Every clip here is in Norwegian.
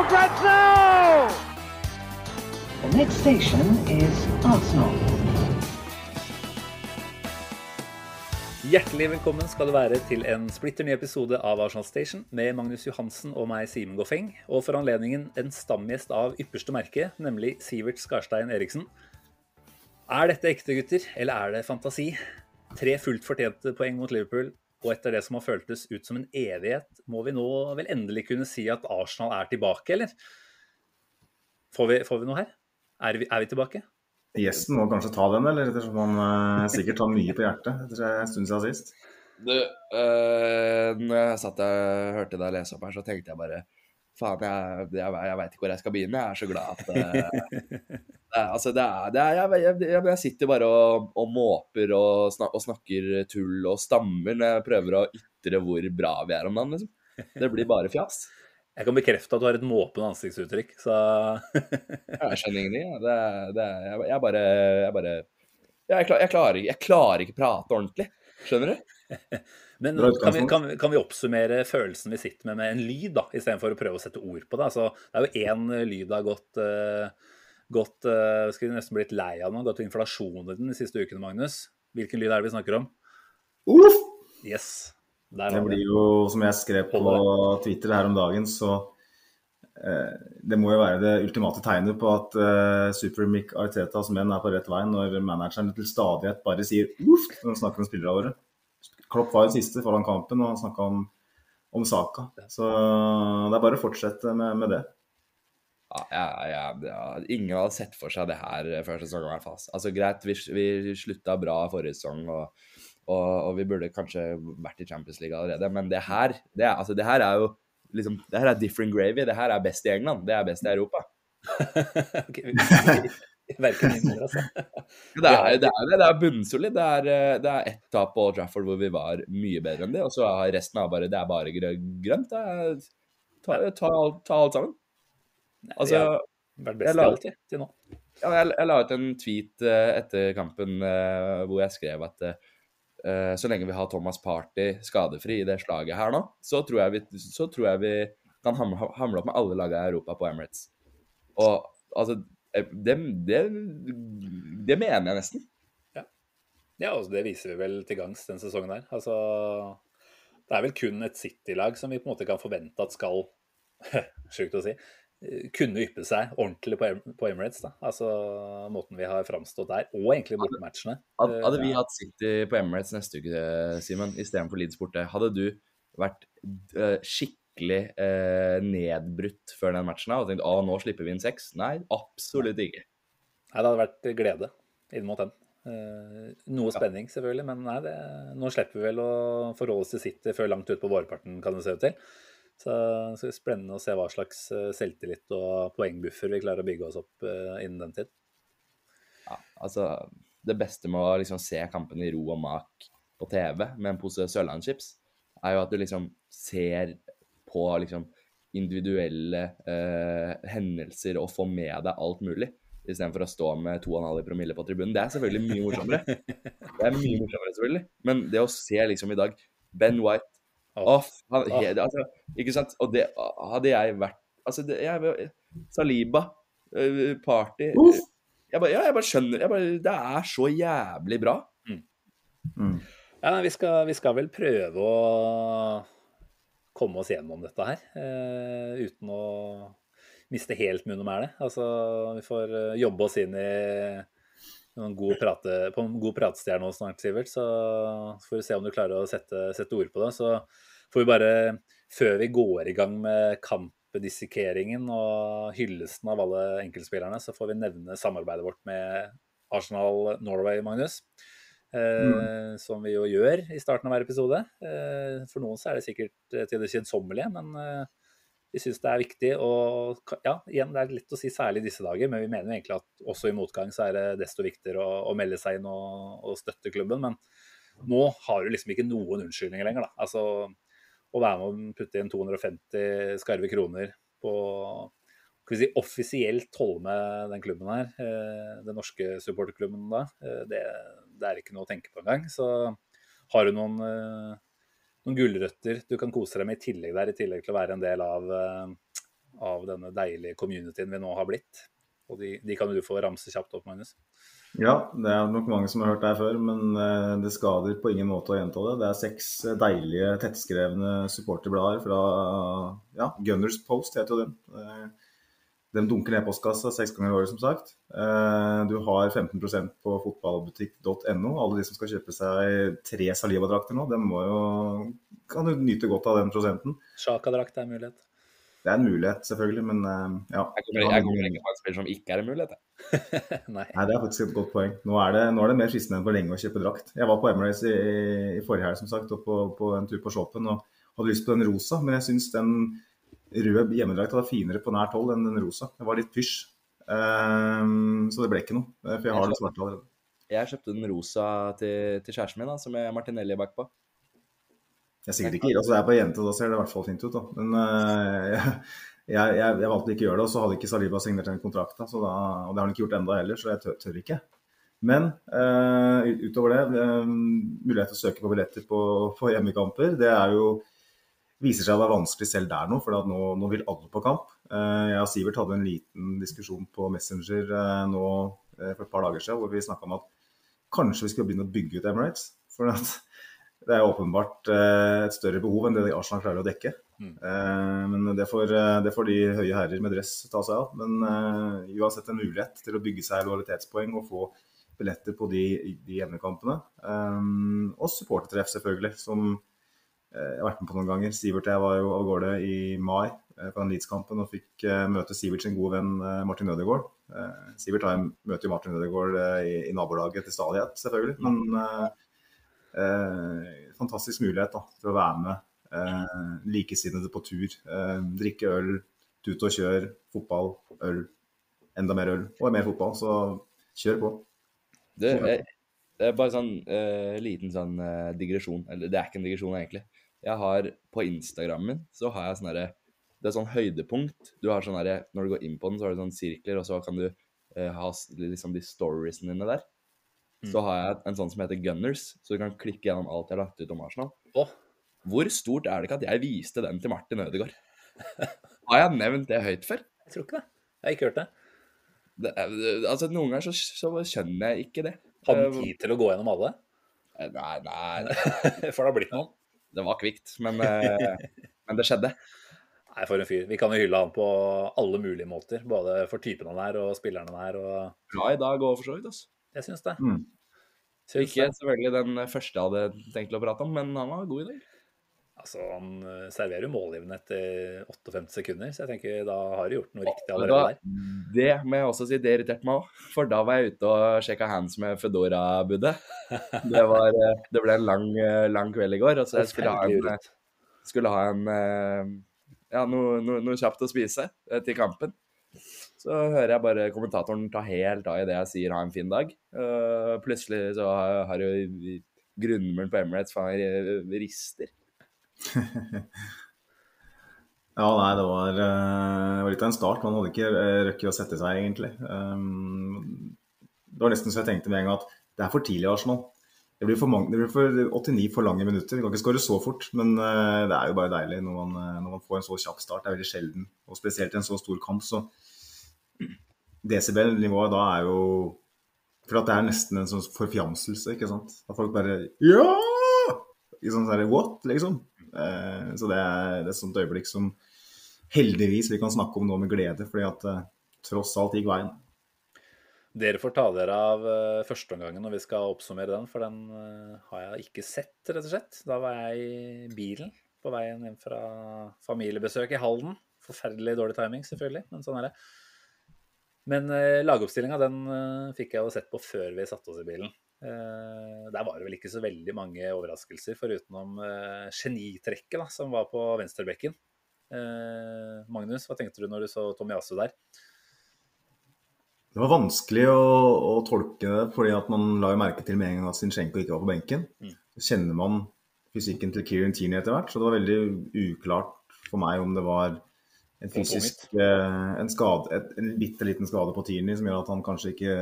for grabs now! The next station is Arsenal. Hjertelig velkommen skal du være til en splitter ny episode av Arsenal Station med Magnus Johansen og meg, Simen Goffeng. Og for anledningen en stamgjest av ypperste merke, nemlig Sivert Skarstein Eriksen. Er dette ekte, gutter, eller er det fantasi? Tre fullt fortjente poeng mot Liverpool, og etter det som har føltes ut som en evighet, må vi nå vel endelig kunne si at Arsenal er tilbake, eller? Får vi, får vi noe her? Er vi, er vi tilbake? Gjesten må kanskje ta den, eller? Ettersom han eh, sikkert har mye på hjertet etter en stund siden sist. Du, øh, når jeg satt og hørte deg lese opp her, så tenkte jeg bare Faen, jeg, jeg, jeg veit ikke hvor jeg skal begynne. Jeg er så glad at øh, det, Altså, det er, det er jeg, jeg, jeg, sitter bare og, og måper og, snak, og snakker tull og stammer når jeg prøver å ytre hvor bra vi er om dagen, liksom. Det blir bare fjas. Jeg kan bekrefte at du har et måpende ansiktsuttrykk, så Jeg skjønner ingenting. jeg. Det, det, jeg, jeg bare Jeg bare jeg, klar, jeg, klarer, jeg klarer ikke prate ordentlig. Skjønner du? Men kan vi, kan, kan vi oppsummere følelsen vi sitter med, med en lyd, da, istedenfor å prøve å sette ord på det? Altså, det er jo én lyd det har gått, uh, gått uh, Skulle nesten blitt lei av nå, gått inflasjon i den de siste ukene, Magnus. Hvilken lyd er det vi snakker om? Uff! Yes. Der Det blir jo, som jeg skrev på Twitter her om dagen, så eh, Det må jo være det ultimate tegnet på at uh, Super Mick Artetas menn er på rett vei, når manageren til stadighet bare sier uff når han snakker om spillerne våre. Klopp var jo siste foran kampen, og han snakka om, om saka. Så det er bare å fortsette med, med det. Ja, ja, ja, ja, ingen hadde sett for seg det her før sesongen i hvert fall. Altså Greit, vi, vi slutta bra forrige sesong, og, og, og vi burde kanskje vært i Champions League allerede, men det her, det er, altså, det her er jo liksom, det her er different gravy. Det her er best i England. Det er best i Europa. Ok, vi- Verken inn eller altså. Det er, det er, det er bunnsolid. Det er, eh, det er ett tap på Old Trafford hvor vi var mye bedre enn det, og så har resten av bare, det er bare grønt. Er, ta, ta, ta alt sammen. Altså, Vi har vært best jeg la- alt, til nå. Ja, jeg, jeg la ut en tweet eh, etter kampen eh, hvor jeg skrev at så lenge vi har Thomas Party skadefri i det slaget her nå, så tror jeg vi, så tror jeg vi kan hamle, hamle opp med alle lagene i Europa på Emirates. Og altså det, det, det mener jeg nesten. Ja, altså det viser vi vel til gangs den sesongen her. Altså, det er vel kun et City-lag som vi på en måte kan forvente at skal, sjukt å si, eh, kunne yppe seg ordentlig på, Em- på Emirates. da. Altså måten vi har framstått der, og egentlig bortematchene. Hadde, Eh, hadde vi hatt City på Emirates neste uke, Simen, istedenfor Leeds borte, hadde du vært uh, skikkelig eh, nedbrutt før den matchen og tenkt å, nå slipper vi inn seks? Nei, absolutt ikke. Nei, det hadde vært glede inn mot den. Eh, noe spenning, selvfølgelig, men nei, det, nå slipper vi vel å forholde oss til City før langt ut på vårparten, kan det se ut til. Så, så det er spennende å se hva slags eh, selvtillit og poengbuffer vi klarer å bygge oss opp eh, innen den tid. Ja, altså, det beste med å liksom se kampen i ro og mak på TV med en pose Sørlandschips, er jo at du liksom ser på liksom individuelle eh, hendelser og få med deg alt mulig, istedenfor å stå med 2,5 promille på tribunen. Det er selvfølgelig mye morsommere. Det er mye morsommere, selvfølgelig. Men det å se liksom i dag Ben White Off, han, he, altså, Ikke sant? Og det hadde jeg vært Altså, det, jeg, Saliba, eh, Party jeg bare, Ja, jeg bare skjønner jeg bare, Det er så jævlig bra. Mm. Ja, vi, skal, vi skal vel prøve å komme oss gjennom dette her, eh, uten å miste helt munn og mæle. Altså, vi får eh, jobbe oss inn i en god prate, på en god pratestjerne nå snart, Sivert. Så får vi se om du klarer å sette, sette ord på det. Så får vi bare, før vi går i gang med kampdissekeringen og hyllesten av alle enkeltspillerne, så får vi nevne samarbeidet vårt med Arsenal Norway, Magnus. Eh, Som vi jo gjør i starten av hver episode. Eh, for noen så er det sikkert eh, til det kjedsommelige, men vi syns det er viktig. Og ja, igjen, det er lett å si særlig disse dager, men vi mener jo egentlig at også i motgang så er det desto viktigere å, å melde seg inn og, og støtte klubben. Men nå har du liksom ikke noen unnskyldninger lenger, da. Altså å være med å putte inn 250 skarve kroner på skal vi si, offisielt holde med den klubben her, den norske supporterklubben da, det, det er ikke noe å tenke på engang. Så har du noen, eh, noen gulrøtter du kan kose deg med i tillegg der, i tillegg til å være en del av, eh, av denne deilige communityen vi nå har blitt. Og de, de kan du få ramse kjapt opp, Magnus. Ja, det er nok mange som har hørt det før, men eh, det skader på ingen måte å gjenta det. Det er seks deilige, tettskrevne supporterblader fra ja, Gunners Post, heter jo den. De dunker ned postkassa seks ganger i året, som sagt. Eh, Du har 15% på fotballbutikk.no. Alle de som skal kjøpe seg tre Saliva-drakter nå, de må jo, kan jo nyte godt av den prosenten. Sjaka-drakt er en mulighet. Det er en mulighet, selvfølgelig, men eh, ja. Jeg kommer, jeg kommer ikke på en spiller som ikke er en mulighet. jeg. Nei. Nei, Det er faktisk et godt poeng. Nå er det, nå er det mer fristende enn på lenge å kjøpe drakt. Jeg var på Emirates i, i forrige helg som sagt, og på, på en tur på shoppen og hadde lyst på den rosa, men jeg syns den røde hjemmedrakta var finere på nært hold enn den rosa. Det var litt pysj. Um, så det ble ikke noe, eh, for jeg har den svarte allerede. Jeg kjøpte den rosa til, til kjæresten min, da, som er Martinelli bakpå. Jeg er sikkert ikke altså det er på jente, da ser det i hvert fall fint ut. da. Men uh, jeg, jeg, jeg, jeg valgte ikke å gjøre det, og så hadde ikke Saliba signert den kontrakten. Så da, og det har han ikke gjort enda heller, så jeg tør, tør ikke. Men uh, utover det, uh, mulighet til å søke på billetter på, på hjemmekamper, det er jo viser seg å være vanskelig selv der nå, for nå, nå vil alle på kamp. Eh, jeg og Sivert hadde en liten diskusjon på Messenger eh, nå eh, for et par dager siden, hvor vi snakka om at kanskje vi skulle begynne å bygge ut Emirates. For det er åpenbart et større behov enn det Arsenal klarer å dekke. Mm. Men det får, det får de høye herrer med dress ta seg av. Men uansett en mulighet til å bygge seg lojalitetspoeng og få billetter på de, de hjemmekampene. Og supportertreff, selvfølgelig, som jeg har vært med på noen ganger. Sivert og jeg var jo av gårde i mai eh, på den Leeds-kampen og fikk eh, møte Sivert sin gode venn eh, Martin Ødegaard. Eh, Sivert har møter jo Martin Ødegaard eh, i, i nabolaget til stadighet, selvfølgelig. Men eh, eh, fantastisk mulighet da, til å være med eh, likesinnede på tur. Eh, drikke øl, tut og kjør, fotball, øl, enda mer øl og mer fotball. Så kjør på. Det er, det er bare sånn uh, liten sånn uh, digresjon. Eller det er ikke en digresjon, egentlig. Jeg har på Instagrammen så har jeg sånn herre Det er sånn høydepunkt. Du har sånn herre Når du går inn på den, så har du sånn sirkler, og så kan du eh, ha liksom de storiesene dine der. Så har jeg en sånn som heter Gunners, så du kan klikke gjennom alt jeg har lagt ut om Arsenal. Oh. Hvor stort er det ikke at jeg viste den til Martin Ødegaard? Har jeg nevnt det høyt før? jeg tror ikke det. Jeg har ikke hørt det. Det, er- altså, noen ganger så, så skjønner jeg ikke det. Hadde Eh, han tid til å gå gjennom alle? Nei, nei, For det har blitt noen. Det var kvikt, men, eh, men det skjedde. Nei, for en fyr. Vi kan jo hylle han på alle mulige måter. Både for typen han er og spilleren han er. og Ja, i dag òg, for så vidt. Altså. Jeg syns det. Mm. Syns Ikke det. selvfølgelig den første jeg hadde tenkt å prate om, men han var god i dag. Altså, Han eh, serverer jo målgivende etter 58 sekunder, så jeg tenker da har du gjort noe riktig allerede der. det må jeg også si, det irriterte meg òg. For da var jeg ute og sjekka hands med Foodora-budet. Det, eh, det ble en lang, eh, lang kveld i går. Og så jeg skulle ha en, skulle ha en ja, noe, noe, noe kjapt å spise til kampen. Så hører jeg bare kommentatoren ta helt av i det jeg sier 'ha en fin dag'. Plutselig så har har jo grunnmuren på Emirates faen rister. Ja, nei, det var, eh, det var litt av en start. Man hadde ikke rukket røkket å sette seg, egentlig. Um, Det var nesten så jeg tenkte med en gang at det er for tidlig, Arsenal. Det blir for, mange, det blir for 89 for lange minutter. Vi kan ikke skåre så fort, men eh, det er jo bare deilig når man, eh, når man får en så kjapp start. Det er veldig sjelden, og spesielt i en så stor kamp. Så desibel-nivået da er jo For det er nesten en sånn forfjamselse, ikke sant. At folk bare Ja! I sånn sånn What? Liksom. Eh, så det er, et sånt øyeblikk som heldigvis vi kan snakke om nå med glede, fordi at eh, tross alt gikk veien. Dere får ta dere av uh, førsteomgangen når vi skal oppsummere den, for den eh, har jeg ikke sett, rett og slett. Da var jeg i bilen på veien hjem fra familiebesøk i Halden. Forferdelig dårlig timing, selvfølgelig, men sånn er det. Men lagoppstillinga den eh, fikk jeg jo sett på før vi satte oss i bilen. Eh, der var det vel ikke så veldig mange overraskelser, forutenom eh, genitrekket da, som var på venstrebekken. Eh, Magnus, hva tenkte du når du så Tomiyasu der? Det var vanskelig å, å, tolke det, fordi at man la jo merke til med en gang at Zinchenko ikke var på benken. Mm. Så kjenner man fysikken til Kieran Tierney etter hvert, så det var veldig uklart for meg om det var en fysisk en, skade, et, en bitte liten skade på Tierney som gjør at han kanskje ikke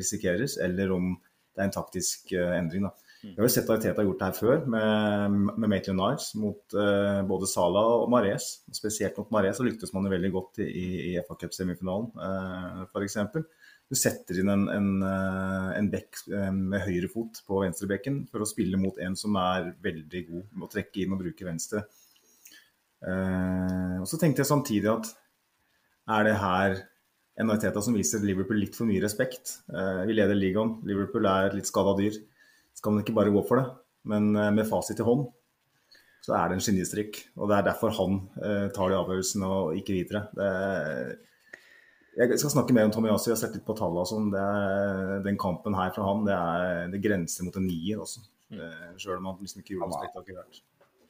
risikeres, eller om det er en taktisk uh, endring. da. Mm. Vi har jo sett Arteta gjort det her før, med, med Maitland Niles mot uh, både Salah og Mares. Spesielt mot Mares så lyktes man jo veldig godt i, i FA Cup-semifinalen, uh, f.eks. Du setter inn en, en, en bekk med høyre fot på venstrebekken for å spille mot en som er veldig god med å trekke inn og bruke venstre. Uh, og så tenkte jeg samtidig at er det her en Arteta som viser Liverpool litt for mye respekt? Uh, vi leder ligaen, Liverpool er et litt skada dyr. Skal man ikke bare gå for det? Men uh, med fasit i hånd så er det en genistrikk. Og det er derfor han tar de avgjørelsene og ikke videre. jeg skal snakke mer om Tomiyasu, jeg har sett litt på tallene sånn. Den kampen her fra han, det, er, det grenser mot en nier også. Mm. Sjøl om han liksom ikke gjorde noe spektakulært.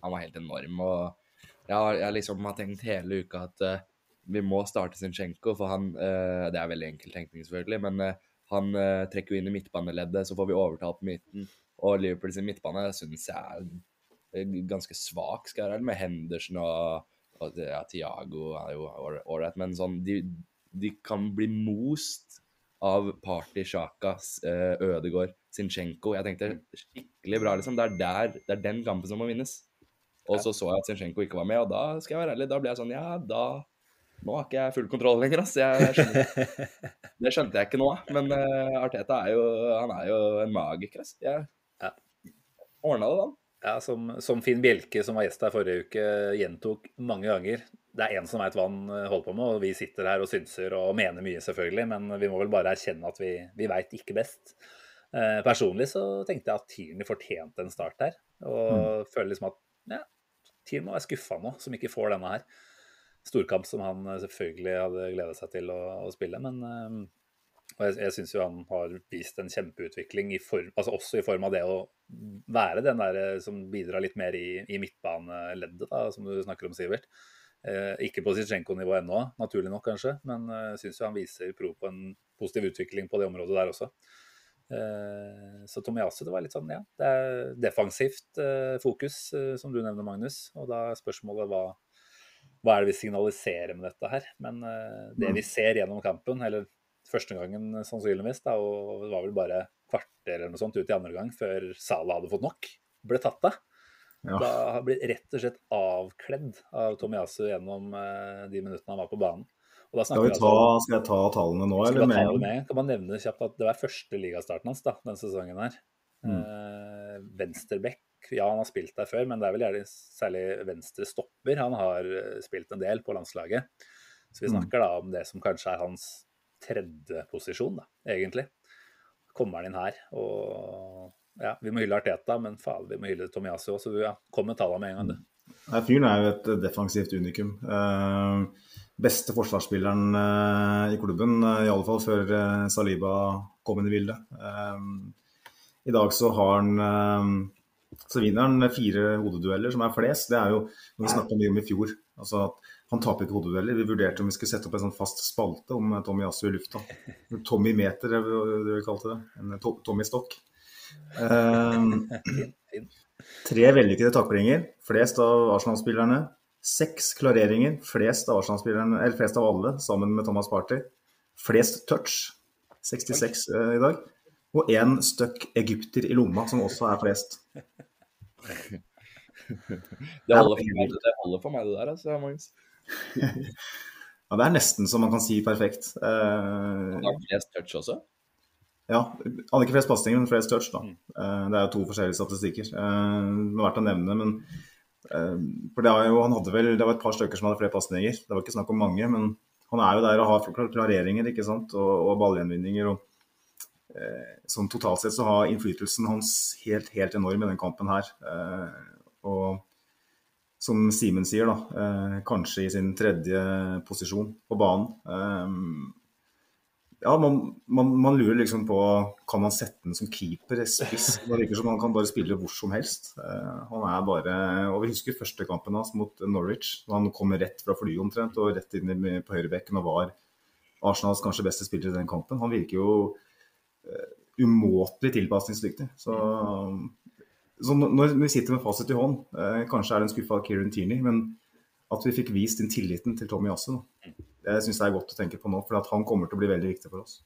Han var helt enorm. og jeg har, jeg liksom har tenkt hele uka at vi må starte Zinchenko, for han uh, Det er veldig enkel tenkning, selvfølgelig, men uh, han trekker jo inn i midtbaneleddet, så får vi overtalt på midten. Og Liverpool sin midtbane syns jeg er ganske svak, skal jeg være med Henderson og, og ja, Tiago er jo ålreit, men sånn de, de, kan bli most av Party, Sjaka, Ødegård, Zinchenko. Jeg tenkte skikkelig bra, liksom. Det er, der, det er den kampen som må vinnes. Og så så jeg at Zinchenko ikke var med, og da skal jeg være ærlig, da ble jeg sånn Ja, da Nå har ikke jeg full kontroll lenger, ass. Det skjønte jeg ikke nå. Men uh, Arteta er jo Han er jo en magiker, ass. Jeg ja. ordna det, da. Ja, som, som, Finn Bjelke, som var gjest her forrige uke, gjentok mange ganger. Det er én som veit hva han eh, holder på med, og vi sitter her og synser og mener mye, selvfølgelig. Men vi må vel bare erkjenne at vi, vi veit ikke best. Eh, personlig så tenkte jeg at Tierney fortjente en start her. Og mm. føler liksom at ja, Tierney må være skuffa nå, som ikke får denne her. Storkamp som han eh, selvfølgelig hadde gleda seg til å, å, spille. Men uh, jeg, jeg syns jo han har vist en kjempeutvikling, i form, altså også i form av det å være den der eh, som bidrar litt mer i, i midtbaneleddet, da, som du snakker om, Sivert. Uh, ikke på Zitsjenko-nivå ennå, naturlig nok kanskje, men jeg syns jo han viser pro på en positiv utvikling på det området der også. Eh, så Tomiyasu, det var litt sånn, ja, det er defensivt eh, fokus, eh, som du nevner, Magnus. Og da er spørsmålet hva, hva er det vi signaliserer med dette her? Men det vi mm. ser gjennom kampen, eller første gangen sannsynligvis, da, og det var vel bare kvarter eller noe sånt ut i andre gang før Salah hadde fått nok, ble tatt av. Ja. Da ble rett og slett avkledd av Tomiyasu gjennom de minuttene han var på banen. Skal, ta, altså, skal, jeg ta tallene nå, eller med? med? Kan man nevne kjapt at det var første ligastarten hans da, denne sesongen her. Mm. Eh, venstreback, ja han har spilt der før, men det er vel gjerne særlig venstre stopper han har eh, spilt en del på landslaget. Så vi mm. snakker da om det som kanskje er hans tredje posisjon, da, egentlig. Kommer han inn her og ja, Vi må hylle Arteta, men faen, vi må hylle Tomiasi òg. Så ja, kom med tallene med en gang, du. Fyren er jo et defensivt unikum. Uh, beste forsvarsspilleren uh, i klubben, uh, i alle fall før Saliba kom inn i bildet. I dag så har han så vinner han fire hodedueller, som er flest. Det er jo noe vi snakka mye om i fjor. Altså at Han taper ikke hodedueller. Vi vurderte om vi skulle sette opp en sånn fast spalte om Tommy Yasu i lufta. Tommy Meter, det vi kalte det. En Tommy Stokk. Um, tre vellykkede taklinger. Flest av Arsenal-spillerne. Seks klareringer, flest av, flest av alle, sammen med Thomas Party. Flest touch, 66 uh, i dag. Og én støkk egypter i lomma, som også er flest. Det holder for meg, det, for meg, det der, altså, Magnus. ja, det er nesten som man kan si perfekt. Uh, han har flest touch også? Ja, han hadde ikke flest pasninger, men flest touch. da. Uh, det er jo to forskjellige statistikker. Uh, det er verdt å nevne, men uh, for det, jo, vel, det var et par stykker som hadde flere pasninger. Det var ikke snakk om mange, men han er jo der og har klareringer ikke sant? og, og ballgjenvinninger. og Sånn totalt sett så har innflytelsen hans helt, helt enorm i den kampen her. Eh, og som Simen sier, da, eh, kanskje i sin tredje posisjon på banen. Eh, ja, man, man, man, lurer liksom på kan man sette den som keeper, spiss. Det virker som han kan bare spille hvor som helst. Han er bare og Vi husker første kampen hans mot Norwich. Da Han kom rett fra flyet omtrent og rett inn på høyrebekken og var Arsenals kanskje beste spiller i den kampen. Han virker jo umåtelig tilpasningsdyktig. Så, så, når vi sitter med fasit i hånd, uh, kanskje er det en skuffa Kieran Tierney, men at vi fikk vist den tilliten til Tommy Yasse, det syns jeg er godt å tenke på nå. For han kommer til å bli veldig viktig for oss.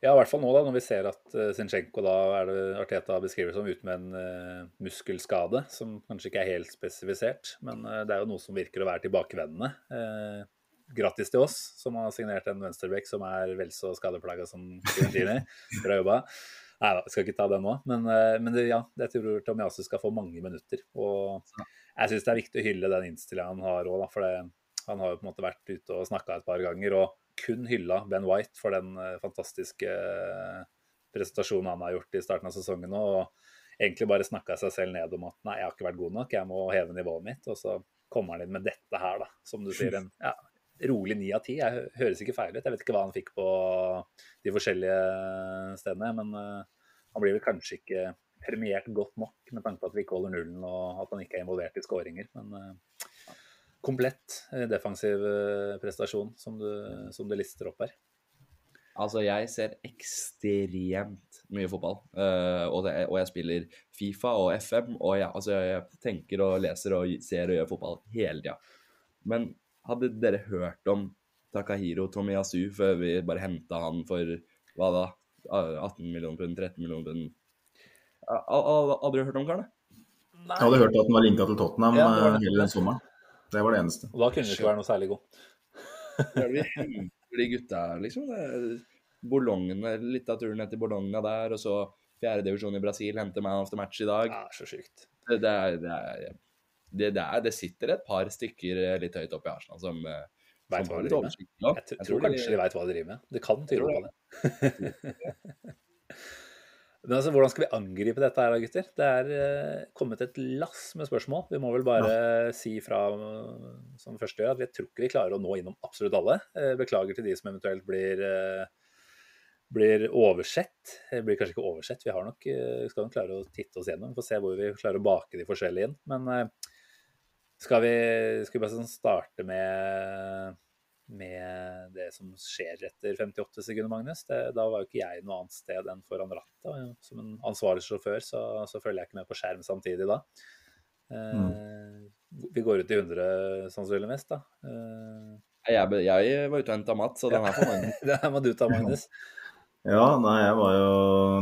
Ja, i hvert fall nå da, når vi ser at uh, Zinchenko da er det Arteta beskriver som ute med en uh, muskelskade, som kanskje ikke er helt spesifisert. Men uh, det er jo noe som virker å være tilbakevendende. Uh, grattis til oss, som har signert en venstreback som er vel så skadeplaga som Fiorentini. Bra jobba. Nei da, skal ikke ta den nå. Men, men det, ja, jeg tror Tomiasu skal få mange minutter. Og jeg syns det er viktig å hylle den innstillinga han har òg, for det, han har jo på en måte vært ute og snakka et par ganger og kun hylla Ben White for den eh, fantastiske eh, presentasjonen han har gjort i starten av sesongen nå. Og egentlig bare snakka seg selv ned om at nei, jeg har ikke vært god nok, jeg må heve nivået mitt. Og så kommer han inn med dette her, da. Som du sier, en ja, rolig ni av ti. Jeg høres ikke feil ut. Jeg vet ikke hva han fikk på de forskjellige stedene, men uh, han blir vel kanskje ikke premiert godt nok med tanke på at vi ikke holder nullen og at han ikke er involvert i skåringer. Men uh, komplett eh, defensiv eh, prestasjon som du, som du, lister opp her? Altså, jeg ser ekstremt mye fotball. Uh, og, det, og, jeg spiller Fifa og FM. Og jeg, altså, jeg tenker og leser og ser og gjør fotball hele tida. Men hadde dere hørt om Takahiro Tomiyasu før vi bare henta han for hva da? 18 millioner pund, 13 millioner pund? Hadde dere hørt om karen? Jeg hadde hørt at han var linka til Tottenham ja, hele den sommeren. Det var det eneste. Og da kunne du ikke være noe særlig god. vi henter de gutta liksom. Bologna, litt av turen etter Bologna der, og så fjerdedivisjon i Brasil henter man of the match i dag. Ja, så sykt. Det, det, er, det, er, det, der, det, sitter et par stykker eh, litt høyt oppe i Arsenal som som Veit hva de driver med? Jeg, jeg, tror, tror kanskje de, de veit hva de driver med. Det kan tyde på det. Men altså, Hvordan skal vi angripe dette her, gutter? Det er uh, kommet et lass med spørsmål. Vi må vel bare ja. si fra som første gjør, at vi tror ikke vi klarer å nå innom absolutt alle. Uh, beklager til de som eventuelt blir, uh, blir oversett. Det blir kanskje ikke oversett, vi har nok, skal nok klare å titte oss gjennom. Vi får se hvor vi klarer å bake de forskjellige inn. Men skal vi, skal vi bare sånn starte med med det som skjer etter 58 sekunder, Magnus. Det, da var jo ikke jeg noe annet sted enn foran rattet. Som en ansvarlig sjåfør så, så følger jeg ikke med på skjerm samtidig da. Eh, mm. Vi går ut i 100 sannsynligvis, da. Eh, jeg, jeg, var ute og henta mat, så den er for Magnus. den må du ta, Magnus. Ja, nei, jeg var jo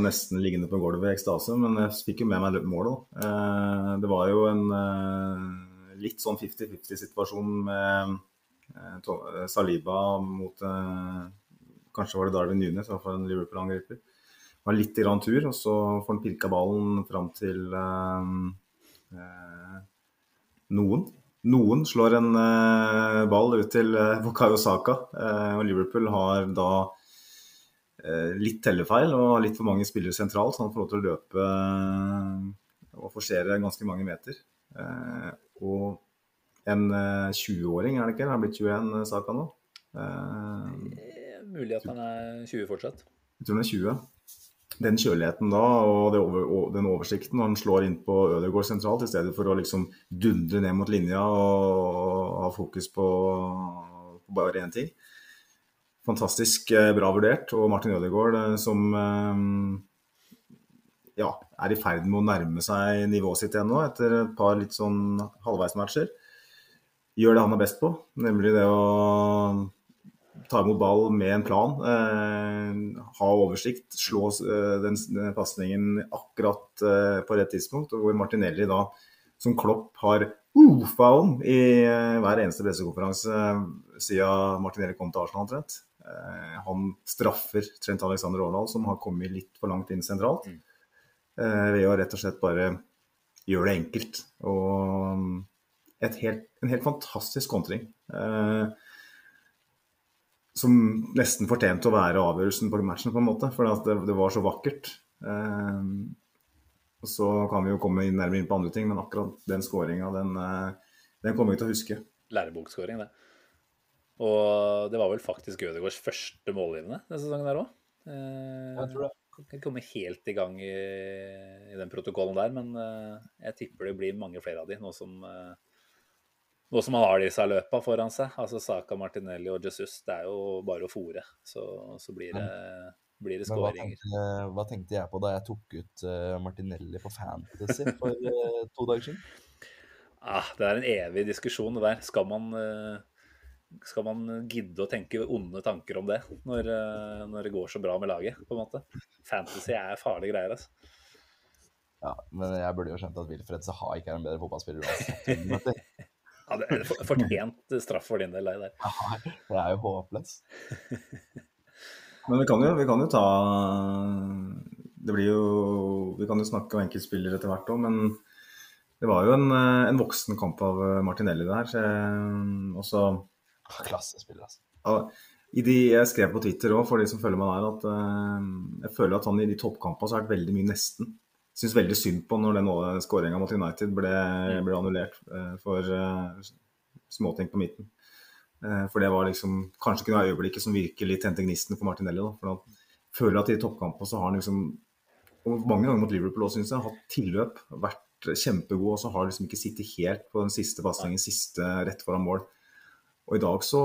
nesten liggende på gulvet i ekstase, men jeg fikk jo med meg målet. Eh, det var jo en litt sånn 50-50-situasjon med Eh, eh, Saliba mot eh, Kanskje var det Darwin Nunes, i hvert fall en Liverpool-angriper. Var litt grann tur, og så får han pirka ballen fram til eh, noen. Noen slår en eh, ball ut til eh, Bukayo Saka, og Liverpool har da litt tellefeil og litt for mange spillere sentralt, så han får lov til å løpe og forsere ganske mange meter. Og en 20-åring, eh, er det ikke? Han er blitt 21, eh, Saka nå? Eh, mulig at han er 20 fortsatt. Jeg tror han er 20. Den kjøligheten da, og, over, og den oversikten når han slår inn på Ødegaard sentralt, i stedet for å liksom dundre ned mot linja og, ha fokus på, på bare én ting. Fantastisk eh, bra vurdert. Og Martin Ødegaard som eh, ja, er i ferd med å nærme seg nivået sitt igjen nå, etter et par litt sånn halvveismatcher gjør det han er best på, nemlig det å ta imot ball med en plan. Eh, ha oversikt, slå eh, den, den pasningen akkurat eh, på rett tidspunkt. Og hvor Martinelli da, som Klopp har ufa om i eh, hver eneste pressekonferanse eh, siden Martinelli kom til Arsenal omtrent. Eh, han straffer Trent Alexander Arendal, som har kommet litt for langt inn sentralt. Mm. Ved å rett og slett bare gjøre det enkelt. Og helt, en helt fantastisk kontring. Eh, som nesten fortjente å være avgjørelsen på matchen, på en måte. For det, det, var så vakkert. Eh, så kan vi jo komme inn nærmere inn på andre ting, men akkurat den skåringa, den, eh, den, kommer vi til å huske. Lærebokskåring, det. Og det var vel faktisk Ødegaards første målgivende denne sesongen der òg. Jeg tror det. Kan komme helt i gang i, i den protokollen der, men eh, jeg tipper det blir mange flere av de nå som, eh, nå som han har disse løpa foran seg. Altså Saka, Martinelli og Jesus. Det er jo bare å fòre, så, så blir det, blir det skåringer. hva hva tenkte jeg på da jeg tok ut eh, Martinelli på Fantasy for to dager siden? Ah, det er en evig diskusjon, det der. Skal man, skal man gidde å tenke onde tanker om det når, eh, når det går så bra med laget, på en måte? Fantasy er farlige greier, altså. Ja, men jeg burde jo skjønt at Wilfred Saha ikke er en bedre fotballspiller uansett. Ja, det er for- fortjent straff for din del, det der. Det er jo håpløst. Men vi kan jo, vi kan jo ta Det blir jo Vi kan jo snakke om enkeltspillere etter hvert òg, men det var jo en, eh, en voksen kamp av Martinelli her. Så også, Klassespiller, altså. ja, i de, jeg skrev på Twitter òg, for de som følger meg der, at uh, jeg føler at han i de toppkampene så har vært veldig mye nesten. Syns veldig synd på når den skåringa mot United ble, ble annullert uh, for uh, småting på midten. For det var liksom kanskje kunne ha øyeblikket som virkelig tente gnisten for Martinelli. Da. For han føler at i toppkampene så har han liksom og mange ganger mot Liverpool òg, syns jeg, hatt tilløp, vært kjempegod, og så har liksom ikke sittet helt på den siste pasningen, siste rett foran mål. Og i dag så,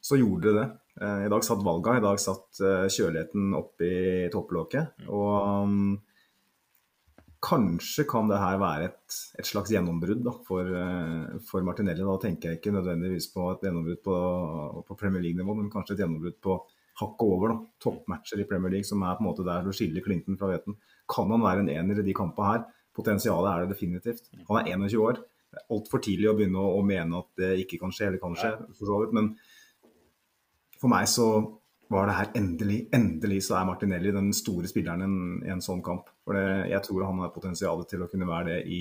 så gjorde det det. Eh, I dag satt valga, i dag satt eh, kjøligheten oppi topplokket. Og um, kanskje kan det her være et, et slags gjennombrudd da, for, eh, for Martinelli. Da tenker jeg ikke nødvendigvis på et gjennombrudd på, på Premier League-nivå, men kanskje et gjennombrudd på hakket over. da, Toppmatcher i Premier League, som er på en måte der du skiller Clinton fra Veten. Kan han være en ener i de kampene her? Potensialet er det definitivt. Han er 21 år. Det er altfor tidlig å begynne å, å mene at det ikke kan skje, eller kan skje, for så vidt. Men for meg så var det her endelig, endelig så er Martinelli den store spilleren i en, en sånn kamp. For det, jeg tror han har potensial til å kunne være det i,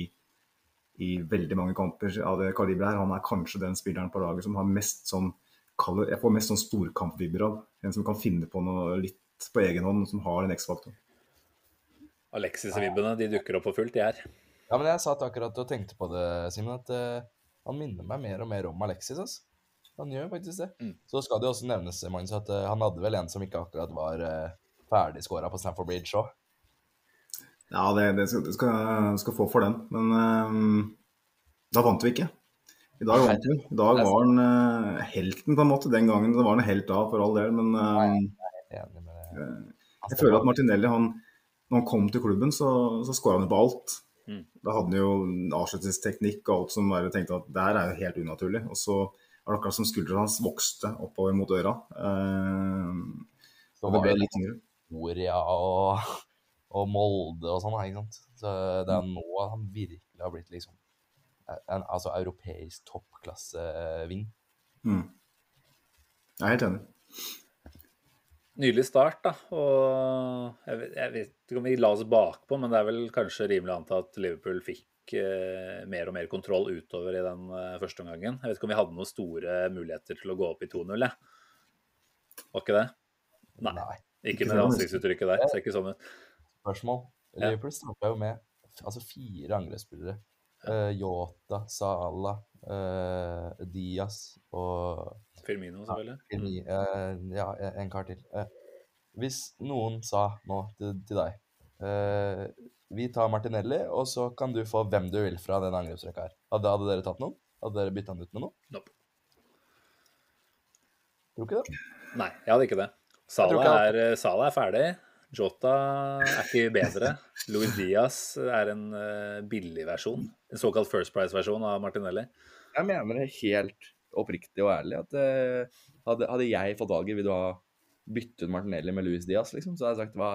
i veldig mange kamper av det kaliberet her. Han er kanskje den spilleren på laget som har mest sånn Jeg får mest sånn storkampvibber av. En som kan finne på noe litt på egen hånd, som har en X-faktor. Alexis-vibbene de dukker opp for fullt, de her. Ja, men jeg satt akkurat og tenkte på det, Simen, at uh, han minner meg mer og mer om Alexis. Altså. Han gjør faktisk det. Mm. Så skal det jo også nevnes, Magnus, at uh, han hadde vel en som ikke akkurat var uh, ferdigskåra på Stamford Bridge òg. Ja, det, det skal, du skal, få for den. Men eh, da vant vi ikke. I dag vant vi. I dag var han uh, helten, på en måte. Den gangen var han helt da, for all del. Men eh, Enig med det. jeg føler at Martinelli, han, når han kom til klubben, så, så skåra han jo på alt. Mm. Da hadde han jo avslutningsteknikk og alt som bare tenkte at det her er jo helt unaturlig. Og så var det akkurat som skuldrene hans vokste oppover mot øra. Eh, Så det ble litt tyngre. Moria og, og Molde og sånn, ikke sant. Så det er nå han virkelig har blitt liksom en altså, europeisk toppklasseving. Mm. Jeg er helt enig. Nydelig start, da. Og jeg vet, jeg vet ikke om vi la oss bakpå, men det er vel kanskje rimelig å anta at Liverpool fikk eh, mer og mer kontroll utover i den eh, første omgangen. Jeg vet ikke om vi hadde noen store muligheter til å gå opp i 2-0, jeg. Var ikke det? Nei. Nei. Ikke Ikke med det sånn. ansiktsuttrykket der. Ser ikke sånn ut. Spørsmål. Liverpool starta jo med altså fire angrepsspillere. Eh, Yota, Sala, eh, Diaz og Firmino, selvfølgelig. Firmi, eh, ja, en kar til. Eh, hvis noen sa nå til, til deg eh, Vi tar Martinelli, og så kan du få hvem du vil fra den angrepsrekka her. Hadde, hadde dere tatt noen? Hadde dere bytta han ut med noen? Nope. Tror ikke det? Nei, jeg hadde ikke det. Sala, ikke er, Sala er ferdig. Jota er ikke bedre. Luis Diaz er en eh, billig versjon. En såkalt First Price-versjon av Martinelli. Jeg mener det helt oppriktig og ærlig at eh, hadde, hadde jeg fått valget, vil du ha byttet Martinelli med Luis Diaz, liksom, så hadde jeg sagt hva,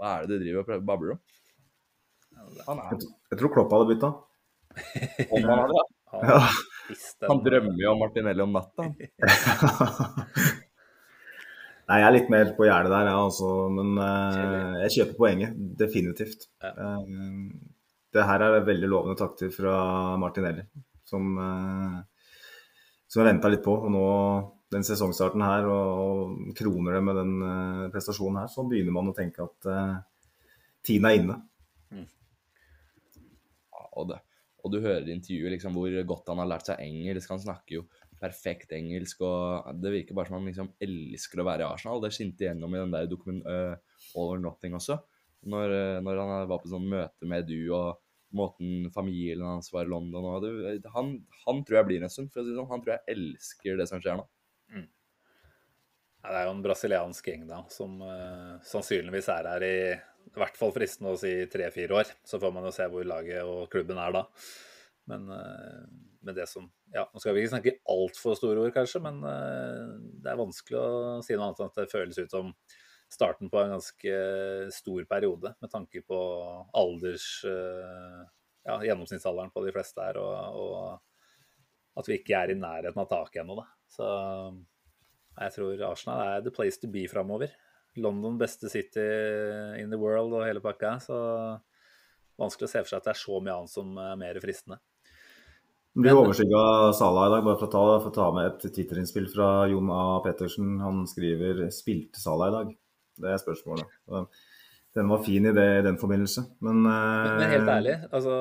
hva er det du driver og babler om? Han er Jeg tror Klopp hadde bytta. om han hadde, Han, Ja. Han drømmer jo om Martinelli om natta. Nei, jeg er litt mer på gjerdet der, ja, altså, men uh, jeg kjøper poenget. Definitivt. Ja. Uh, det her er veldig lovende takter fra Martinelli, som, uh, som jeg venta litt på. Og nå, den sesongstarten her, og, og kroner det med den uh, prestasjonen her, så begynner man å tenke at uh, tiden er inne. Ja, og, det, og du hører intervjuet liksom hvor godt han har lært seg engelsk. Han snakker jo perfekt engelsk, og det virker bare som han liksom elsker å være i Arsenal. Det skinte gjennom i den der dokument uh, All or Nothing også, når, uh, når, han var på sånn møte med du og måten familien hans var i London og det, han, han, tror jeg blir en stund, for å si det sånn. Han tror jeg elsker det som skjer nå. Mm. Ja, det er jo en brasiliansk gjeng da, som uh, sannsynligvis er her i i hvert fall fristende å si tre-fire år. Så får man jo se hvor laget og klubben er da. Men med det som Ja, nå skal vi ikke snakke altfor store ord, kanskje, men uh, det er vanskelig å si noe annet enn at det føles ut som starten på en ganske stor periode, med tanke på alders Ja, gjennomsnittsalderen på de fleste her, og, og at vi ikke er i nærheten av taket ennå, da. Så jeg tror Arsenal er the place to be framover. London beste city in the world og hele pakka. Så vanskelig å se for seg at det er så mye annet som er mer fristende. Det blir overskygga av Sala i dag, bare for å ta, for å ta med et Twitter-innspill fra Jon A. Pettersen. Han skriver 'spilte Sala i dag'? Det er spørsmålet. Den var fin i, det, i den forbindelse, men, men, men helt ærlig, altså,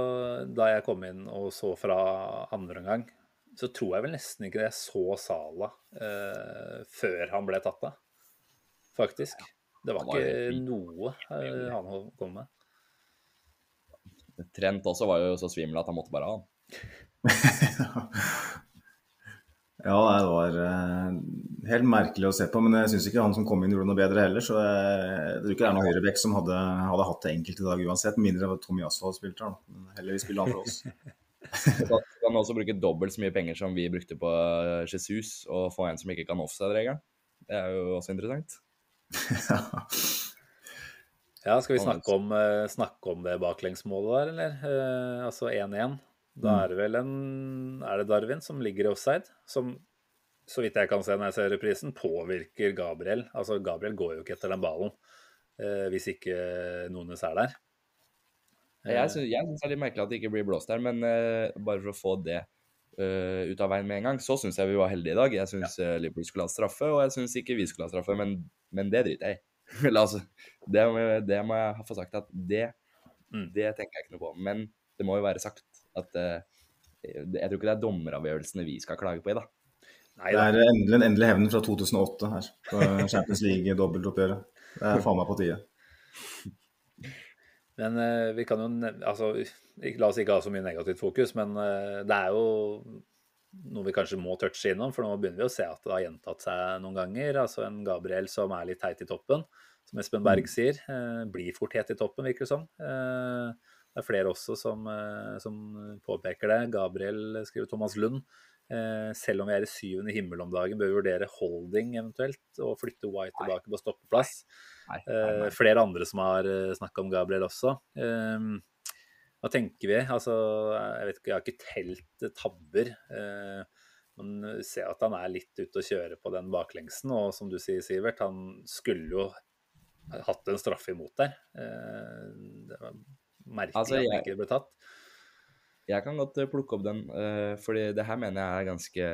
da jeg kom inn og så fra andre omgang, så tror jeg vel nesten ikke jeg så Sala eh, før han ble tatt av. Faktisk. Det var, var ikke noe eh, han kom med. Trent også var jo så svimmel at han måtte bare ha han. ja, det var uh, helt merkelig å se på, men jeg syns ikke han som kom inn gjorde noe bedre heller. Så jeg, jeg tror ikke det er noen høyrebekk som hadde, hadde, hatt det enkelt i dag uansett, mindre Tommy Asfald spilte han. Men heller vi spiller han for oss. Så kan også bruke dobbelt så mye penger som vi brukte på eh, Jesus, og få en som ikke kan offside-regelen. Det er jo også interessant. ja, skal vi snakke om, uh, snakke om det baklengsmålet der, eller? Uh, altså 1-1. Da er det vel en Er det Darwin som ligger i offside? Som, så vidt jeg kan se når jeg ser reprisen, påvirker Gabriel. Altså, Gabriel går jo ikke etter den ballen eh, hvis ikke Nones er der. Jeg syns det er litt merkelig at det ikke blir blåst der, men eh, bare for å få det uh, ut av veien med en gang, så syns jeg vi var heldige i dag. Jeg syns ja. uh, Liverpool skulle ha straffe, og jeg syns ikke vi skulle ha straffe, men, men det driter jeg i. altså, det, det, må jeg få sagt at det, mm. det tenker jeg ikke noe på. Men det må jo være sagt at jeg tror ikke det er dommeravgjørelsene vi skal klage på i, da. Nei, det er endelig en endelig hevn fra 2008 her på Champions League-dobbeltoppgjøret. Det er faen meg på tide. Men uh, vi kan jo altså, La oss ikke ha så mye negativt fokus, men uh, det er jo noe vi kanskje må touche innom, for nå begynner vi å se at det har gjentatt seg noen ganger. Altså en Gabriel som er litt teit i toppen, som Espen Berg mm. sier. Blir fort het i toppen, virker det som. Det er flere også som, som, påpeker det. Gabriel skriver Thomas Lund. selv om vi er i syvende himmel om dagen, bør vi vurdere holding eventuelt, og flytte White tilbake på stoppeplass. Nei, nei, nei. Eh, flere andre som har eh, snakka om Gabriel også. Um, hva tenker vi? Altså, jeg vet ikke, jeg har ikke telt tabber. Men man ser at han er litt ute å kjøre på den baklengsen, og som du sier, Sivert, han skulle jo hatt en straffe imot der. Det var merkelig altså, jeg, at han ikke ble tatt. Jeg kan godt plukke opp den, uh, fordi det her mener jeg er ganske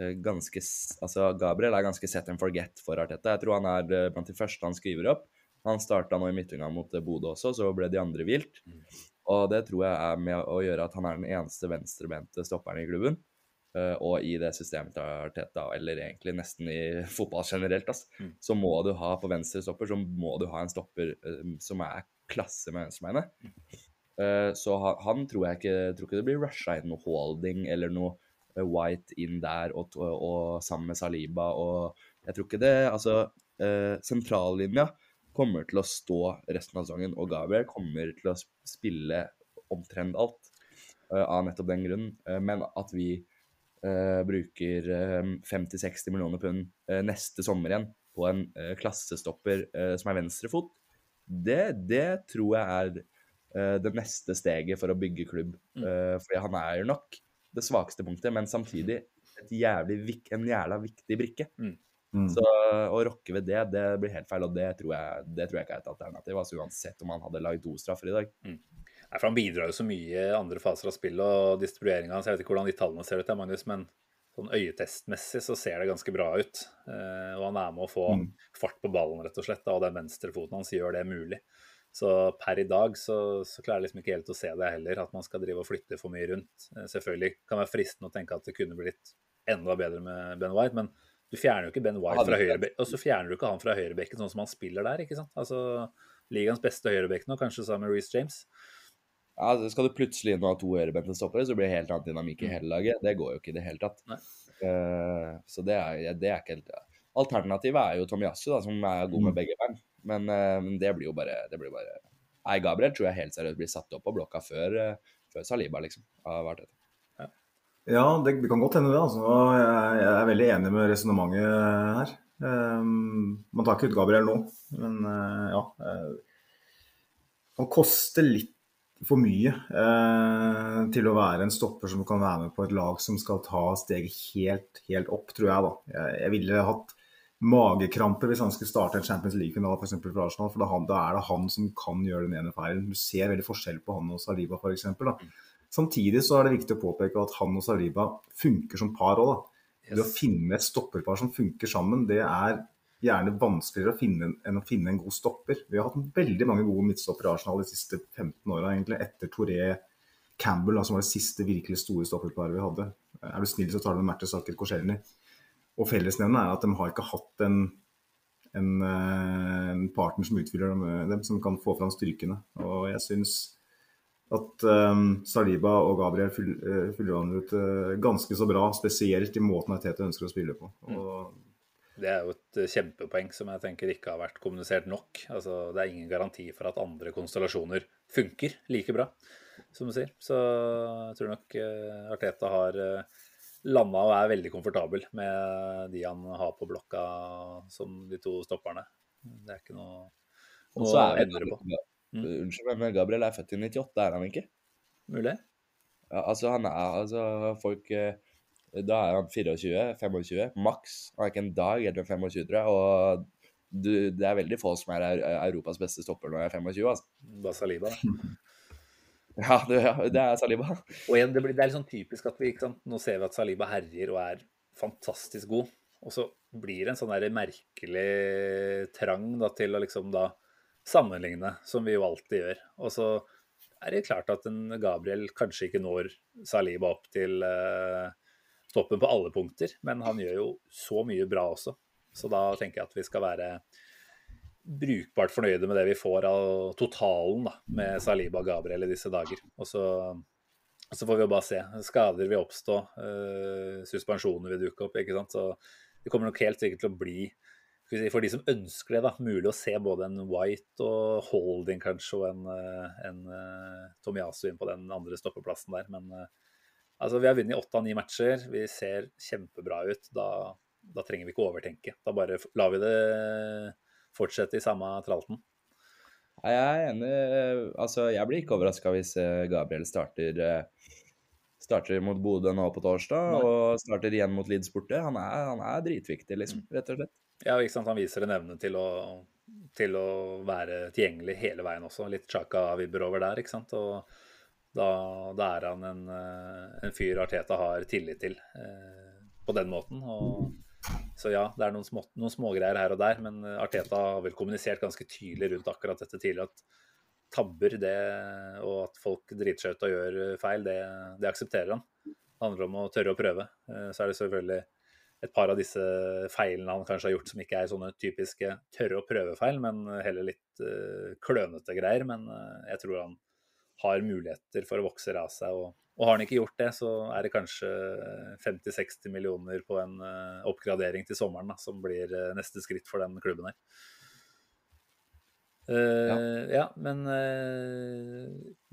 Eh, ganske Altså, Gabriel er ganske set and forget for Arteta. Jeg tror han er eh, blant de første han skriver opp. Han starta nå i midtgangen mot eh, Bodø også, så ble de andre vilt. Mm. Og det tror jeg er med å gjøre at han er den eneste venstrebente stopperen i klubben. Og i det systemet til Arteta, eller egentlig nesten i fotball generelt, altså, så må du ha på venstre stopper, så må du ha en stopper som er klasse med. Mm. Uh, så han, han, tror jeg ikke, tror ikke det blir rusha inn noe holding eller noe Eh, White inn der og, og, sammen med Saliba og Jeg tror ikke det Altså, uh, sentrallinja kommer til å stå resten av sesongen, og Gabriel kommer til å spille omtrent alt uh, av nettopp den grunn. Eh, men at vi eh, bruker 50-60 eh, millioner pund neste sommer igjen på en klassestopper som er venstrefot, det, det tror jeg er det neste steget for å bygge klubb. Uh, fordi han er jo nok det svakeste punktet, men samtidig jævlig, en jævla viktig brikke. Mm. Mm. Så å rokke ved det, det blir helt feil, og det tror jeg, det tror jeg ikke er et alternativ. altså Uansett om han hadde lagd to straffer i dag. Mm. Nei, for Han bidrar jo så mye i andre faser av spillet og distribueringa. Jeg vet ikke hvordan de tallene ser ut, Magnus, men sånn øyetestmessig så ser det ganske bra ut. Eh, og han er med å få mm. fart på ballen, rett og slett. Og den venstrefoten hans gjør det mulig. Så per i dag så, så, klarer jeg liksom ikke helt å se det heller, at man skal drive og flytte for mye rundt. Eh, selvfølgelig kan det være fristende å tenke at det kunne blitt enda bedre med Ben White. Men du fjerner jo ikke Ben White fra høyrebekken, og så fjerner du ikke han fra høyrebekken sånn som han spiller der. ikke sant? Altså, Ligaens beste høyrebekk nå, kanskje sammen med Reece James. Ja, Skal du plutselig inn og ha to ørebente stoppere, så blir det helt annet dynamikk i hele laget. Det går jo ikke i det hele tatt. Eh, så det er, det er ikke helt Alternativet er jo Tomiyasu, da, som er god med begge bein. Men, uh, det blir jo bare, det blir bare Nei, Gabriel tror jeg helt seriøst blir satt opp på blokka før, uh, før Saliba, liksom. Har vært etter. Ja, det, det kan godt hende det. altså. Jeg, jeg er veldig enig med resonnementet her. Um, man tar ikke ut Gabriel nå, men uh, ja. Uh, han koster litt for mye eh, til å være en stopper som kan være med på et lag som skal ta steget helt, helt opp, tror jeg. da. Jeg, jeg ville hatt magekrampe hvis han skulle starte en Champions League-finale for, for Arsenal, for da, han, da er det han som kan gjøre den ene feilen. Du ser veldig forskjell på han og Saliba, f.eks. Samtidig så er det viktig å påpeke at han og Saliba funker som par òg. Det å finne et stopperpar som funker sammen, det er gjerne vanskeligere å finne enn å finne en god stopper. Vi har hatt veldig mange gode midtstoppere i Arsenal de siste 15 åra, egentlig. Etter Toré Campbell, da, som var det siste virkelig store stopperparet vi hadde. Er du snill, så tar du med Mertesaker Korselny. Og fellesnevnet er at de har ikke hatt en, en, eh, en partner som utfyller dem, dem, som kan få fram styrkene. Og jeg syns at um, Saliba og Gabriel fyller, an ut uh, ganske så bra, spesielt i måten Tete ønsker å spille på. Og, Det er jo et kjempepoeng som jeg tenker ikke har vært kommunisert nok. Altså, det er ingen garanti for at andre konstellasjoner funker like bra, som du sier. Så jeg tror nok uh, Arteta har uh, landa og er veldig komfortabel med de han har på blokka som de to stopperne. Det er ikke noe, noe så å endre på. Mm. Unnskyld, men Gabriel er født i 98, er han ikke? Mulig? Ja, altså, han er altså folk eh, Da er han 24, 25, maks. Han er ikke en dag eldre enn 25, tror jeg. Og du, det er veldig få som er Europas beste stopper når jeg er 25, altså. Bare Saliba. Ja, det, ja, det er Saliba. Og igjen, det, blir, det er litt sånn typisk at vi sant? Nå ser vi at Saliba herjer og er fantastisk god. Og så blir det en sånn der merkelig trang da, til å liksom da sammenligne, som vi jo alltid gjør. Og så er det klart at en Gabriel kanskje ikke når Saliba opp til eh, toppen på alle punkter, men han gjør jo så mye bra også. Så da tenker jeg at vi skal være brukbart fornøyde med det vi får av totalen da, med Saliba og Gabriel i disse dager. Og så, så får vi jo bare se. Skader vil oppstå, øh, suspensjoner vil dukke opp. ikke sant? Så det kommer nok helt sikkert til å bli for de som ønsker det, da, mulig å se både en White og Holding kanskje, og en, eh, en Tomiasu inn på den andre stoppeplassen der. Men eh, altså, vi har vunnet åtte av ni matcher. Vi ser kjempebra ut. Da, da trenger vi ikke overtenke. Da bare lar vi det fortsette i samme tralten. Nei, Jeg er enig. Altså, jeg blir ikke overraska hvis eh, Gabriel starter eh, Starter mot Bodø nå på torsdag, Nei. og starter igjen mot Leeds borte. Han er, han er dritviktig, liksom, rett og slett. Ja, ikke sant? Han viser en evne til å, til å være tilgjengelig hele veien også. Litt Chaka-vibber over der, ikke sant. Og da, da er han en, eh, en fyr Arteta har tillit til eh, på den måten. Og, så ja, det er noen, små, noen smågreier her og der, men Arteta har vel kommunisert ganske tydelig rundt akkurat dette tidligere. at tabber det, og at folk driter seg ut og gjør feil, det, det aksepterer han. Det handler om å tørre å prøve. Eh, Så er det selvfølgelig et par av disse feilene han kanskje har gjort som ikke er sånne typiske tørre å prøve-feil, men heller litt eh, klønete greier. Men jeg tror han har muligheter for å vokse av seg. Og, og har han ikke gjort det, så er det kanskje 50-60 millioner på en uh, oppgradering til sommeren da, som blir uh, neste skritt for den klubben her. Uh, ja. men eh,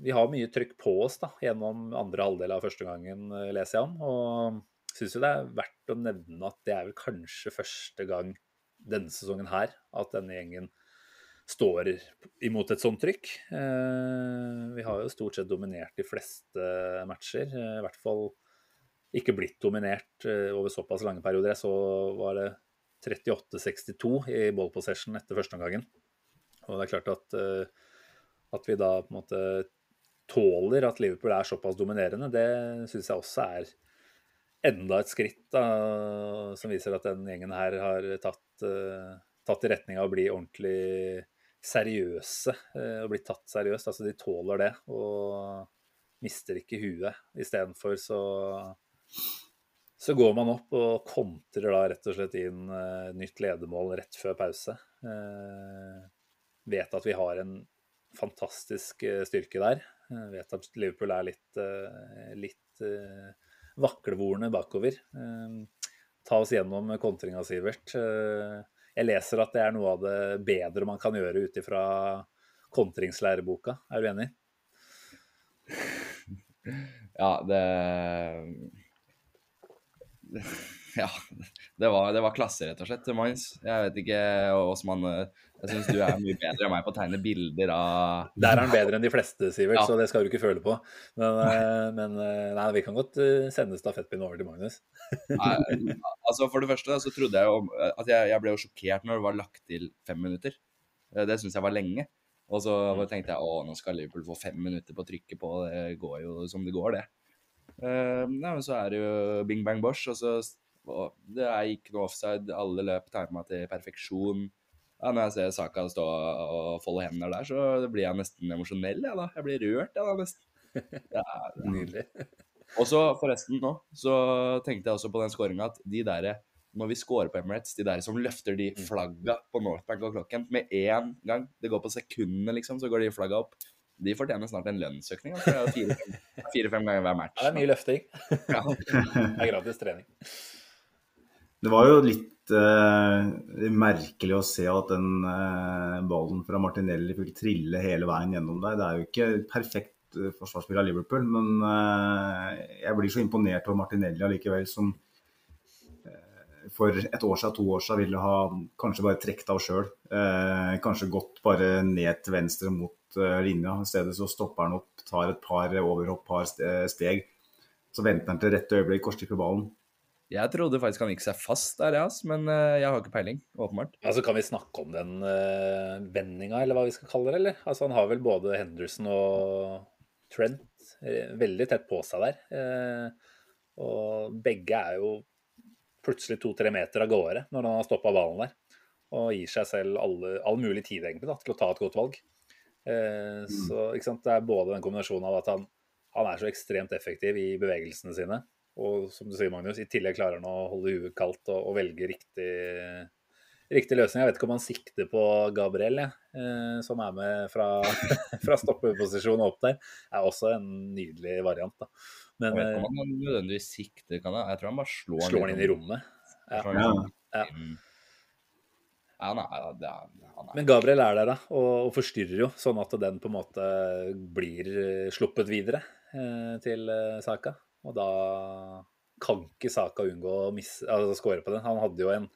vi har mye trykk på oss da, gjennom andre halvdel av første gangen, leser jeg om. Og syns jo det er verdt å nevne at det er vel kanskje første gang denne sesongen her at denne gjengen står imot et sånt trykk. Eh, vi har jo stort sett dominert de fleste matcher. eh, I hvert fall ikke blitt dominert eh, over såpass lange perioder. Jeg så var det 38-62 i ball possession etter første omgangen. Og det er klart at, at vi da på en måte tåler at Liverpool er såpass dominerende, det syns jeg også er enda et skritt da, som viser at den gjengen her har tatt, tatt i retning av å bli ordentlig seriøse eh, og blitt tatt seriøst. Altså de tåler det og mister ikke huet. Istedenfor så Så går man opp og kontrer da rett og slett inn uh, nytt ledermål rett før pause. Uh, vet at vi har en fantastisk uh, styrke der. Eh, vet at Liverpool er litt, eh, litt eh, vaklevorne bakover. Eh, ta oss gjennom kontringa, Sivert. Eh, jeg leser at det er noe av det bedre man kan gjøre ut ifra kontringslærebboka. Er du enig? Ja, det Ja. Det var, det var klasse, rett og slett, til Mainz. Jeg vet ikke åssen man Jeg syns du er mye bedre enn meg på å tegne bilder av Der er han bedre enn de fleste, Sivert, Ja. så det skal du ikke føle på. Men, eh, men eh, nei, vi kan godt eh, sende stafettpinnen over til Magnus. Nei, altså For det første så trodde jeg jo at jeg, jeg ble jo sjokkert når det var lagt til fem minutter. Det syns jeg var lenge. Og så tenkte jeg å, nå skal Liverpool få fem minutter på å trykke på. Det går jo som det går, det. Nei, men så er det jo bing bang bosh, og så og Det er ikke noe offside. Alle løp tima til perfeksjon. Ja, når jeg ser Saka stå og folde hender der, så blir jeg nesten emosjonell. Jeg, da. jeg blir rørt, jeg, da, nesten. Ja, ja. Nydelig. og så forresten nå, så tenkte jeg også på den skåringa at de der når vi scorer på Emirates, de der som løfter de flagga på Northbank og klokken med én gang, det går på sekundene, liksom, så går de flagga opp. De fortjener snart en lønnsøkning. Altså. Fire-fem ganger hver match. Ja, det er mye løfting. Ja. Det er gratis trening. Det var jo litt eh, merkelig å se at den uh, ballen fra Martinelli fikk trille hele veien gjennom der. Det er jo ikke perfekt uh, forsvarsspill av Liverpool, men jeg blir så imponert over Martinelli allikevel, som for et år siden, to år siden ville ha kanskje bare trukket av sjøl. Kanskje gått bare ned til venstre mot linja. I stedet så stopper han opp, tar et par overhopp, par steg. Så venter han til rette øyeblikk slipper ballen. Jeg trodde faktisk han gikk seg fast der, jeg, men eh, jeg har ikke peiling, åpenbart. Altså, Kan vi snakke om den uh, vendinga, eller hva vi skal kalle det? eller? Altså, Han har vel både Henderson og Trent eh, veldig tett på seg der. Uh, og begge er jo plutselig to-tre meter av gårde når han har stoppa ballen der. Og gir seg selv alle, all mulig tid egentlig da, til å ta et godt valg. Eh, Så ikke sant, Det er både den kombinasjonen av at han, han er så ekstremt effektiv i bevegelsene sine, og som du sier, Magnus, i tillegg klarer han å holde huet kaldt og, og velge riktig, riktig løsning. Jeg vet ikke om han sikter på Gabriel, eh, som er med fra, fra stoppeposisjon og opp der. er også en nydelig variant. da. Men Jeg vet ikke eh, om han nødvendigvis sikter, kan jeg. Jeg tror han bare slår, slår han inn i rommet. Jeg Ja. liksom Ja. Ja, nei, det er, han er Men Gabriel er der da, og, og forstyrrer jo, sånn at den på en måte blir eh, sluppet videre eh, til eh, Saka. Og da kan ikke Saka unngå å misse, altså, score på den. Han hadde jo en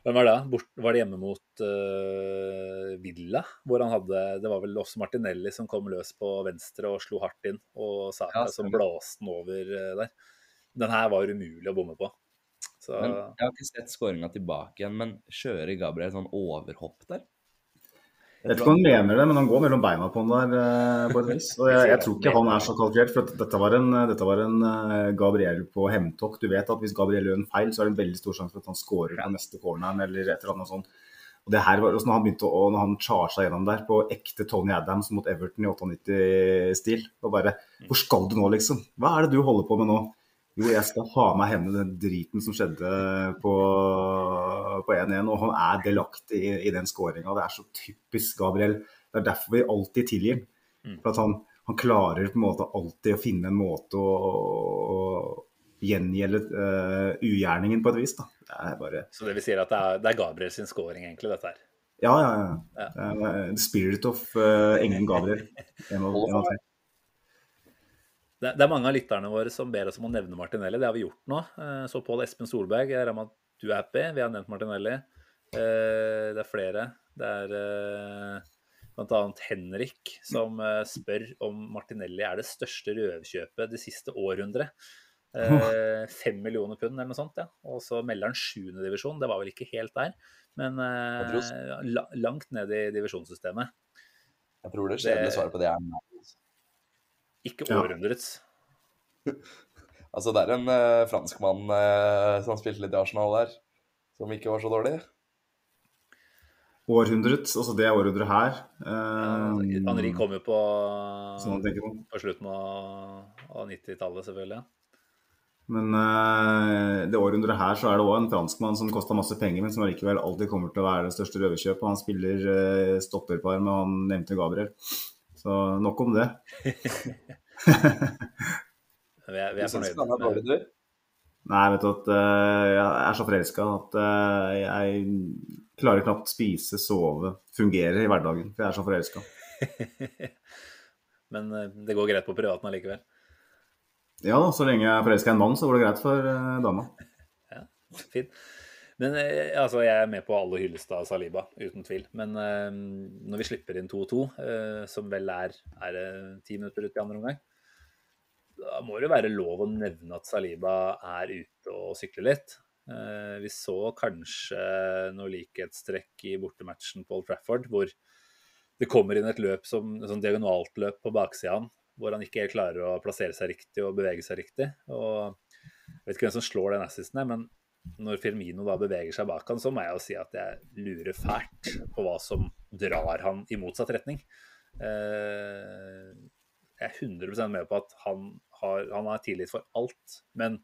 Hvem var det? Bort, var det hjemme mot uh, Villa? Hvor han hadde Det var vel også Martinelli som kom løs på venstre og slo hardt inn, og Saka Ja, som blåste den over eh, der. Den her var umulig å bomme på. Så Men jeg har ikke sett skåringa tilbake igjen, men kjører Gabriel sånn overhopp der? Jeg vet ikke om han mener det, men han går mellom beina på han der eh, på et vis. Og jeg, jeg tror ikke han er så kalkulert, for dette var en, dette var en eh, Gabriel på hevntokt. Du vet at hvis Gabriel gjør en feil, så er det en veldig stor sjanse for at han scorer på neste corneren eller et eller annet sånt. Og det her var også når han begynte å, når han charga gjennom der på ekte Tony Adams mot Everton i 98-stil. Og bare Hvor skal du nå, liksom? Hva er det du holder på med nå? Jo, jeg skal ha meg henne den driten som skjedde på, på 1-1. Og han er delaktig i, i den skåringa. Det er så typisk Gabriel. Det er derfor vi alltid tilgir ham. For at han, han klarer på en måte alltid å finne en måte å, å gjengjelde uh, ugjerningen på et vis. Da. Det er bare Så det vil si at det er, det er Gabriel sin scoring, egentlig, dette her. Ja, ja, ja. Er, eh, spirit of uh, Engen Gabriel. En av, en av tre. Det, det er mange av lytterne våre som ber oss om å nevne Martinelli. Det har vi gjort nå. Eh, Så Pål Espen Solberg, jeg regner med at du er happy. Vi har nevnt Martinelli. Eh, Det er flere. Det er eh, bl.a. Henrik som spør om Martinelli er det største røvkjøpet det siste århundret. Fem millioner pund eller noe sånt, ja. Og så melder han sjuendedivisjon. Det var vel ikke helt der, men langt ned i divisjonssystemet. Jeg tror det Det- kjedelige svaret på det er nei. Ikke Ja. Altså, det er en uh, franskmann uh, som spilte litt i Arsenal der, som ikke var så dårlig. Århundrets, altså det århundret her. eh, Henri kom jo på, sånn på. på slutten av, av 90-tallet, selvfølgelig. Men uh, det århundret her så er det òg en franskmann som kosta masse penger, men som allikevel alltid kommer til å være det største røverkjøpet. Han spiller uh, stopperpar med han nevnte Gabriel. Så nok om det. Vi er, vi er fornøyde. er? Nei, vet du at eh, jeg er så forelska at eh, jeg klarer knapt spise, sove, fungere i hverdagen. For jeg er så forelska. Men eh, det går greit på privaten allikevel. Ja da, så lenge jeg er forelska i en mann, så går det greit for dama. Fint. Men eh, altså, jeg er med på alle hyllestad Saliba, uten tvil. Men uh, når vi slipper inn 2-2, uh, som vel er ti minutter ut i andre omgang, da må det jo være lov å nevne at Saliba er ute og sykler litt. Uh, vi så kanskje noe likhetstrekk i bortematchen på Old Trafford, hvor det kommer inn et løp som et sånn diagonalt løp på baksida av hvor han ikke helt klarer å plassere seg riktig og bevege seg riktig. Og jeg vet ikke hvem som slår den assisten, men når Firmino da beveger seg bak han, så må jeg jo si at jeg lurer fælt på hva som drar han i motsatt retning. Eh, jeg er 100% med på at han har, han har tillit for alt, men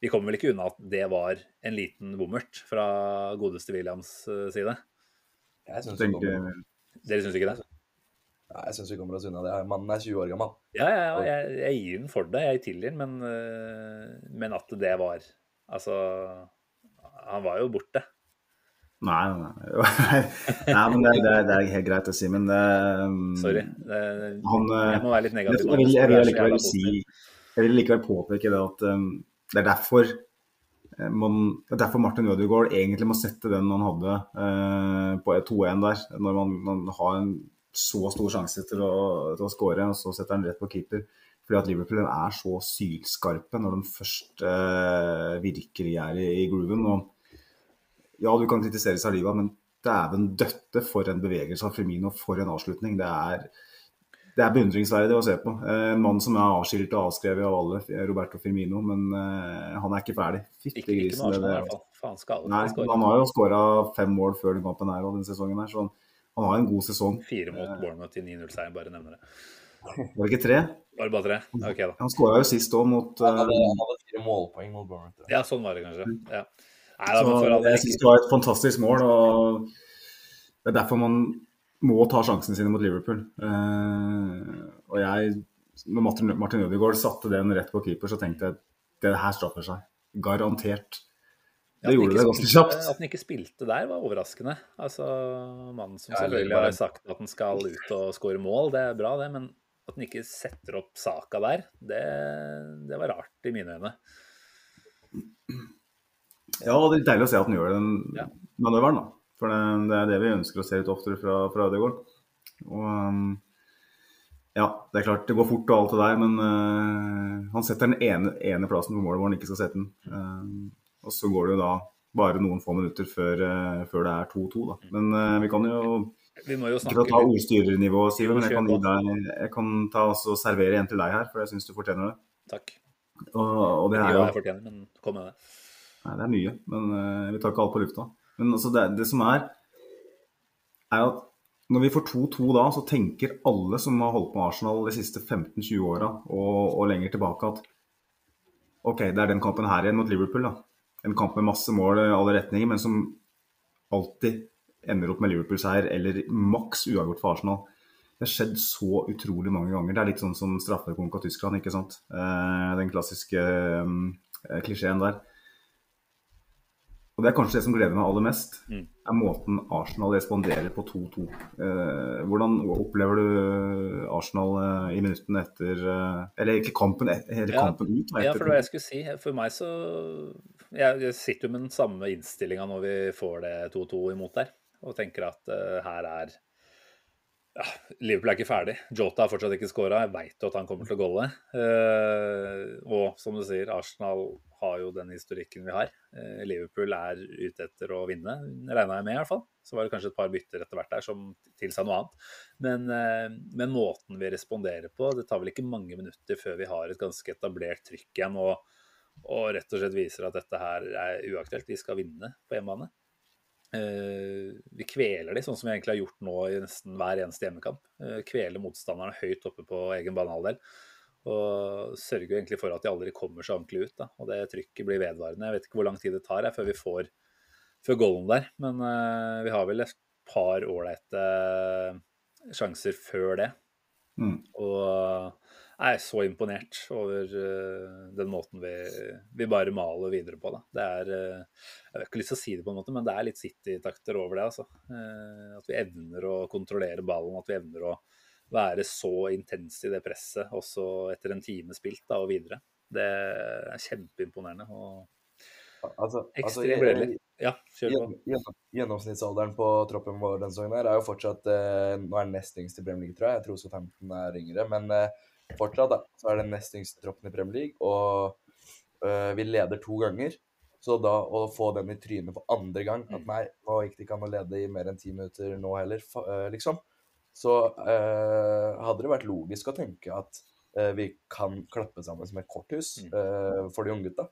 vi kommer vel ikke unna at det var en liten bommert fra godeste Williams eh, side. Jeg syns Tenker, kommer- Dere syns ikke det? Nei, jeg synes vi kommer oss unna det. Mannen er 20 år gammel. Ja, ja, ja jeg, jeg gir den for det. Jeg tilgir den, men, eh, men at det var Altså, han var jo borte. nei, nei, nei. nei, men det, det, det er helt greit, å si, men Det- Sorry. Det, Han, eh, jeg må være litt negativ. jeg, vil, jeg, vil likevel si. Jeg vil likevel påpeke det at um, det er derfor eh, man, det er derfor Martin Ødegaard egentlig må sette den han hadde eh, på 2-1 der, når man, man har en så stor sjanse til å, til å skåre, og så setter han rett på keeper. Fordi at Liverpool er så sylskarpe når de først eh, virkelig er i, i grooven. Og ja, du kan kritisere Saliba, men dæven døtte for en bevegelse av Firmino, for en avslutning. Det er det er beundringsverdig å se på. Eh, mann som er avskilt og avskrevet av alle, Roberto Firmino, men eh, han er ikke ferdig. Fytti Ikke, ikke med det-. Faen, Nei, han har jo skåra fem mål før den kampen her og denne sesongen her, så han, han har en god sesong. Fire mot Bournemouth i 9-0-seier, bare nevner det. Var det ikke tre? Var det bare tre? Ok, da. Han skåra jo sist òg mot eh, han hadde fire målpoeng mot Bournemouth. Ja, sånn var det kanskje. Ja. Nei, da, Så all jeg syns det var et fantastisk mål. og Det er derfor man må ta sjansene sine mot Liverpool. Uh, og jeg, når Martin, Martin Ødegaard satte den rett på keeper, så tenkte jeg det her straffer seg. Garantert. Det gjorde det ganske kjapt. At han ikke spilte der, var overraskende. Altså, Mannen som selvfølgelig har sagt at han skal ut og skåre mål, det er bra, det. Men at han ikke setter opp saka der, det, det var rart i mine øyne. Ja, det er deilig å se at han gjør den Ja. manøveren, da. For det, det er det vi ønsker å se litt oftere fra, fra Ødegaard. Og um, ja, det er klart det går fort og alt det der, men uh, han setter den ene, ene plassen på målet hvor han ikke skal sette den. Uh, og så går det jo da bare noen få minutter før, uh, før det er 2-2, da. Men uh, vi kan jo Vi må jo snakke ikke for å ta litt ordstyrernivå, Siven, men jeg kan, Jo, deg, jeg kan ta og servere en til deg her, for jeg syns du fortjener det. Takk. Og, og det er jo kom med det. Nei, det er mye, men eh, vi tar ikke alt på lufta. Men altså, det, det som er, er at når vi får 2-2 da, så tenker alle som har holdt på med Arsenal de siste 15-20 åra og, og lenger tilbake, at OK, det er den kampen her igjen mot Liverpool. da. En kamp med masse mål i alle retninger, men som alltid ender opp med Liverpool-seier eller maks uavgjort for Arsenal. Det har skjedd så utrolig mange ganger. Det er litt sånn som straffekonk av Tyskland, ikke sant. Eh, den klassiske eh, klisjeen der. Og det er kanskje det som gleder meg aller mest, Mm. er måten Arsenal responderer på 2-2. Eh, hvordan opplever du Arsenal eh, i minuttene etter eh, Eller egentlig kampen, hele Ja, kampen ut? Ja, for det var jeg skulle si. For meg så Jeg, jeg sitter jo med den samme innstillinga når vi får det 2-2 imot der, og tenker at uh, her er ja, Liverpool er ikke ferdig. Jota har fortsatt ikke skåra. Jeg veit at han kommer til å golle. Uh, og som du sier, Arsenal har jo den historikken vi har. Uh, Liverpool er ute etter å vinne, regna jeg med i hvert fall. Så var det kanskje et par bytter etter hvert der som tilsa noe annet. Men, uh, men måten vi responderer på, det tar vel ikke mange minutter før vi har et ganske etablert trykk igjen. og og rett og slett viser at dette her er uaktuelt. De skal vinne på hjemmebane. Eh, vi kveler de, sånn som vi egentlig har gjort nå i nesten hver eneste hjemmekamp. Eh, kveler motstanderne høyt oppe på egen banehalvdel. Og sørger jo egentlig for at de aldri kommer så ordentlig ut. Da. Og det trykket blir vedvarende. Jeg vet ikke hvor lang tid det tar jeg, før vi får før goalen der. Men uh, vi har vel et par ålreite sjanser før det. Mm. Og er så imponert over uh, den måten vi, vi, bare maler videre på. Da. Det er uh, Jeg har ikke lyst til å si det på en måte, men det er litt City-takter over det. Altså. Uh, at vi evner å kontrollere ballen, at vi evner å være så intense i det presset også etter en time spilt da, og videre. Det er kjempeimponerende og altså, ekstremt gledelig. Ja. Gjennomsnittsalderen på troppen vår denne sesongen er jo fortsatt Nå er den nest yngst i Premier League, tror jeg. Jeg tror Southampton er yngre. Men fortsatt da, så er det nest yngste troppen i Premier League. Og eh, vi leder to ganger. Så da å få den i trynet for andre gang At nei, nå gikk det ikke an å lede i mer enn ti minutter nå heller, liksom så eh, hadde det vært logisk å tenke at eh, vi kan klappe sammen som et korthus Mm. eh, for de unggutta.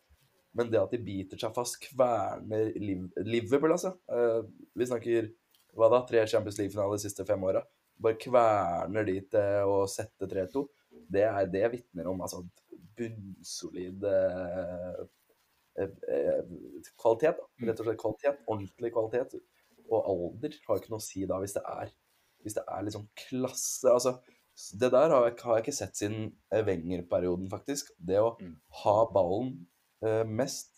Men det at de biter seg fast, kverner Liv Liverpool, altså. Eh, vi snakker hva da, tre Champions League-finaler de siste fem åra. Bare kverner de til å sette 3-2. Det, er, det vitner om altså, bunnsolid eh, eh, eh, kvalitet. Da. Rett og slett kvalitet. Ordentlig kvalitet. Og alder har ikke noe å si da, hvis det er hvis det er liksom klasse altså, Det der har jeg, har jeg ikke sett siden Wenger-perioden, faktisk. Det å Mm. ha ballen eh, mest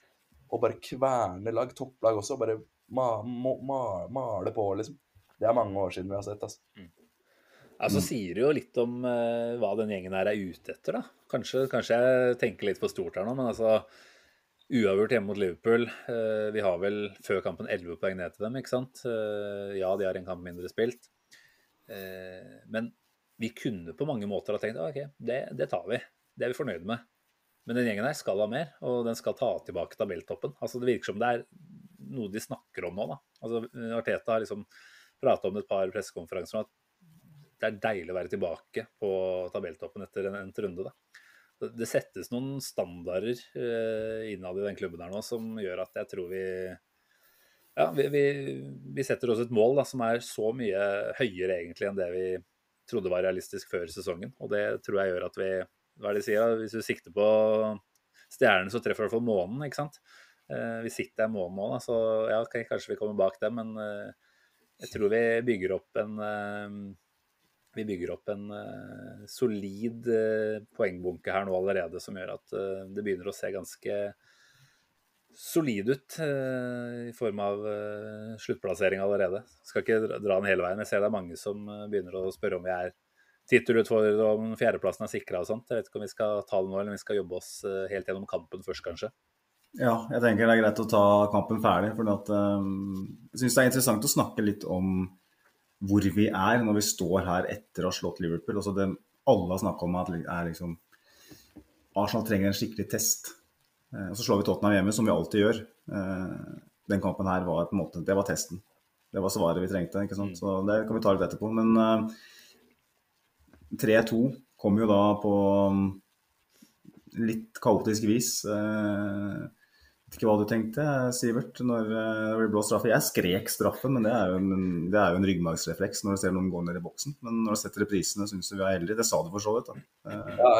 og bare kverne lag, topplag også, bare ma, ma, ma, male på, liksom. Det er mange år siden vi har sett, altså. Ja, så sier det jo litt om uh, hva den gjengen her er ute etter, da. Kanskje, kanskje jeg tenker litt for stort her nå, men altså Uavgjort hjemme mot Liverpool. Uh, vi har vel før kampen 11 poeng ned til dem, ikke sant? Uh, ja, de har en kamp mindre spilt. Men vi kunne på mange måter ha tenkt ok, det, det tar vi. Det er vi fornøyd med. Men den gjengen her skal ha mer, og den skal ta tilbake tabelltoppen. Altså, det virker som det er noe de snakker om nå. da. Altså, Arteta har liksom prata om et par pressekonferanser om at det er deilig å være tilbake på tabelltoppen etter en, endt runde. da. Det, settes noen standarder eh, innad i den klubben her nå som gjør at jeg tror vi ja, vi, vi, vi setter oss et mål da, som er så mye høyere egentlig enn det vi trodde var realistisk før sesongen. Og det tror jeg gjør at vi Hva er det de sier? Hvis du sikter på stjernen, så treffer i hvert fall månen, ikke sant? Eh, vi sitter i månen nå, så ja, okay, kanskje vi kommer bak dem, men eh, jeg tror vi bygger opp en eh, vi bygger opp en eh, solid eh, poengbunke her nå allerede, som gjør at eh, det begynner å se ganske solid ut i form av sluttplassering allerede. Skal ikke dra den hele veien. Jeg ser det er mange som begynner å spørre om vi er tittelutfordrere, om fjerdeplassen er sikra og sånt. Jeg vet ikke om vi skal ta det nå, eller om vi skal jobbe oss helt gjennom kampen først, kanskje. Ja, jeg tenker det er greit å ta kampen ferdig. For um, jeg syns det er interessant å snakke litt om hvor vi er når vi står her etter å ha slått Liverpool. Altså det alle har snakka om, at er liksom Arsenal trenger en skikkelig test. Eh, og så slår vi Tottenham hjemme, som vi alltid gjør. Eh, den kampen her var på en måte, det var testen. Det var svaret vi trengte. ikke sant? Så det kan vi ta litt etterpå. Men eh, 3-2 kom jo da på um, litt kaotisk vis. Eh, vet ikke hva du tenkte, Sivert, når eh, det ble blåst straffe. Jeg skrek straffen, men det er jo en, det er jo en ryggmargsrefleks når du ser noen gå ned i boksen. Men når du setter reprisene, syns du vi er heldige. Det sa du for så vidt. da. Eh, Ja,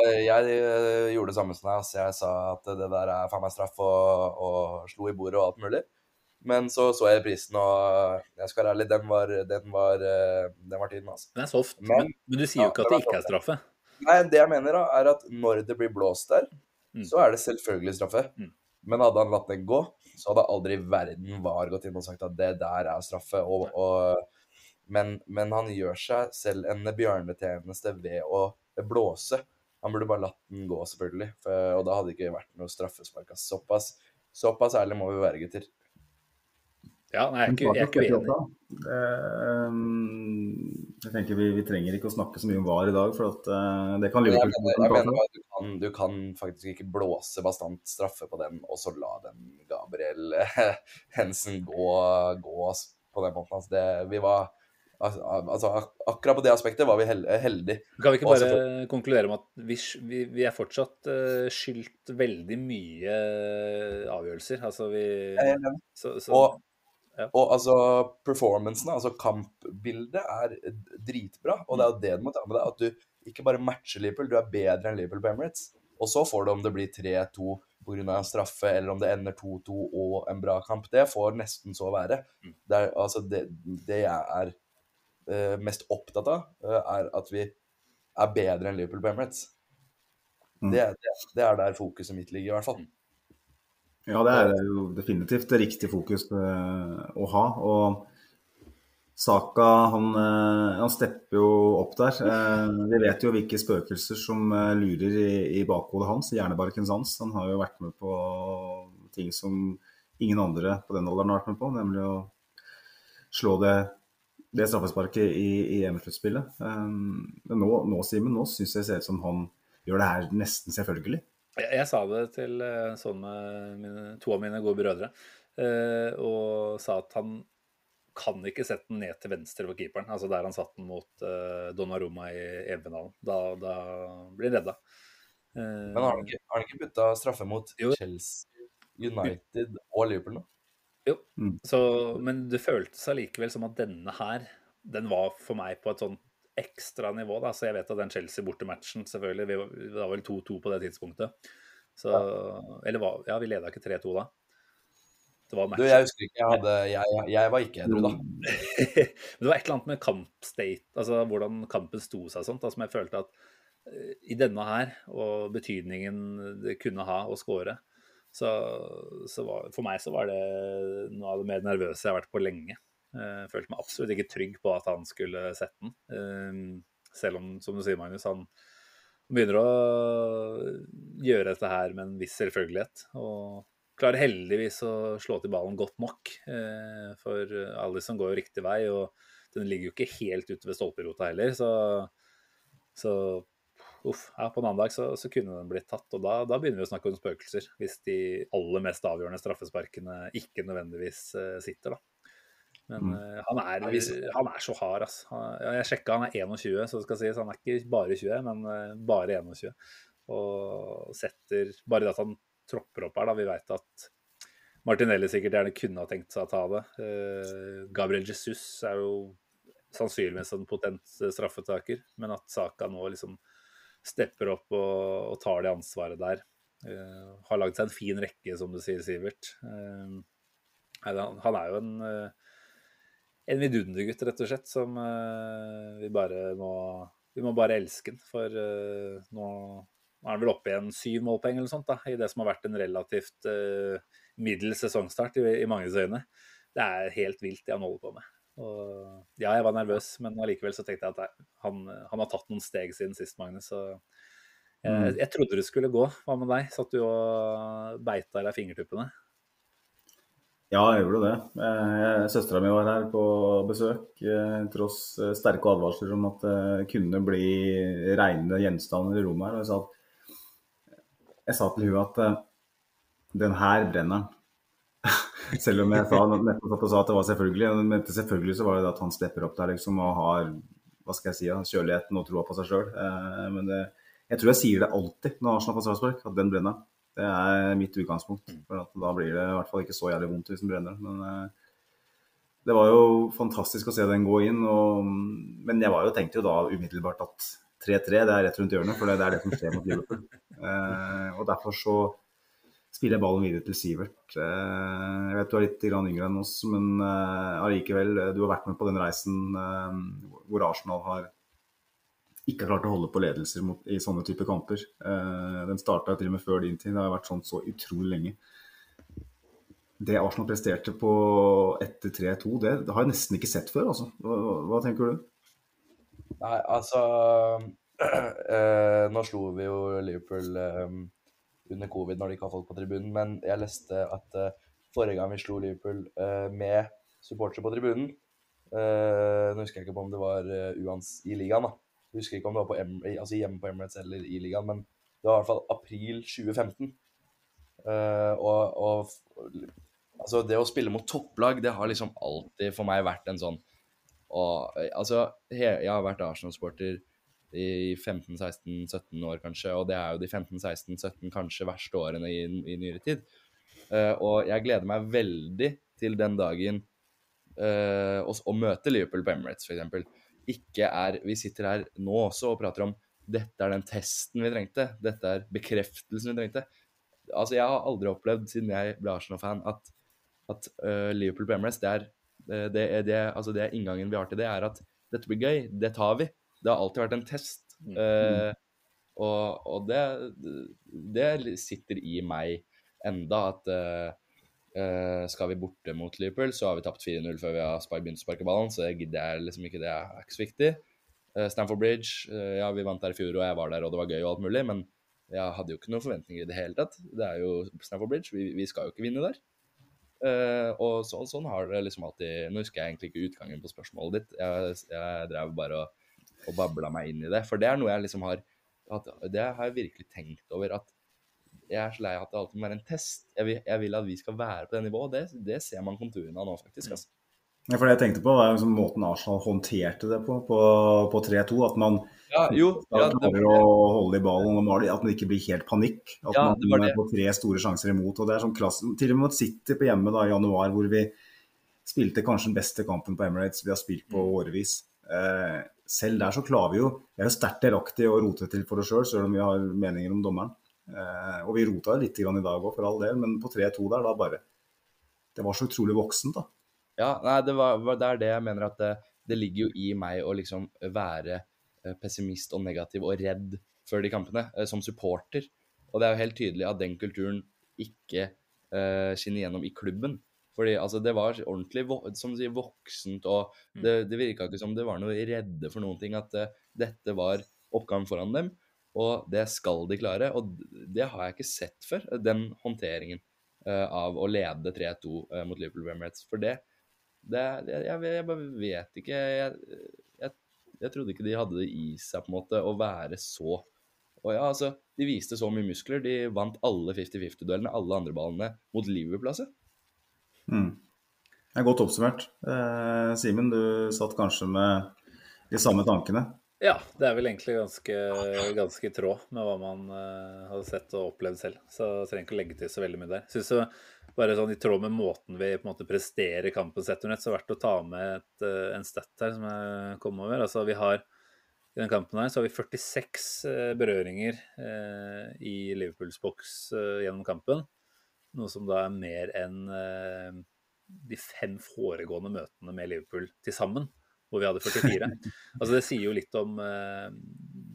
jeg eh, gjorde det samme som deg. Altså. Jeg sa at det der er faen meg straff, og, og slo i bordet og alt mulig. Men så så jeg prisen, og jeg skal være ærlig, den var, den var, den var tiden, altså. Den er soft, Men- men, men du sier jo Ja, ikke at det det ikke er straffe. Nei, det jeg mener da, er at når det blir blåst der, Mm. så er det selvfølgelig straffe. Mm. Men hadde han latt den gå, så hadde aldri verden VAR gått inn og sagt at det der er straffe. Og, og, men, men han gjør seg selv en bjørnetjeneste ved å blåse. Han burde bare latt den gå, selvfølgelig. For, og da hadde det ikke vært noe straffespark. Såpass, såpass ærlig må vi være, gutter. Ja, nei, jeg ikke, jeg er ikke uenig. Eh, Jeg tenker vi, vi trenger ikke å snakke så mye om VAR i dag, for at, uh, det kan Men jeg jeg mener du kan, du kan faktisk ikke blåse bastant straffe på den, og så la den Gabriel Hensen gå, gå på den måten. Altså det, vi var, altså, altså, akkurat på det aspektet var vi heldige. Kan vi ikke bare for... konkludere med at vi, vi, vi er fortsatt uh, skyldt veldig mye avgjørelser? Altså vi så, så, Og Ja. Og altså, performancen, altså kampbildet, er dritbra. Og det er jo det du må ta med deg. At du ikke bare matcher Liverpool, du er bedre enn Liverpool på Emirates. Og så får du om det blir 3-2 pga. en straffe, eller om det ender 2-2 og en bra kamp. Det får nesten så være. Det, er, altså, det, det jeg er eh, mest opptatt av, eh, er at vi er bedre enn Liverpool på Emirates. Mm. Det, det, det er der fokuset mitt ligger, i hvert fall. Ja, det er jo definitivt det riktige fokus eh, å ha. Og Saka han, eh, han stepper jo opp der. Eh, vi vet jo hvilke spøkelser som eh, lurer i, i bakhodet hans, hjernebarkens hans. Han har jo vært med på ting som ingen andre på den alderen har vært med på, nemlig å slå det, det straffesparket i, i EM-sluttspillet. Eh, Men nå, nå Simen, nå syns jeg ser ut som han gjør det her nesten selvfølgelig. Jeg, jeg sa det til eh, sånn med mine, to av mine gode brødre, eh, og sa at han kan ikke sette den ned til venstre for keeperen, altså der han satt den mot uh, Donnarumma i EM-finalen. Da, da blir han redda. Eh, Men har han ikke, har han ikke putta straffe mot Jo. Chelsea, United og Liverpool nå? Jo, så, men det føltes allikevel som at denne her, den var for meg på et sånn ekstra nivå. Da. Så jeg vet at den Chelsea bortematchen, selvfølgelig, vi var, vi var vel 2-2 på det tidspunktet. Så, Eller hva, ja, vi leda ikke 3-2 da. Det var Du, matchen. jeg husker ikke. Jeg, hadde, jeg, jeg var ikke edru da. Det var et eller annet med kampstate, altså hvordan kampen sto seg og sånt, da, som jeg følte at eh, i denne her, og betydningen det kunne ha å score, så, så var, for meg så var det noe av det mer nervøse jeg har vært på lenge. Eh, Jeg følte meg absolutt ikke trygg på at han skulle sette den. Eh, Selv om, som du sier, Magnus, han begynner å gjøre dette her med en viss selvfølgelighet. Og klarer heldigvis å slå til ballen godt nok. eh, For Alison går jo riktig vei, og den ligger jo ikke helt ute ved stolperota heller. Så, så uff, ja, på en annen dag så, så kunne den blitt tatt. Og da, da begynner vi å snakke om spøkelser. Hvis de aller mest avgjørende straffesparkene ikke nødvendigvis eh, sitter, da. Men uh, han, er, han er så hard, ass. Han, jeg sjekka, han er 21, så det skal sies. Han er ikke bare 20, men uh, bare 21. Og setter Bare det at han tropper opp her, da. Vi veit at Martinelli sikkert gjerne kunne ha tenkt seg å ta det. Uh, Gabriel Jesus er jo sannsynligvis en potent straffetaker, men at Saka nå liksom stepper opp og, og tar det ansvaret der. Har lagd seg en fin rekke, som du sier, Sivert. Han, er jo en en vidundergutt, rett og slett, som uh, vi bare må Vi må bare elske den, for uh, nå nå er han vel oppe i en syv målpoeng eller sånt, da, i det som har vært en relativt uh, middels sesongstart i, i manges øyne. Det er helt vilt det han holder på med. Og, ja, jeg var nervøs, men allikevel så tenkte jeg at nei, han, han har tatt noen steg siden sist, Magnus. Så jeg, Mm. jeg trodde det skulle gå. Hva med deg? Satt du og beita deg fingertuppene? Ja, jeg gjorde det. Eh, Søstera mi var her på besøk, eh, tross eh, sterke advarsler om at det kunne bli reine gjenstander i rommet her. Og jeg sa, at, jeg sa til hun at den her brenner. Selv om jeg sa, nettopp sa at det var selvfølgelig. Men selvfølgelig så var det at han stepper opp der liksom, og har hva skal jeg si, kjøligheten og troa på seg sjøl. Men det, jeg tror jeg sier det alltid når Arsenal får straffespark, at den brenner. Det er mitt utgangspunkt. For at da blir det i hvert fall ikke så jævlig vondt hvis den brenner. Men eh, det var jo fantastisk å se den gå inn. Og, men jeg var jo tenkte jo da umiddelbart at 3-3 det er rett rundt hjørnet, for det er det som skjer mot Liverpool. Eh, og derfor så spiller jeg ballen videre til Sivert. Eh, jeg vet du er litt yngre enn oss, men eh, allikevel, eh, du har vært med på den reisen hvor Arsenal har ikke har klart å holde på ledelser mot, i sånne typer kamper. Eh, den starta til og med før din tid. Det har vært sånn så utrolig lenge. Det Arsenal presterte på etter 3-2, det, det har jeg nesten ikke sett før. Altså. Hva, hva, tenker du? Nei, altså øh, Nå slo vi jo Liverpool øh, under covid når de ikke har folk på tribunen, men jeg leste at øh, forrige gang vi slo Liverpool med supportere på tribunen eh, Nå husker jeg ikke på om det var eh, uans i ligaen, da. Husker ikke om det var på em altså hjemme på Emirates eller i ligaen, men det var i hvert fall april 2015. Eh, og, og altså det å spille mot topplag, det har liksom alltid for meg vært en sånn og altså, he, jeg har vært Arsenal-sporter i 15-16-17 år, kanskje, og det er jo de 15-16-17 kanskje verste årene i, i nyere tid. Eh, og jeg gleder meg veldig til den dagen eh, å, å møte Liverpool på Emirates, f.eks., ikke er Vi sitter her nå også og prater om dette er den testen vi trengte, dette er bekreftelsen vi trengte. Altså, jeg har aldri opplevd, siden jeg ble Arsenal-fan, at, at uh, Liverpool på Emirates, det er, eh, det, er, det, altså det er inngangen vi har til det, er at dette blir gøy, det tar vi. Det har alltid vært en test. Eh, og, og det, det sitter i meg enda at eh, skal vi borte mot Liverpool, så har vi tapt 4-0 før vi har begynt å sparke ballen, så jeg gidder liksom ikke det er ikke så viktig. Eh, Stamford Bridge, eh, ja, vi vant der i fjor, og jeg var der, og det var gøy og alt mulig, men jeg hadde jo ikke noen forventninger i det hele tatt. Det er jo Stamford Bridge, vi, vi skal jo ikke vinne der. Uh, og så, sånn har det liksom alltid Nå husker jeg egentlig ikke utgangen på spørsmålet ditt. Jeg, jeg drev bare og, og babla meg inn i det. For det er noe jeg liksom har at, Det har jeg virkelig tenkt over. At jeg er så lei av at det alltid må være en test. Jeg vil, jeg vil at vi skal være på det nivået. Det, det ser man konturene av nå, faktisk. Altså. Ja, for det jeg tenkte på, var liksom måten Arsenal håndterte det på på, på 3-2. At man Ja, jo, ja, klarer å holde i ballen og at det ikke blir helt panikk. At Ja, man får tre store sjanser imot. og det er sånn klassen, Til og med mot City på hjemme da, i januar, hvor vi spilte kanskje den beste kampen på Emirates vi har spilt på Mm. årevis. Eh, selv der så klarer vi jo Vi er jo sterkt delaktige og roter til for oss sjøl, selv om vi har meninger om dommeren. Eh, og vi rota litt grann i dag òg, for all del, men på 3-2 der, da bare Det var så utrolig voksent, da. Ja, nei, det, var, var, det er det jeg mener at det, det ligger jo i meg å liksom være eh, pessimist og negativ og redd før de kampene, eh, som supporter. Og det er jo helt tydelig at den kulturen ikke eh, skinner gjennom i klubben. Fordi altså, det var ordentlig som du sier, voksent, og det, det virka ikke som det var noe redde for noen ting. At uh, dette var oppgaven foran dem, og det skal de klare. Og det har jeg ikke sett før, den håndteringen eh, av å lede 3-2 eh, mot Liverpool Emirates. For det, det jeg, jeg bare vet ikke jeg, jeg, jeg trodde ikke de hadde det i seg på en måte å være så Og ja, altså, de viste så mye muskler. De vant alle 50-50-duellene, alle andre ballene, mot Liverpool, altså. Mm. Det er godt oppsummert. Eh, Simen, du satt kanskje med de samme tankene? Ja, det er vel egentlig ganske, ganske i tråd med hva man uh, hadde sett og opplevd selv. Så jeg trenger ikke å legge til så veldig mye der. Synes det bare sånn I tråd med måten vi på en måte presterer kampen sett så er det verdt å ta med et, uh, en stat her som jeg kom over. Altså vi har I den kampen her så har vi 46 uh, berøringer eh, i Liverpools boks eh, gjennom kampen. Noe som da er mer enn eh, de fem foregående møtene med Liverpool til sammen, hvor vi hadde 44. altså Det sier jo litt om uh,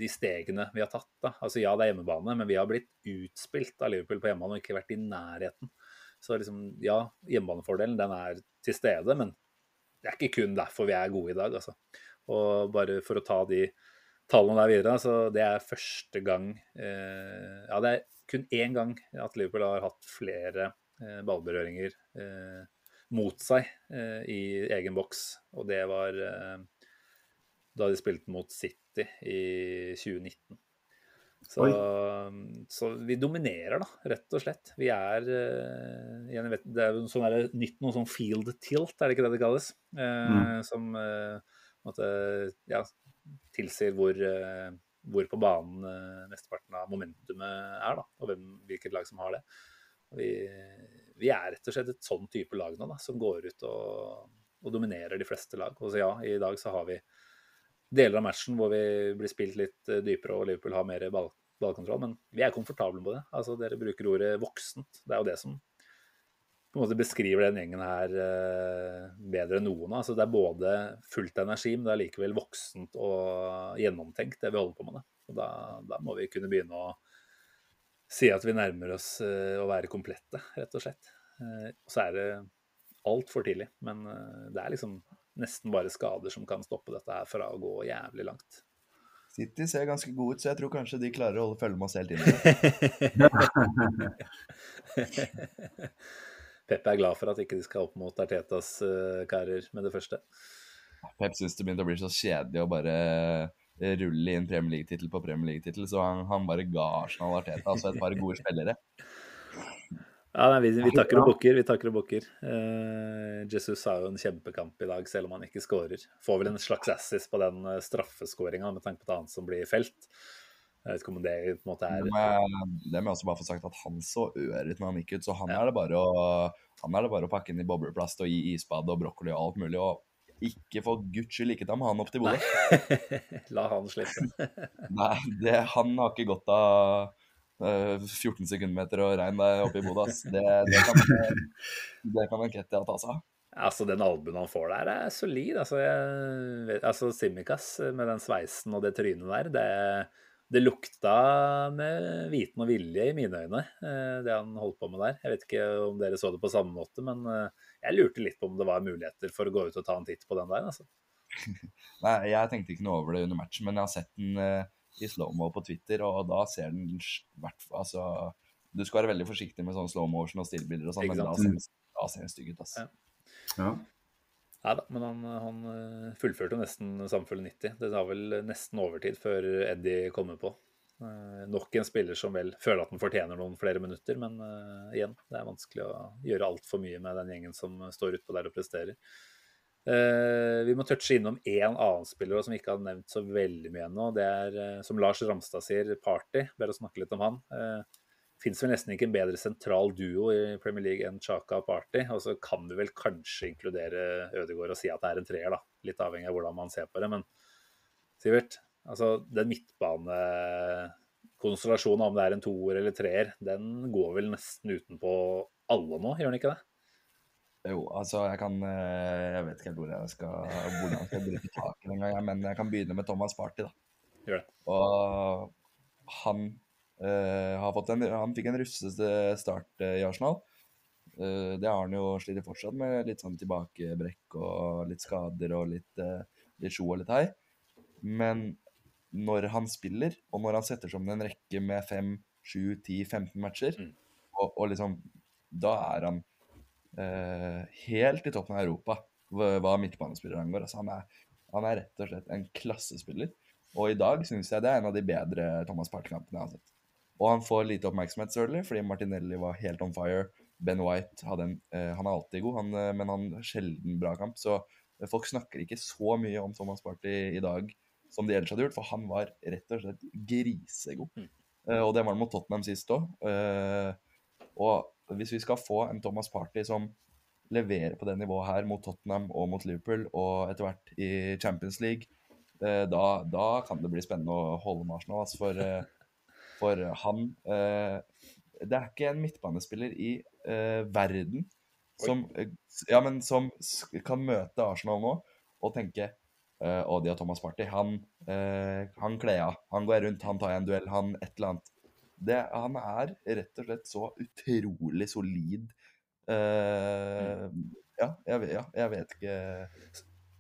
de stegene vi har tatt. da. Altså Ja, det er hjemmebane, men vi har blitt utspilt av Liverpool på hjemmebane og ikke vært i nærheten. Så liksom, ja, hjemmebanefordelen den er til stede, men det er ikke kun derfor vi er gode i dag. altså. Og bare for å ta de tallene der videre, så det er første gang uh, Ja, det er kun én gang at Liverpool har hatt flere uh, ballberøringer eh, mot seg eh, i egen boks, og det var eh, da de spilte mot City i 2019. Så, så vi dominerer, da, rett og slett. Vi er eh, igjen, jeg vet, Det er jo sånn der, nytt noe sånn field tilt, er det ikke det det kalles? Mm. Som eh, på ja, tilsier hvor, eh, hvor på banen eh, mesteparten av momentumet er, da, og hvem, hvilket lag som har det. Vi, vi er rett og slett et sånn type lag nå, da, som går ut og, og dominerer de fleste lag. Og så ja, i dag så har vi deler av matchen hvor vi blir spilt litt eh, dypere og Liverpool har mer ball, ballkontroll, men vi er komfortable på det. Altså, dere bruker ordet voksent. Det er jo det som på en måte beskriver den gjengen her eh, bedre enn noen. Altså, det er både fullt av energi, men det er likevel voksent og gjennomtenkt, det vi holder på med. Det. Og da, da må vi kunne begynne å si at vi nærmer oss eh, å være komplette, rett og slett. Eh, og så er det altfor tidlig, men eh, det er liksom nesten bare skader som kan stoppe dette her fra å gå jævlig langt. City ser ganske god ut, så jeg tror kanskje de klarer å holde følge med oss helt inn. Pep er glad for at ikke de skal opp mot Artetas karer med det første. Pep syns det begynte å bli så kjedelig å bare rulle inn Premier League-tittel på Premier League-tittel, så han, han bare ga Arsenal Arteta, altså et par gode spillere. Ja, nei, vi, vi takker og bukker. Vi takker og bukker. Uh, Jesus har jo en kjempekamp i dag, selv om han ikke skårer. Får vel en slags assis på den uh, straffeskåringa med tanke på det annet som blir felt. Jeg vet ikke om det på en måte Det er må jeg, det må jeg også bare få sagt at han så ør ut når han gikk ut, så han, Ja. er det bare å, han er det bare å pakke inn i bobleplast og gi isbad og brokkoli og alt mulig, og ikke for guds skyld ikke ta med han opp til Bodø. La han slippe. Nei, det, han har ikke godt av eh, 14 sekundmeter og regn der oppe i Bodø. Det, det kan, det kan Nketia ta seg av. Altså, Den albuen han får der, er solid. Altså, jeg altså Simikaz med den sveisen og det trynet der, det, det lukta med viten og vilje i mine øyne, eh, det han holdt på med der. Jeg vet ikke om dere så det på samme måte, men eh, jeg lurte litt på om det var muligheter for å gå ut og ta en titt på den der. altså. Nei, jeg tenkte ikke noe over det under matchen, men jeg har sett den eh, i slow-mo på Twitter, og da ser den hvert Altså, du skal være veldig forsiktig med sånn slow motion og stillbilder og sånn, men da ser, da ser den stygg ut, altså. Ja. Ja. Nei da, men han, han eh, fullførte nesten samfunnet 90. Det tar vel nesten overtid før Eddie kommer på. Eh, nok en spiller som vel føler at han fortjener noen flere minutter, men uh, igjen, det er vanskelig å gjøre altfor mye med den gjengen som står utpå der og presterer. Uh, vi må touche innom én annen spiller som vi ikke har nevnt så veldig mye ennå. Det er, uh, som Lars Ramstad sier, Party. Bare å snakke litt om han. Uh, Fins vel nesten ikke en bedre sentral duo i Premier League enn Chaka og Party. Og så kan vi vel kanskje inkludere Ødegaard og si at det er en treer, da. Litt avhengig av hvordan man ser på det. Men Sivert, altså den midtbanekonstellasjonen, om det er en toer eller treer, den går vel nesten utenpå alle nå, gjør den ikke det? Jo, altså, jeg kan eh, Jeg vet ikke hvor jeg skal hvordan jeg skal bruke taket i det engang, men jeg kan begynne med Thomas Party, da. Gjør det. Og han eh, har fått en Han fikk en rufsete start eh, i Arsenal. Det har han jo slitt fortsatt med, litt sånn tilbakebrekk og litt skader og litt, uh, litt sjo og litt hei. Men når han spiller, og når han setter sammen en rekke med 5, 7, 10, 15 matcher, Mm. og, og liksom Da er han eh, helt i toppen av Europa hva, midtbanespiller angår. Altså, han, er, han er rett og slett en klassespiller. Og i dag syns jeg det er en av de bedre Thomas Party-kampene jeg har sett. Og han får lite oppmerksomhet, selvfølgelig, fordi Martinelli var helt on fire. Ben White hadde en eh, Han er alltid god, han, eh, men han sjelden bra kamp. Så eh, folk snakker ikke så mye om Thomas Party i dag som de ellers hadde gjort, for han var rett og slett grisegod. Mm. Uh, og det var han mot Tottenham sist òg. og hvis vi skal få en Thomas Party som leverer på det nivået her mot Tottenham og mot Liverpool, og etter hvert i Champions League, uh, da, da kan det bli spennende å holde med Arsenal. Altså for, eh, for han eh, Det er ikke en midtbanespiller i eh, verden som, eh, ja, men som kan møte Arsenal nå og tenke Å, de og Thomas Party. Han, uh, han kler av. Han går rundt, han tar en duell, han et eller annet. Det, han er rett og slett så utrolig solid. Eh, ja, jeg, ja, jeg vet ikke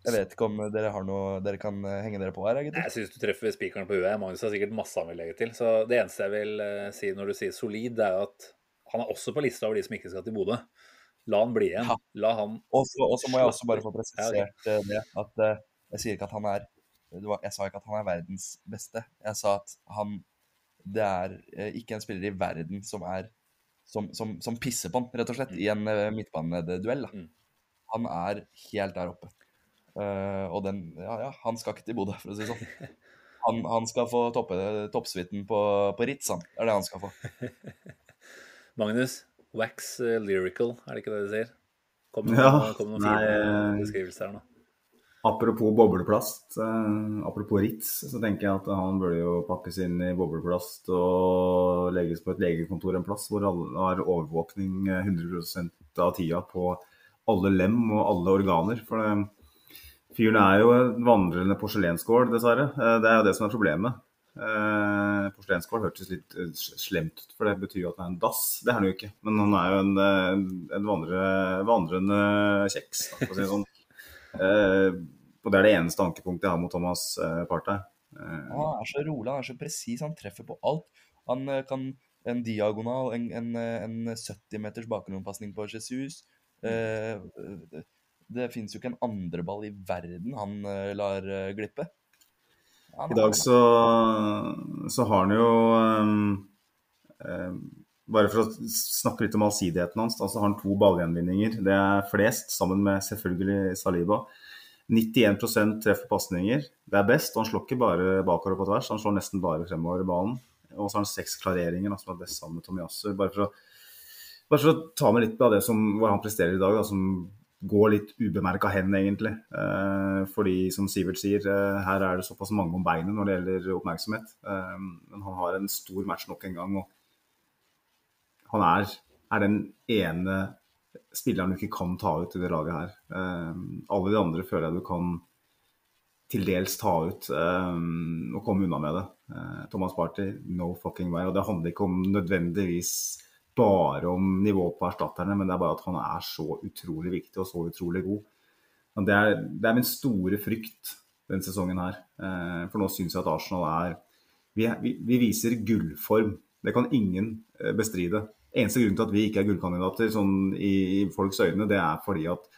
Jeg vet ikke om dere har noe dere kan henge dere på her, Egentlig. Jeg syns du treffer spikeren på huet. Magnus har sikkert masse han vil legge til. Så det eneste jeg vil si når du sier solid, det er jo at han er også på lista over de som ikke skal til Bodø. La han bli igjen. La han Og så må jeg også bare få presisert det at jeg sier ikke at han er Jeg sa ikke at han er verdens beste. Jeg sa at han Det er eh, ikke en spiller i verden som er som, som, som pisser på han, rett og slett, i en uh, midtbaneduell. Mm. Han er helt der oppe. Uh, og den Ja, ja, han skal ikke til Bodø, for å si det sånn. Han, han skal få toppe toppsuiten på, på Ritz, han. Det er det han skal få. Magnus, wax eh, lyrical, er det ikke det du sier? Kom med Ja, noen, kom med noen fine eh, beskrivelser her nå. Apropos bobleplast, eh, apropos Ritz, så tenker jeg at han burde jo pakkes inn i bobleplast og legges på et legekontor en plass hvor alle har overvåkning eh, 100% av tida på alle lem og alle organer. For det, fyren er jo en vandrende porselenskål, dessverre. Eh, Det er jo det som er problemet. Eh, porselenskål hørtes litt eh, slemt ut, for det betyr jo at det er en dass. Det er han jo ikke. Men han er jo en, eh, en vandre, vandrende kjeks, da, for å si sånn. Eh, og det er det eneste ankepunktet jeg har mot Thomas eh, Partey. Eh, Han er så rolig, han er så presis, han treffer på alt. Han kan en diagonal, en, en, en 70 meters bakgrunnspasning på Jesus. Det det fins jo ikke en andreball i verden han lar glippe. Han I dag så, så har han jo um, eh, Bare for å snakke litt om allsidigheten hans, altså har han to ballgjenvinninger. Det er flest, sammen med selvfølgelig Saliba. 91 treffer pasninger. Det er best. og Han slår ikke bare bakover og på tvers, han slår nesten bare fremover i banen. Og så har han seks klareringer, som er best sammen med Tomiyasu. Bare, for å- bare for å ta med litt av det som, hvor han presterer i dag, da, som går litt ubemerka hen, egentlig. Eh, fordi, som Sivert sier, eh, her er det såpass mange om beinet når det gjelder oppmerksomhet. Eh, men han har en stor match nok en gang. og han er, er den ene spilleren du ikke kan ta ut i det laget her. Eh, alle de andre føler jeg du kan til dels ta ut eh, og komme unna med det. Uh, Thomas Party, no fucking way. Og det handler ikke om nødvendigvis bare om nivået på erstatterne, men det er bare at han er så utrolig viktig og så utrolig god. Det er, det er min store frykt denne sesongen her. Uh, for nå syns jeg at Arsenal er vi, vi, vi viser gullform. Det kan ingen bestride. Eneste grunn til at vi ikke er gullkandidater sånn i, i folks øyne, det er fordi at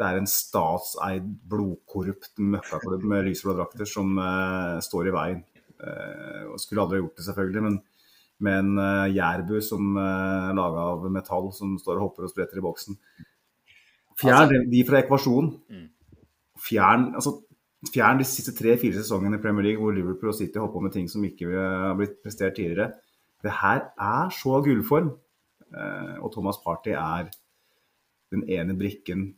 det er en statseid, blodkorrupt møkkaklubb med lyseblå drakter som uh, står i veien. Uh, og skulle aldri ha gjort det, selvfølgelig, men med en uh, jærbu som uh, laga av metall som står og hopper og spretter i boksen. Fjern de- de fra ekvasjonen. Fjern, altså, fjern de siste tre-fire sesongene i Premier League hvor Liverpool og City holdt på med ting som ikke har blitt prestert tidligere. Det her er så gullform. Eh, og Thomas Party er den ene brikken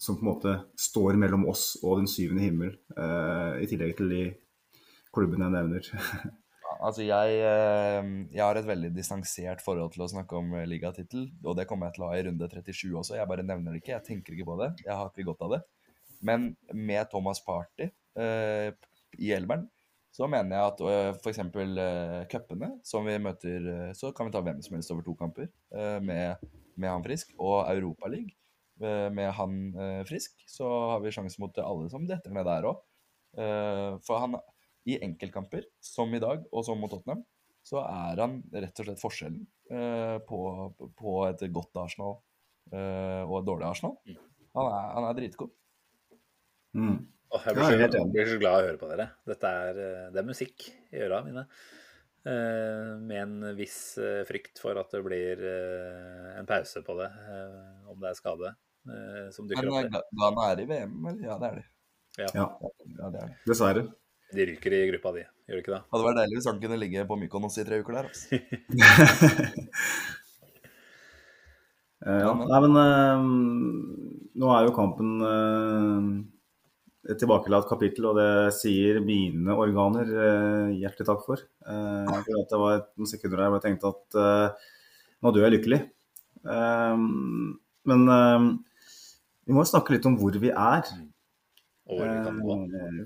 som på en måte står mellom oss og den syvende himmel, eh, i tillegg til de klubbene jeg nevner. Altså, jeg, eh, jeg har et veldig distansert forhold til å snakke om ligatittel, og det kommer jeg til å ha i runde 37 også. Jeg bare nevner det ikke, jeg tenker ikke på det. Jeg har ikke godt av det. Men med Thomas Party eh, i elveren, så mener jeg at uh, f.eks. Uh, cupene, som vi møter, eh, så kan vi ta hvem som helst over to kamper eh, med, med han frisk. Og Europaligaen med han eh, frisk, så har vi sjanse mot alle som detter ned der òg. for han i enkeltkamper, som i dag, og som mot Tottenham, så er han rett og slett forskjellen eh, på, på et godt Arsenal eh, og et dårlig Arsenal. Han er, han er dritgod. Mm. Åh, jeg blir, så, jeg, blir så glad av å høre på dere. Dette er, eh, det er musikk i øra mine. Eh, med en viss eh, frykt for at det blir en pause på det, om det er skade eh, som dukker opp. Men Ghana er i VM, eller? Ja, det er de. Ja. Ja, Ja, det er de. dessverre. De ryker i gruppa di, gjør de ikke det? Hadde vært deilig hvis han kunne ligge på Mykonos i tre uker der. Altså. Eh, ja. Men- Nei, men øh, nå er jo kampen eh, et tilbakelatt kapittel, og det sier mine organer eh, hjertelig takk for. Eh, for at det var et- noen sekunder der hvor jeg tenkte at eh, nå dør jeg lykkelig. Men vi må snakke litt om hvor vi er.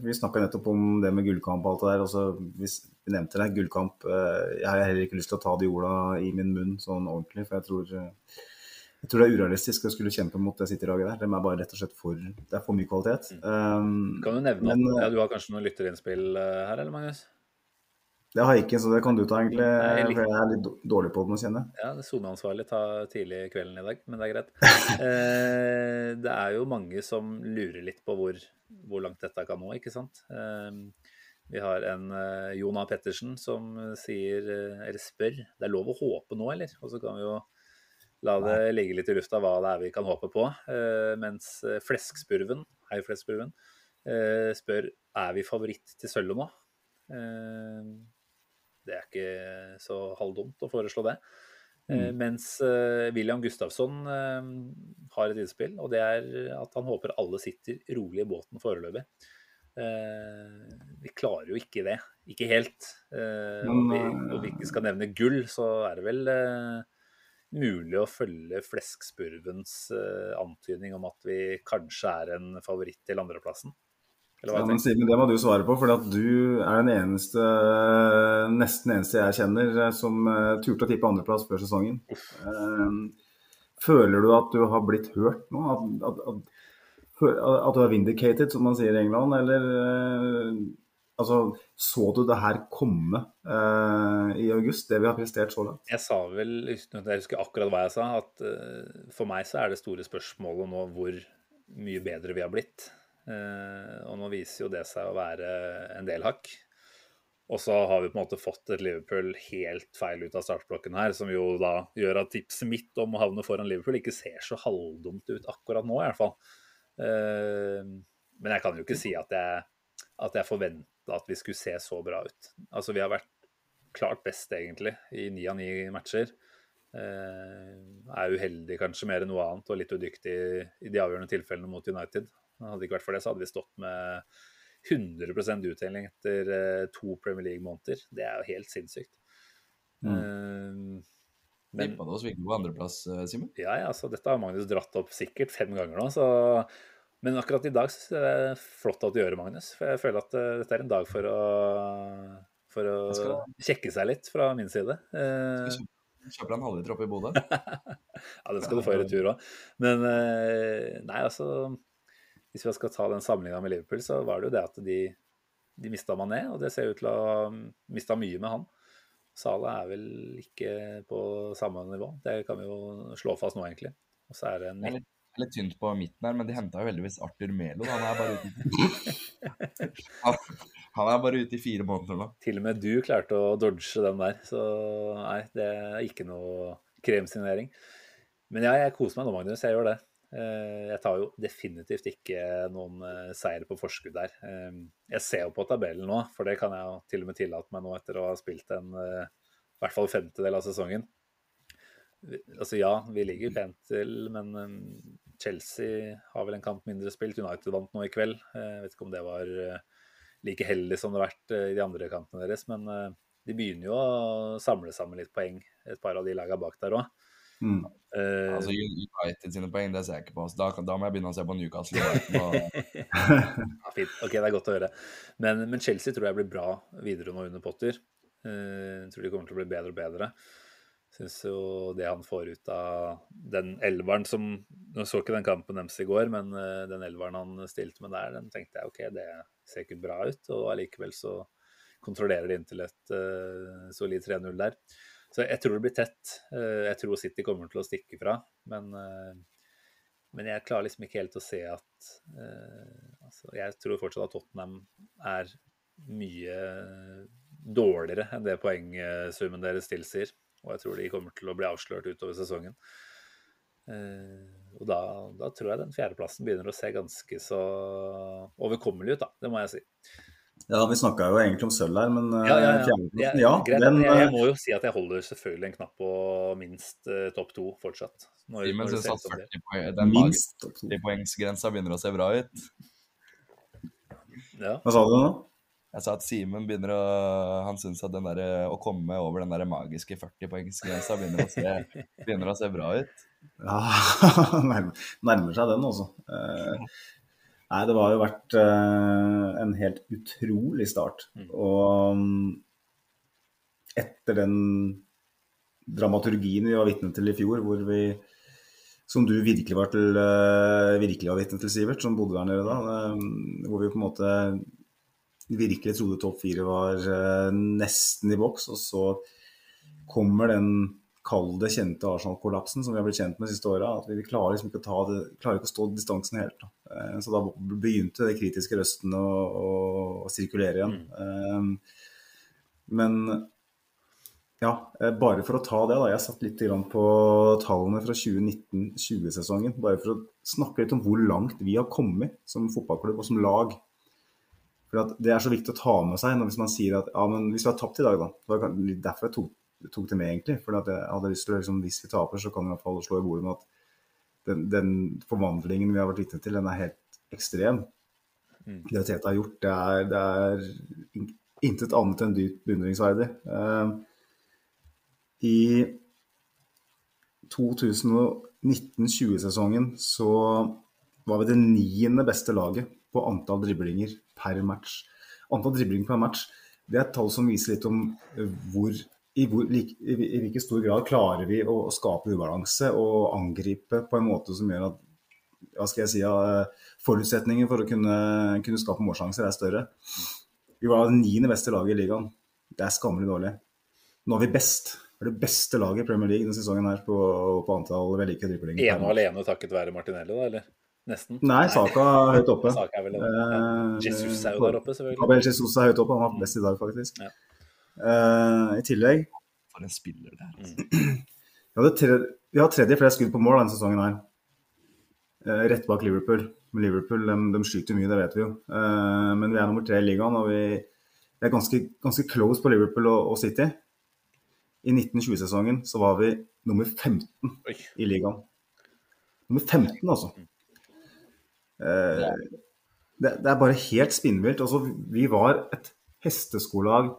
Vi snakka nettopp om det med gullkamp og alt det der. Også, hvis vi nevnte det, gullkamp. Jeg har heller ikke lyst til å ta de orda i min munn sånn ordentlig, for jeg tror, jeg tror det er urealistisk å skulle kjempe mot det City-laget der. De er bare rett og slett for Det er for mye kvalitet. Um, Kan du nevne men, eh, ja, du har kanskje noen lytterinnspill eh, her, eller Magnus? det har jeg ikke, så det kan du ta, egentlig. Nei, For jeg er litt dårlig på det nå, kjenne. Ja, det SoMe-ansvarlig tar tidlig kvelden i dag, men det er greit. Eh, det er jo mange som lurer litt på hvor, hvor langt dette kan nå, ikke sant. Eh, vi har en eh, Jonah Pettersen som sier, eh, eller spør, det er lov å håpe nå, eller? Og så kan vi jo la det ligge litt i lufta hva det er vi kan håpe på. Eh, mens eh, Fleskspurven, hei Fleskspurven, eh, spør er vi favoritt til sølvet nå. Det er ikke så halvdumt å foreslå det. Mm. Mens William Gustafsson har et innspill, og det er at han håper alle sitter rolig i båten foreløpig. Eh, vi klarer jo ikke det. Ikke helt. Eh, Men, og vi, og vi ikke skal nevne gull, så er det vel eh, mulig å følge Fleskspurvens eh, antydning om at vi kanskje er en favoritt til andreplassen. Eller Ja, men? Simen, det må du svare på, for at du er den eneste, nesten eneste jeg kjenner eh, som eh, turte å tippe andreplass før sesongen. Eh, Føler du at du har blitt hørt nå? At, at, at, at du er vindicated, som man sier i England? Eller eh, altså, så du det her komme eh, i august, det vi har prestert så langt? Jeg sa vel, uten jeg husker akkurat hva jeg sa, at eh, for meg så er det store spørsmålet nå hvor mye bedre vi har blitt. Eh, og nå viser jo det seg å være en del hakk. Og så har vi på en måte fått et Liverpool helt feil ut av startblokken her, som jo da gjør at tipset mitt om å havne foran Liverpool ikke ser så halvdumt ut akkurat nå, i hvert fall. Men jeg kan jo ikke si at jeg, at jeg forventa at vi skulle se så bra ut. Altså, vi har vært klart best, egentlig, i ni av ni matcher. Eh, er uheldig kanskje mer enn noe annet og litt udyktig i de avgjørende tilfellene mot United. Hadde det ikke vært for det, så hadde vi stått med 100 uttelling etter eh, to Premier League-måneder. Det er jo helt sinnssykt. Mm. Eh, men Vippa det oss virkelig på andreplass, eh, Simen? ja, ja, så dette har Magnus dratt opp sikkert fem ganger nå. Så... Men akkurat i dag synes jeg det er flott at du gjør det, Magnus. For jeg føler at eh, dette er en dag for å, for å kjekke seg litt fra min side. Eh, Skal Kjøper deg en halvliter oppe i Bodø? ja, den skal du få i retur òg. Men eh, nei, altså Hvis vi skal ta den sammenligna med Liverpool, så var det jo det at de, de mista Mané, og det ser ut til å ha mista mye med han. Salah er vel ikke på samme nivå. Det kan vi jo slå fast nå, egentlig. Og så er det en er litt, tynt på midten her, men de henta jo heldigvis Arthur Melo. Han er bare ute i han, er bare ute i fire måneder nå. Til og med du klarte å dodge den der, så nei, det er ikke noe kremsignering. Men ja, jeg koser meg nå, Magnus. Jeg gjør det. Eh, Jeg tar jo definitivt ikke noen eh, seier på forskudd der. Eh, Jeg ser jo på tabellen nå, for det kan jeg jo til og med tillate meg nå etter å ha spilt en i hvert fall femtedel av sesongen. Altså ja, vi ligger pent til, men Chelsea har vel en kamp mindre spilt. United vant nå i kveld. Eh, Jeg vet ikke om det var eh, like heldig som det har vært eh, i de andre kampene deres, men de begynner jo å samle sammen litt poeng, et par av de lagene bak der òg. Mm. Altså United sine poeng, det ser jeg ikke på. Så da, da må jeg begynne å se på Newcastle. Ja, fint. Ok, det er godt å høre. Men, men Chelsea tror jeg blir bra videre nå under Potter. Uh, tror de kommer til å bli bedre og bedre. Syns jo det han får ut av den elveren som Nå så ikke den kampen deres i går, men eh, den elveren han stilte med der, den tenkte jeg OK, det ser ikke bra ut. Og allikevel så kontrollerer de inntil et uh, solid 3-0 der. Så jeg tror det blir tett. Uh, jeg tror City kommer til å stikke fra, men uh, men jeg klarer liksom ikke helt å se at uh, altså, Jeg tror fortsatt at Tottenham er mye dårligere enn det poengsummen deres tilsier. Og jeg tror de kommer til å bli avslørt utover sesongen. Eh, og da, da tror jeg den fjerdeplassen begynner å se ganske så overkommelig ut, da. Det må jeg si. Ja, vi snakka jo egentlig om sølv her, men eh, Ja, ja, ja. fjerdeplassen, Jeg, ja, greit, den, jeg, jeg eh, må jo si at jeg holder selvfølgelig en knapp på minst uh, topp to fortsatt. Når, Simen syns at ut som 40 poeng, den minst 40-poengsgrensa begynner å se bra ut. Ja. Hva sa du nå? Jeg sa at Simen begynner å Han syns at den der, å komme over den der magiske 40-poengsgrensa begynner, begynner å se bra ut. Ja, nærmer, nærmer seg den, altså. Eh, nei, det har jo vært eh, en helt utrolig start. Og mm, etter den dramaturgien vi var vitne til i fjor, hvor vi som du virkelig var, til, eh, virkelig var vitne til, Sivert, som bodde der nede da. hvor vi på en måte virkelig trodde topp fire var eh, nesten i boks, og så kommer den kalde, kjente Arsenal-kollapsen som vi har blitt kjent med de siste åra. At vi klarer liksom ikke det, klarer ikke å stå distansen helt. Da. Eh, Så da begynte de kritiske røstene å, å, sirkulere igjen. Eh, Men ja, bare for å ta det, da. Jeg satt litt på tallene fra 2019-20-sesongen. Bare for å snakke litt om hvor langt vi har kommet som fotballklubb og som lag. For at Det er så viktig å ta med seg når hvis man sier at ja, men hvis vi har tapt i dag, da. Det var derfor jeg tok, tok det med, egentlig. For at jeg hadde lyst til å liksom, Hvis vi taper, så kan vi i hvert fall slå i bordet med at den, den forvandlingen vi har vært vitne til, den er helt ekstrem. Det Teta har gjort, det er, det er intet annet enn dypt beundringsverdig. Uh, I 2019-20-sesongen så var vi det niende beste laget på antall driblinger per match. Antall driblinger per match det er et tall som viser litt om eh, hvor, i, hvor, lik- i, i hvilken stor grad klarer vi å, skape ubalanse og angripe på en måte som gjør at hva skal jeg si, ja, forutsetningen for å kunne, kunne skape målsjanser er større. Vi var det niende beste laget i ligaen. Det er skammelig dårlig. Nå er vi best. Vi er det beste laget i Premier League denne sesongen her på, på antall vellykkede driblinger. Ene og alene takket være Martinelli, da, eller? Nesten. Nei, Saka er høyt oppe. Saka er vel. Ja. Eh, Jesus er jo der oppe, selvfølgelig. Abel Jesus er høyt oppe, han var best i dag, faktisk. Ja. Uh, I tillegg For en spiller det er. Altså. Vi vi har tredje flest skudd på mål denne sesongen her. Uh, rett bak Liverpool. Men Liverpool de, de skyter mye, det vet vi jo. Uh, men vi er nummer tre i ligaen, og vi, er ganske, ganske close på Liverpool og, og City. I 1920-sesongen så var vi nummer 15 Oi. i ligaen. Nummer 15, altså. Eh, det, det er bare helt spinnvilt. Altså, vi var et hesteskolag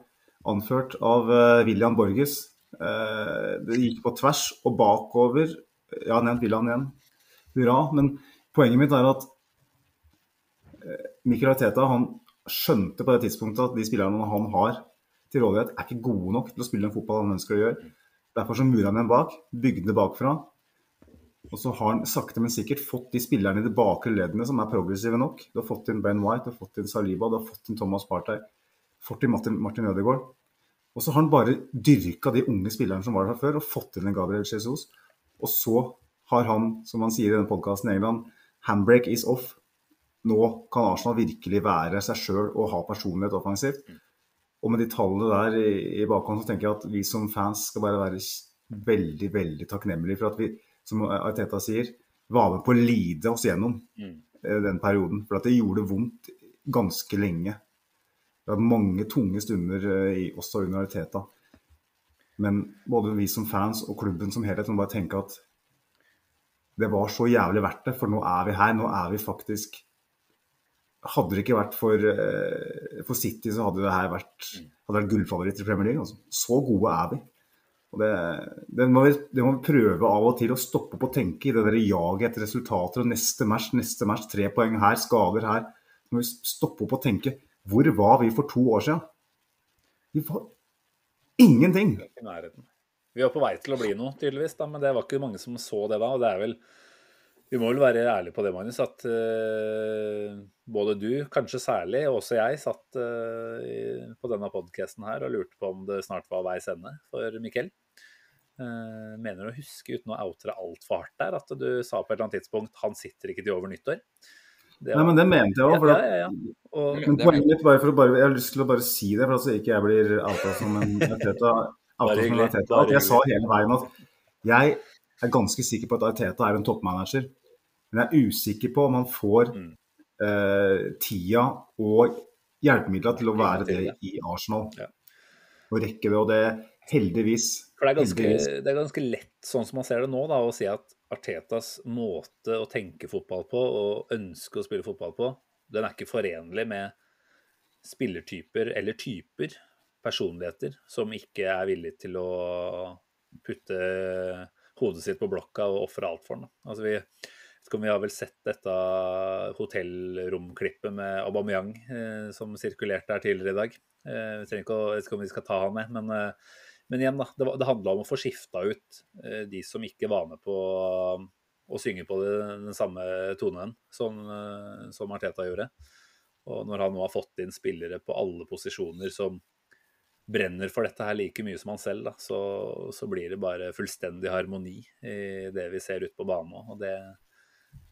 anført av uh, William Borges. Uh, det gikk på tvers og bakover. Jeg har nevnt William igjen. Hurra. Men poenget mitt er at uh, Mikkel Arteta han skjønte på det tidspunktet at de spillerne han har til rådighet, er ikke gode nok til å spille den fotball han ønsker å gjøre. Derfor så mura han igjen bak, bygde det bakfra. Og så har han sakte, men sikkert fått de spillerne i de bakre leddene som er progressive nok. Du har fått inn Ben White, du har fått inn Saliba, du har fått inn Thomas Partey, fått inn Martin, Martin Ødegaard. Og så har han bare dyrka de unge spillerne som var der før, og fått inn en Gabriel Jesus. Og så har han, som han sier i denne podkasten i England, handbrake is off. Nå kan Arsenal virkelig være seg sjøl og ha personlighet offensivt. Og med de tallene der i, i bakhånd, så tenker jeg at vi som fans skal bare være veldig, veldig takknemlige for at vi, som Arteta sier, var med på å lide oss gjennom Mm. eh, den perioden. For at det gjorde vondt ganske lenge. Det var mange tunge stunder eh, i, også under Arteta. Men både vi som fans og klubben som helhet må bare tenke at det var så jævlig verdt det, for nå er vi her. Nå er vi faktisk Hadde det ikke vært for, eh, for City, så hadde det her vært, hadde vært gullfavoritter i Premier League. Altså. Så gode er vi. Og det, det, må vi, det må vi prøve av og til å stoppe opp og tenke i det der jaget etter resultater og neste match, neste match, tre poeng her, skader her. Så må vi stoppe opp og tenke hvor var vi for to år siden? Vi var ingenting. Vi var på vei til å bli noe, tydeligvis, da, men det var ikke mange som så det da. og det er vel Vi må vel være ærlige på det, Magnus, at uh, både du, kanskje særlig, og også jeg, satt uh, i- på denne podkasten her og lurte på om det snart var veis ende for Mikkel. Eh, mener å huske, uten å outre altfor hardt der, at du sa på et eller annet tidspunkt 'han sitter ikke til over nyttår'. Det Nei, men det mente jeg òg. ja, ja, ja. Og, Men poenget mitt bare for å bare, Jeg har lyst til å bare si det, for at så ikke jeg blir outa som en Arteta. At jeg sa hele veien at jeg er ganske sikker på at Arteta er en toppmanager. Men jeg er usikker på om han får Mm. uh, tida og hjelpemidler til å være det i Arsenal. Ja. Og rekke det. Og det heldigvis For det er, ganske, det er ganske lett, sånn som man ser det nå, da, å si at Artetas måte å tenke fotball på og ønske å spille fotball på, den er ikke forenlig med spillertyper eller typer, personligheter, som ikke er villige til å putte hodet sitt på blokka og ofre alt for den. Altså vi, vi har vel sett dette hotellromklippet med Aubameyang eh, som sirkulerte her tidligere i dag. Eh, vi trenger ikke å, jeg vet ikke om vi skal ta han med, men eh, men igjen, da, det, det handla om å få skifta ut eh, de som ikke var med på um, å synge på den samme tonen som, eh, som Arteta gjorde. Og når han nå har fått inn spillere på alle posisjoner som brenner for dette her like mye som han selv, da, så, så blir det bare fullstendig harmoni i det vi ser ute på banen. Og det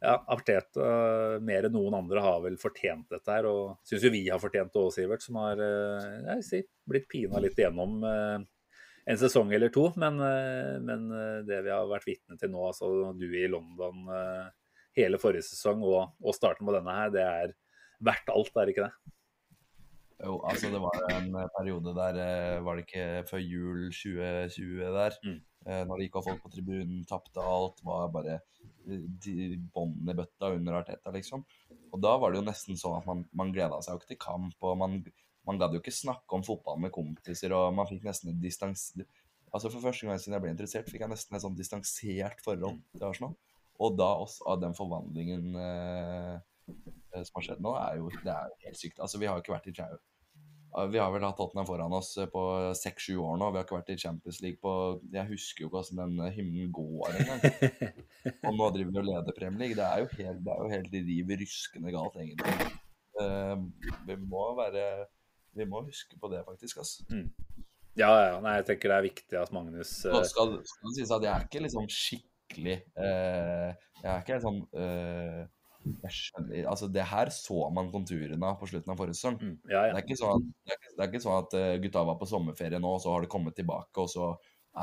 ja, Arteta mer enn noen andre har vel fortjent dette her, og syns jo vi har fortjent det òg, Sivert, som har eh, jeg blitt pina litt igjennom eh, en sesong eller to. Men, eh, men eh, det vi har vært vitne til nå, altså du i London eh, hele forrige sesong og, og starten på denne her, det er verdt alt, er det ikke det? Jo, altså det var en periode der, var det ikke før jul 2020 der, Mm. når det gikk av folk på tribunen, tapte alt, var bare bånd i bøtta under Arteta, liksom. Og da var det jo nesten sånn at man, man gleda seg jo ikke til kamp, og man, man gadd jo ikke snakke om fotball med kompiser, og man fikk nesten distans... Altså For første gang siden jeg ble interessert, fikk jeg nesten et sånn distansert forhold til Arsenal. Og da også av den forvandlingen eh, eh, som har skjedd nå, er jo det er helt sykt. Altså Vi har jo ikke vært i Chau. vi har vel hatt Tottenham foran oss eh, på seks-sju år nå. Vi har ikke vært i Champions League på Jeg husker jo ikke hvordan den eh, himmelen går engang. Og nå driver vi og leder Premier League. Det er jo helt, det er jo helt riv ryskende galt, egentlig. Vi må være Vi må huske på det, faktisk. Altså. Ja, ja. Nei, jeg tenker det er viktig at Magnus uh... Nå skal, skal det sies at jeg er ikke liksom skikkelig uh, Jeg er ikke helt sånn uh, jeg skjønner, altså Det her så man konturene av på slutten av forrige sesong. mm, Ja, Det ja. er ikke sånn at, det er ikke, det er ikke sånn at eh, gutta var på sommerferie nå, og så har det kommet tilbake, og så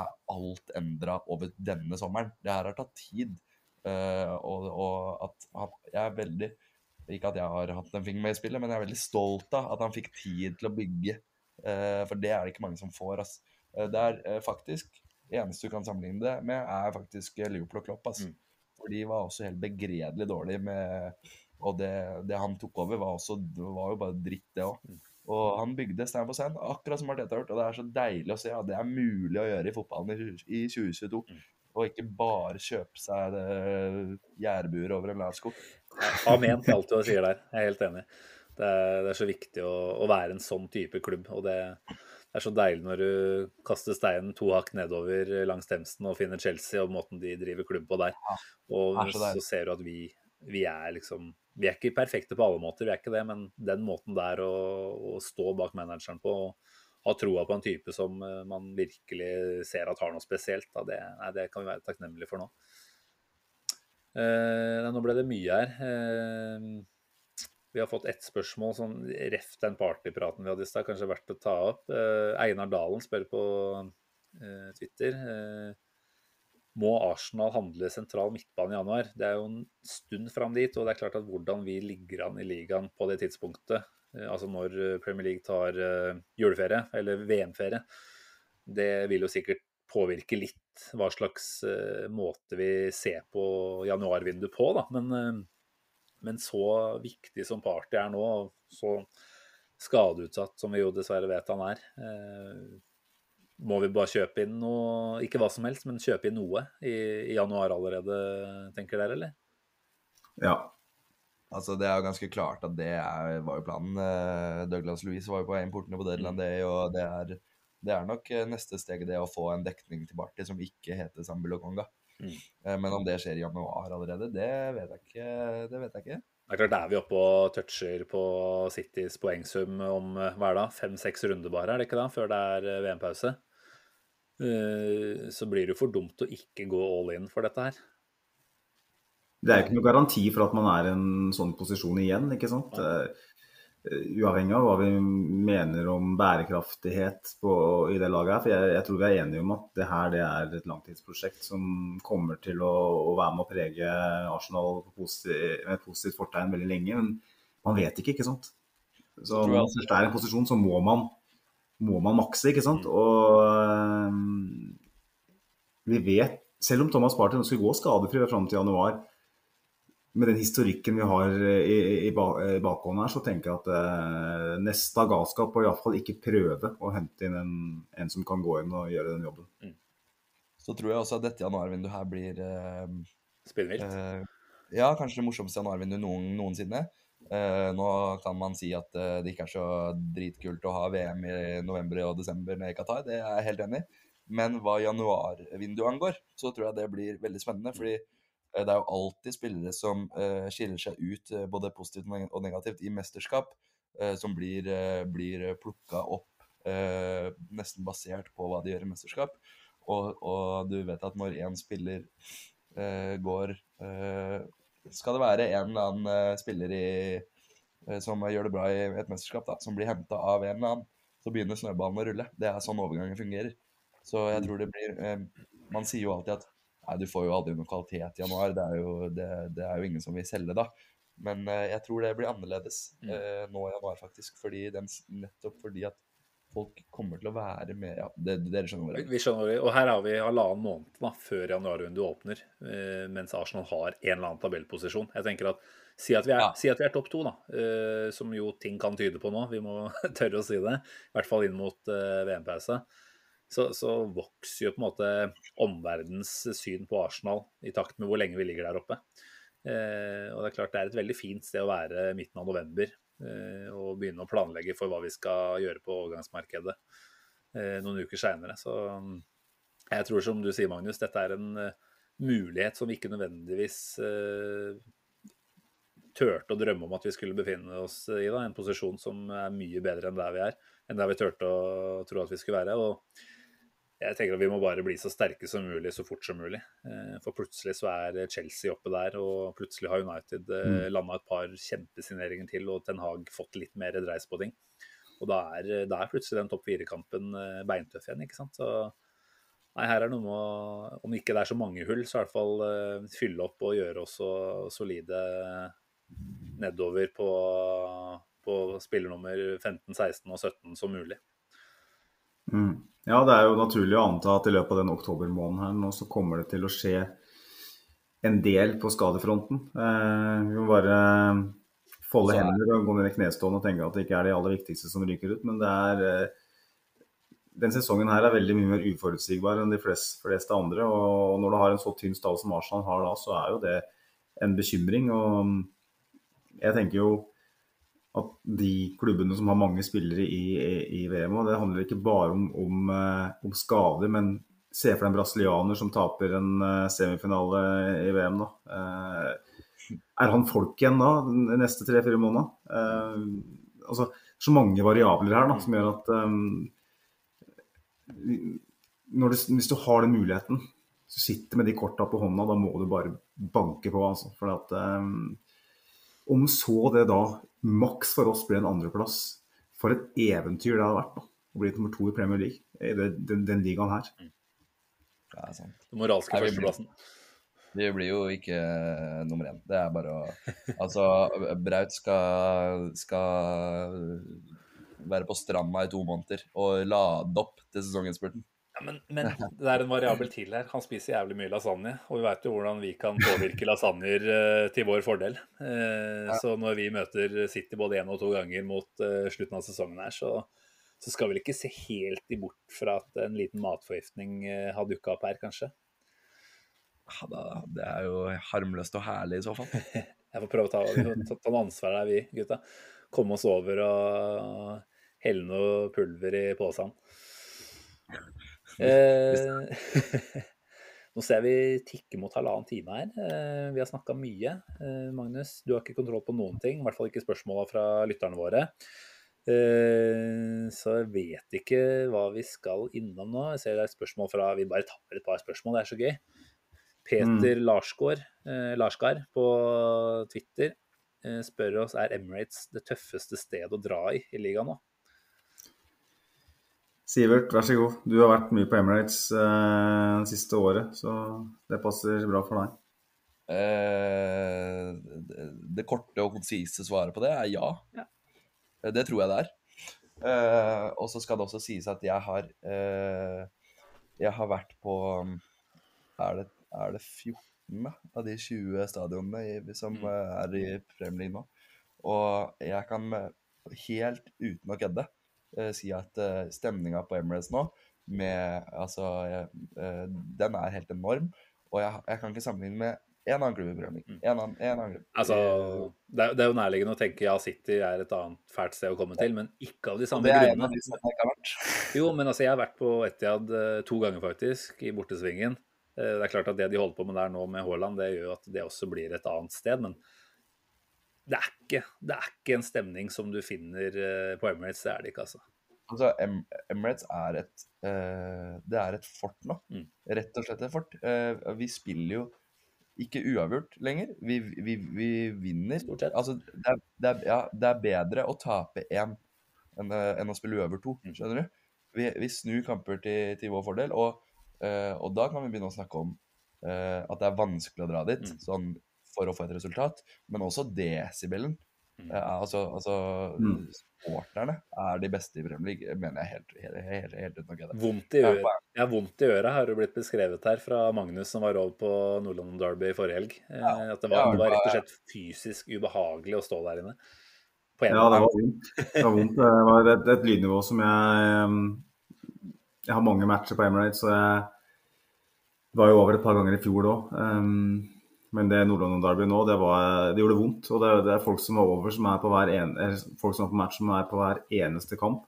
er alt endra over denne sommeren. Det her har tatt tid. Uh, og, og at jeg er veldig Ikke at jeg har hatt en finger med i spillet, men jeg er veldig stolt av at han fikk tid til å bygge. Eh, for det er det ikke mange som får. ass. Eh, det er eh, faktisk eneste du kan sammenligne det med, er faktisk Liverpool og Klopp. ass. Mm. For de var også helt begredelig dårlige med Og det, det han tok over, var, også, var jo bare dritt, det òg. Mm. Og han bygde stein på stein, akkurat som Arteta har gjort. Og det er så deilig å se at det er mulig å gjøre i fotballen i, i 2022. Mm. Og ikke bare kjøpe seg gjærbuer over en lav. Amen til alt du sier der. Jeg er helt enig. Det er, det er så viktig å, å være en sånn type klubb. Og det, det er så deilig når du kaster steinen to hakk nedover langs Themsen og finner Chelsea og måten de driver klubb på der. Og så så, ser du at vi, vi er liksom Vi er ikke perfekte på alle måter, vi er ikke det, men den måten der å, å stå bak manageren på og ha troa på en type som eh, man virkelig ser at har noe spesielt, da, det, nei, det kan vi være takknemlige for nå. Eh, nå ble det mye her. Eh, vi har fått ett spørsmål sånn ref den partypraten vi hadde i stad, kanskje verdt å ta opp. Eh, Einar Dalen spør på eh, Twitter. Eh, må Arsenal handle sentral midtbane i januar? Det er jo en stund fram dit, og det er klart at hvordan vi ligger an i ligaen på det tidspunktet, eh, altså når Premier League tar juleferie, eller VM-ferie, det vil jo sikkert påvirke litt hva slags eh, måte vi ser på januarvinduet på, da. Men, eh, men så viktig som Party er nå, og så skadeutsatt som vi jo dessverre vet han er, eh, må vi bare kjøpe inn noe, ikke hva som helst, men kjøpe inn noe i, i januar allerede, tenker dere, eller? Ja. Altså, Det er jo ganske klart at det er, var jo planen. Douglas Louise var jo på importene på Deadland day, og det er, det er nok eh, neste steg det å få en dekning til Barti som ikke heter Sambulokonga. Mm. Eh, Men om det skjer i januar allerede, det vet jeg ikke. Det vet jeg ikke. Det er klart, er vi oppe og toucher på Citys poengsum om eh, hva er det, fem-seks runder bare, er det ikke da, før det er VM-pause? Eh, Så blir det jo for dumt å ikke gå all in for dette her. Det er jo ikke noe garanti for at man er i en sånn posisjon igjen, ikke sant. Eh, Uavhengig av hva vi mener om bærekraftighet på, i det laget her. For jeg, jeg tror vi er enige om at det her det er et langtidsprosjekt som kommer til å, å være med å prege Arsenal på posi- med et positivt fortegn veldig lenge. Men man vet ikke, ikke sant. Så når man først er i en posisjon, så må man, må man makse, ikke sant. Og øh, vi vet, selv om Thomas Party skulle gå skadefri fram til januar, med den historikken vi har i, i, i bakhånd her, så tenker jeg at eh, neste av galskap og iallfall ikke prøve å hente inn en, en som kan gå inn og gjøre den jobben. Så tror jeg også at dette januarvinduet her blir eh, Spinnvilt. Eh, ja, kanskje det morsomste januarvinduet noen, noensinne. Eh, nå kan man si at eh, det ikke er så dritkult å ha VM i november og desember nede i Qatar, det er jeg helt enig i. Men hva januarvinduet angår, så tror jeg det blir veldig spennende. fordi eh, det er jo alltid spillere som eh, skiller seg ut eh, både positivt og negativt i mesterskap, eh, som blir, blir plukka opp eh, nesten basert på hva de gjør i mesterskap. Og, og du vet at når én spiller eh, går eh, Skal det være en eller annen eh, spiller i, eh, som gjør det bra i et mesterskap, da, som blir henta av en eller annen, så begynner snøballen å rulle. Det er sånn overgangen fungerer. Så jeg tror det blir eh, Man sier jo alltid at nei, du får jo aldri noe kvalitet i januar. Det er jo, det, det er jo ingen som vil selge da. Men uh, jeg tror det blir annerledes Mm. eh, nå i januar, faktisk. Fordi den, nettopp fordi at folk kommer til å være med Ja, det, dere skjønner hva Vi, er. skjønner, og her har vi halvannen måned da, før januarvinduet åpner, uh, mens Arsenal har en eller annen tabellposisjon. Jeg tenker at Si at vi er, Ja. si at vi er topp to, da, som jo ting kan tyde på nå. Vi må tørre å si det. I hvert fall inn mot VM-pause. Så, så vokser jo på en måte omverdens syn på Arsenal i takt med hvor lenge vi ligger der oppe. Eh, og det er klart det er et veldig fint sted å være midten av november eh, og begynne å planlegge for hva vi skal gjøre på overgangsmarkedet eh, noen uker seinere. Mm, jeg tror som du sier, Magnus, dette er en eh, mulighet som vi ikke nødvendigvis eh, turte å drømme om at vi skulle befinne oss i. da, En posisjon som er mye bedre enn der vi er, enn der vi turte å tro at vi skulle være. og jeg tenker at Vi må bare bli så sterke som mulig så fort som mulig. Eh, For plutselig så er Chelsea oppe der, og plutselig har United mm. landa et par kjempesigneringer til, og Ten Hag fått litt mer dreis på ting. Og da er, da er plutselig den topp fire-kampen eh, beintøff igjen. ikke sant? Så Nei, her er noe med å, om ikke det er så mange hull, så i hvert fall fylle opp og gjøre oss så solide nedover på, på spillernummer 15, 16 og 17 som mulig. Mm. Ja, det er jo naturlig å anta at i løpet av den oktobermåneden her nå så kommer det til å skje en del på skadefronten. Eh, vi må bare folde er- hender og gå ned i knestående og tenke at det ikke er de aller viktigste som ryker ut. Men det er eh, den sesongen her er veldig mye mer uforutsigbar enn de fleste, fleste andre. Og når du har en så tynn stall som Arsenal har da, så er jo det en bekymring. Og jeg tenker jo at de klubbene som har mange spillere i, i, i VM, og det handler ikke bare om, om, eh, om skader, men se for deg en brasilianer som taper en eh, semifinale i VM, da. Eh, er han folk igjen da, de neste tre-fire månedene? Altså, så mange variabler her da, som gjør at um, du, hvis du har den muligheten, så sitter med de korta på hånda, da må du bare banke på. Altså. For at, um, om så det da maks for oss blir en andreplass, for et eventyr det hadde vært da, å bli nummer to i Premier League i det, den, den ligaen her. Det er sant. Den moralske førsteplassen. vi blir jo ikke eh, nummer én. Det er bare å Altså, Braut skal, skal være på stranda i to måneder og lade opp til sesonginnspurten. Ja, men, men det er en variabel til her. Han spiser jævlig mye lasagne. Og vi veit jo hvordan vi kan påvirke lasagner eh, til vår fordel. Eh, Så når vi møter City både én og to ganger mot eh, slutten av sesongen her, så, så skal vi vel ikke se helt i bort fra at en liten matforgiftning eh, har dukka opp her, kanskje. Ja, da- Det er jo harmløst og herlig i så fall. Jeg får prøve å ta, ta, ta noe ansvar der, vi gutta. Komme oss over og helle noe pulver i posen. Eh, nå ser vi tikke mot halvannen time her. Eh, vi har snakka mye. Eh, Magnus, du har ikke kontroll på noen ting, i hvert fall ikke spørsmåla fra lytterne våre. Eh, så jeg vet ikke hva vi skal innom nå. Jeg ser det er et spørsmål fra Vi bare tar et par spørsmål, det er så gøy. Peter Larsgaard, eh, Larsgaard på Twitter eh, spør oss er Emirates det tøffeste sted å dra i i ligaen nå. Sivert, vær så god. Du har vært mye på Emirates eh, det siste året, så det passer bra for deg. Eh, det, det korte og konsise svaret på det er ja. Ja. Eh, Det tror jeg det er. Eh, og så skal det også sies at jeg har eh, Jeg har vært på Er det, er det 14 av de 20 stadionene i, som Mm. eh, er i Premier League nå? Og jeg kan helt uten å kødde eh, si at uh, stemninga på Emirates nå med, altså, eh, den er helt enorm. Og jeg, jeg kan ikke sammenligne med en annen klubb i Premier League. Klubb. Altså, det er, det er jo nærliggende å tenke ja, City er et annet fælt sted å komme til, men ikke av de samme er grunnene. de. Jo, men altså, jeg har vært på Etiad eh, to ganger faktisk, i bortesvingen. Eh, Det er klart at det de holder på med der nå med Haaland, det gjør jo at det også blir et annet sted, men det er ikke, det er ikke en stemning som du finner eh, på Emirates, det er det ikke, altså. Altså, Em Emirates er et uh, Det er et fort nå. Mm. Rett og slett et fort. Uh, vi spiller jo ikke uavgjort lenger. Vi, vi, vi vinner. Stort sett. Altså, det er, det, er, ja, det er bedre å tape én enn, eh, enn å spille uavgjort to. Mm. Skjønner du? Vi, vi snur kamper til, til vår fordel, og, uh, og da kan vi begynne å snakke om at det er vanskelig å dra dit Mm. sånn for å få et resultat. Men også desibelen. Mm. Eh, altså, altså Mm. supporterne er de beste i Premier League, mener jeg helt, helt, helt, helt uten å kødde. Vondt i Ja, øret, ja, vondt i øret har jo blitt beskrevet her fra Magnus som var over på Nordland Derby forrige helg. Eh, At det var, det var rett og slett fysisk ubehagelig å stå der inne. På en Ja, det var vondt. Det var, vondt. Det var et, et lydnivå som jeg um, Jeg har mange matcher på Emirates, så jeg var jo over et par ganger i fjor òg. Men det Nord-London Derby nå, det, var, det gjorde vondt. Og det, det er folk som var over, som er på hver en, folk som er på match, som er på hver eneste kamp.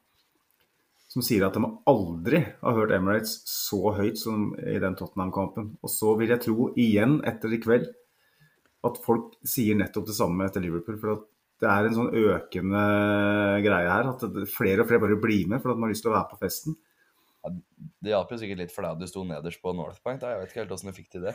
Som sier at de aldri har hørt Emirates så høyt som i den Tottenham-kampen. Og så vil jeg tro, igjen etter i kveld, at folk sier nettopp det samme etter Liverpool. For at det er en sånn økende greie her. At flere og flere bare blir med for at man har lyst til å være på festen. Det hjalp jo sikkert litt for deg at du sto nederst på North Point. Da. Jeg vet ikke helt åssen du fikk til det.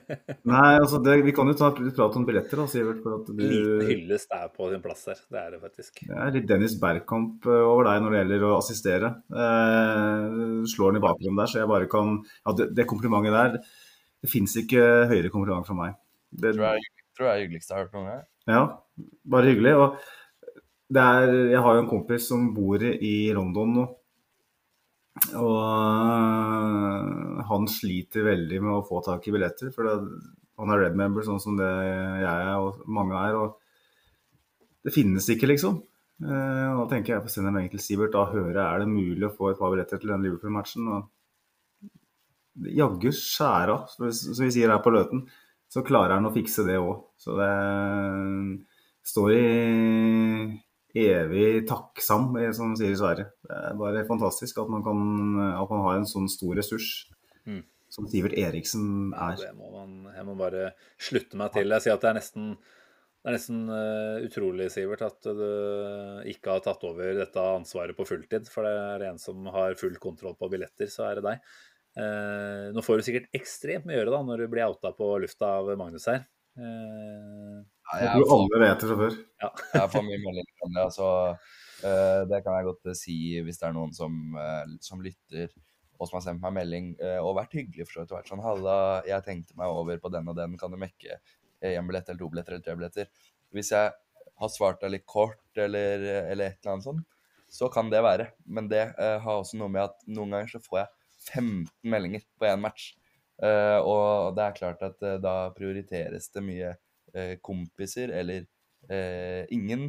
Nei, altså det, vi kan jo ta litt prat om billetter, da, Sivert. For at du, Liten hyllest er på din plass her. Det er det faktisk. det er litt Dennis Bergkamp eh, over deg når det gjelder å assistere. Eh, slår den i bakgrunnen der, så jeg bare kan Ja, det, det komplimentet der Det fins ikke høyere kompliment fra meg. Det, Tror jeg, tror jeg er hyggeligste jeg har hørt noen gang. Ja, bare hyggelig. Og det er, jeg har jo en kompis som bor i London nå. Og øh, han sliter veldig med å få tak i billetter. For det, han er red member, sånn som det jeg og mange er. Og det finnes ikke, liksom. Eh, og da tenker jeg på å sende en melding til Sivert. Da hører jeg er det mulig å få et par billetter til den Liverpool-matchen. Og jaggu skjæra, som vi sier her på Løten, så klarer han å fikse det òg. Så det står i evig takksam, eh, som sier i Sverige. Det er bare fantastisk at man, kan, at man har en sånn stor ressurs Mm. som Sivert Eriksen er. Det må man, jeg må bare slutte meg til. Jeg sier at det er nesten, det er nesten eh, utrolig, Sivert, at du ikke har tatt over dette ansvaret på fulltid. For det er en som har full kontroll på billetter, så er det deg. Eh, nå får du sikkert ekstremt mye å gjøre da, når du blir outa på lufta av Magnus her. Ja, Jeg jeg tror alle vet det fra før. jeg får mye meldinger om det. Altså, uh, det kan jeg godt eh, si hvis det er noen som, uh, som lytter og som har sendt meg melding og vært hyggelig for så vidt. vært sånn, Halla, jeg tenkte meg over på den og den, kan du mekke én billett eller to billetter eller tre billetter? Hvis jeg har svart deg litt kort eller, eller et eller annet sånt, så kan det være. Men det har også noe med at noen ganger så får jeg 15 meldinger på én match. Og det er klart at da prioriteres det mye kompiser eller eh, ingen.